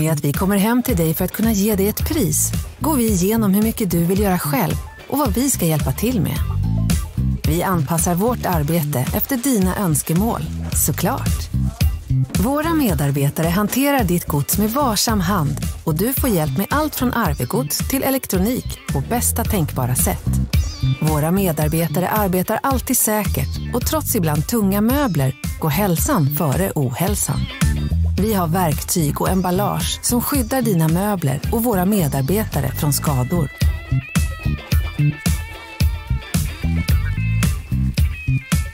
Speaker 7: Med att vi kommer hem till dig för att kunna ge dig ett pris går vi igenom hur mycket du vill göra själv och vad vi ska hjälpa till med. Vi anpassar vårt arbete efter dina önskemål, såklart. Våra medarbetare hanterar ditt gods med varsam hand och du får hjälp med allt från arvegods till elektronik på bästa tänkbara sätt. Våra medarbetare arbetar alltid säkert och trots ibland tunga möbler går hälsan före ohälsan. Vi har verktyg och emballage som skyddar dina möbler och våra medarbetare från skador.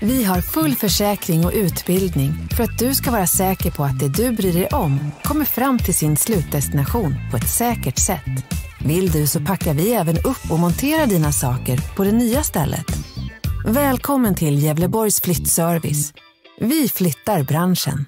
Speaker 7: Vi har full försäkring och utbildning för att du ska vara säker på att det du bryr dig om kommer fram till sin slutdestination på ett säkert sätt. Vill du så packar vi även upp och monterar dina saker på det nya stället. Välkommen till Gävleborgs flyttservice. Vi flyttar branschen.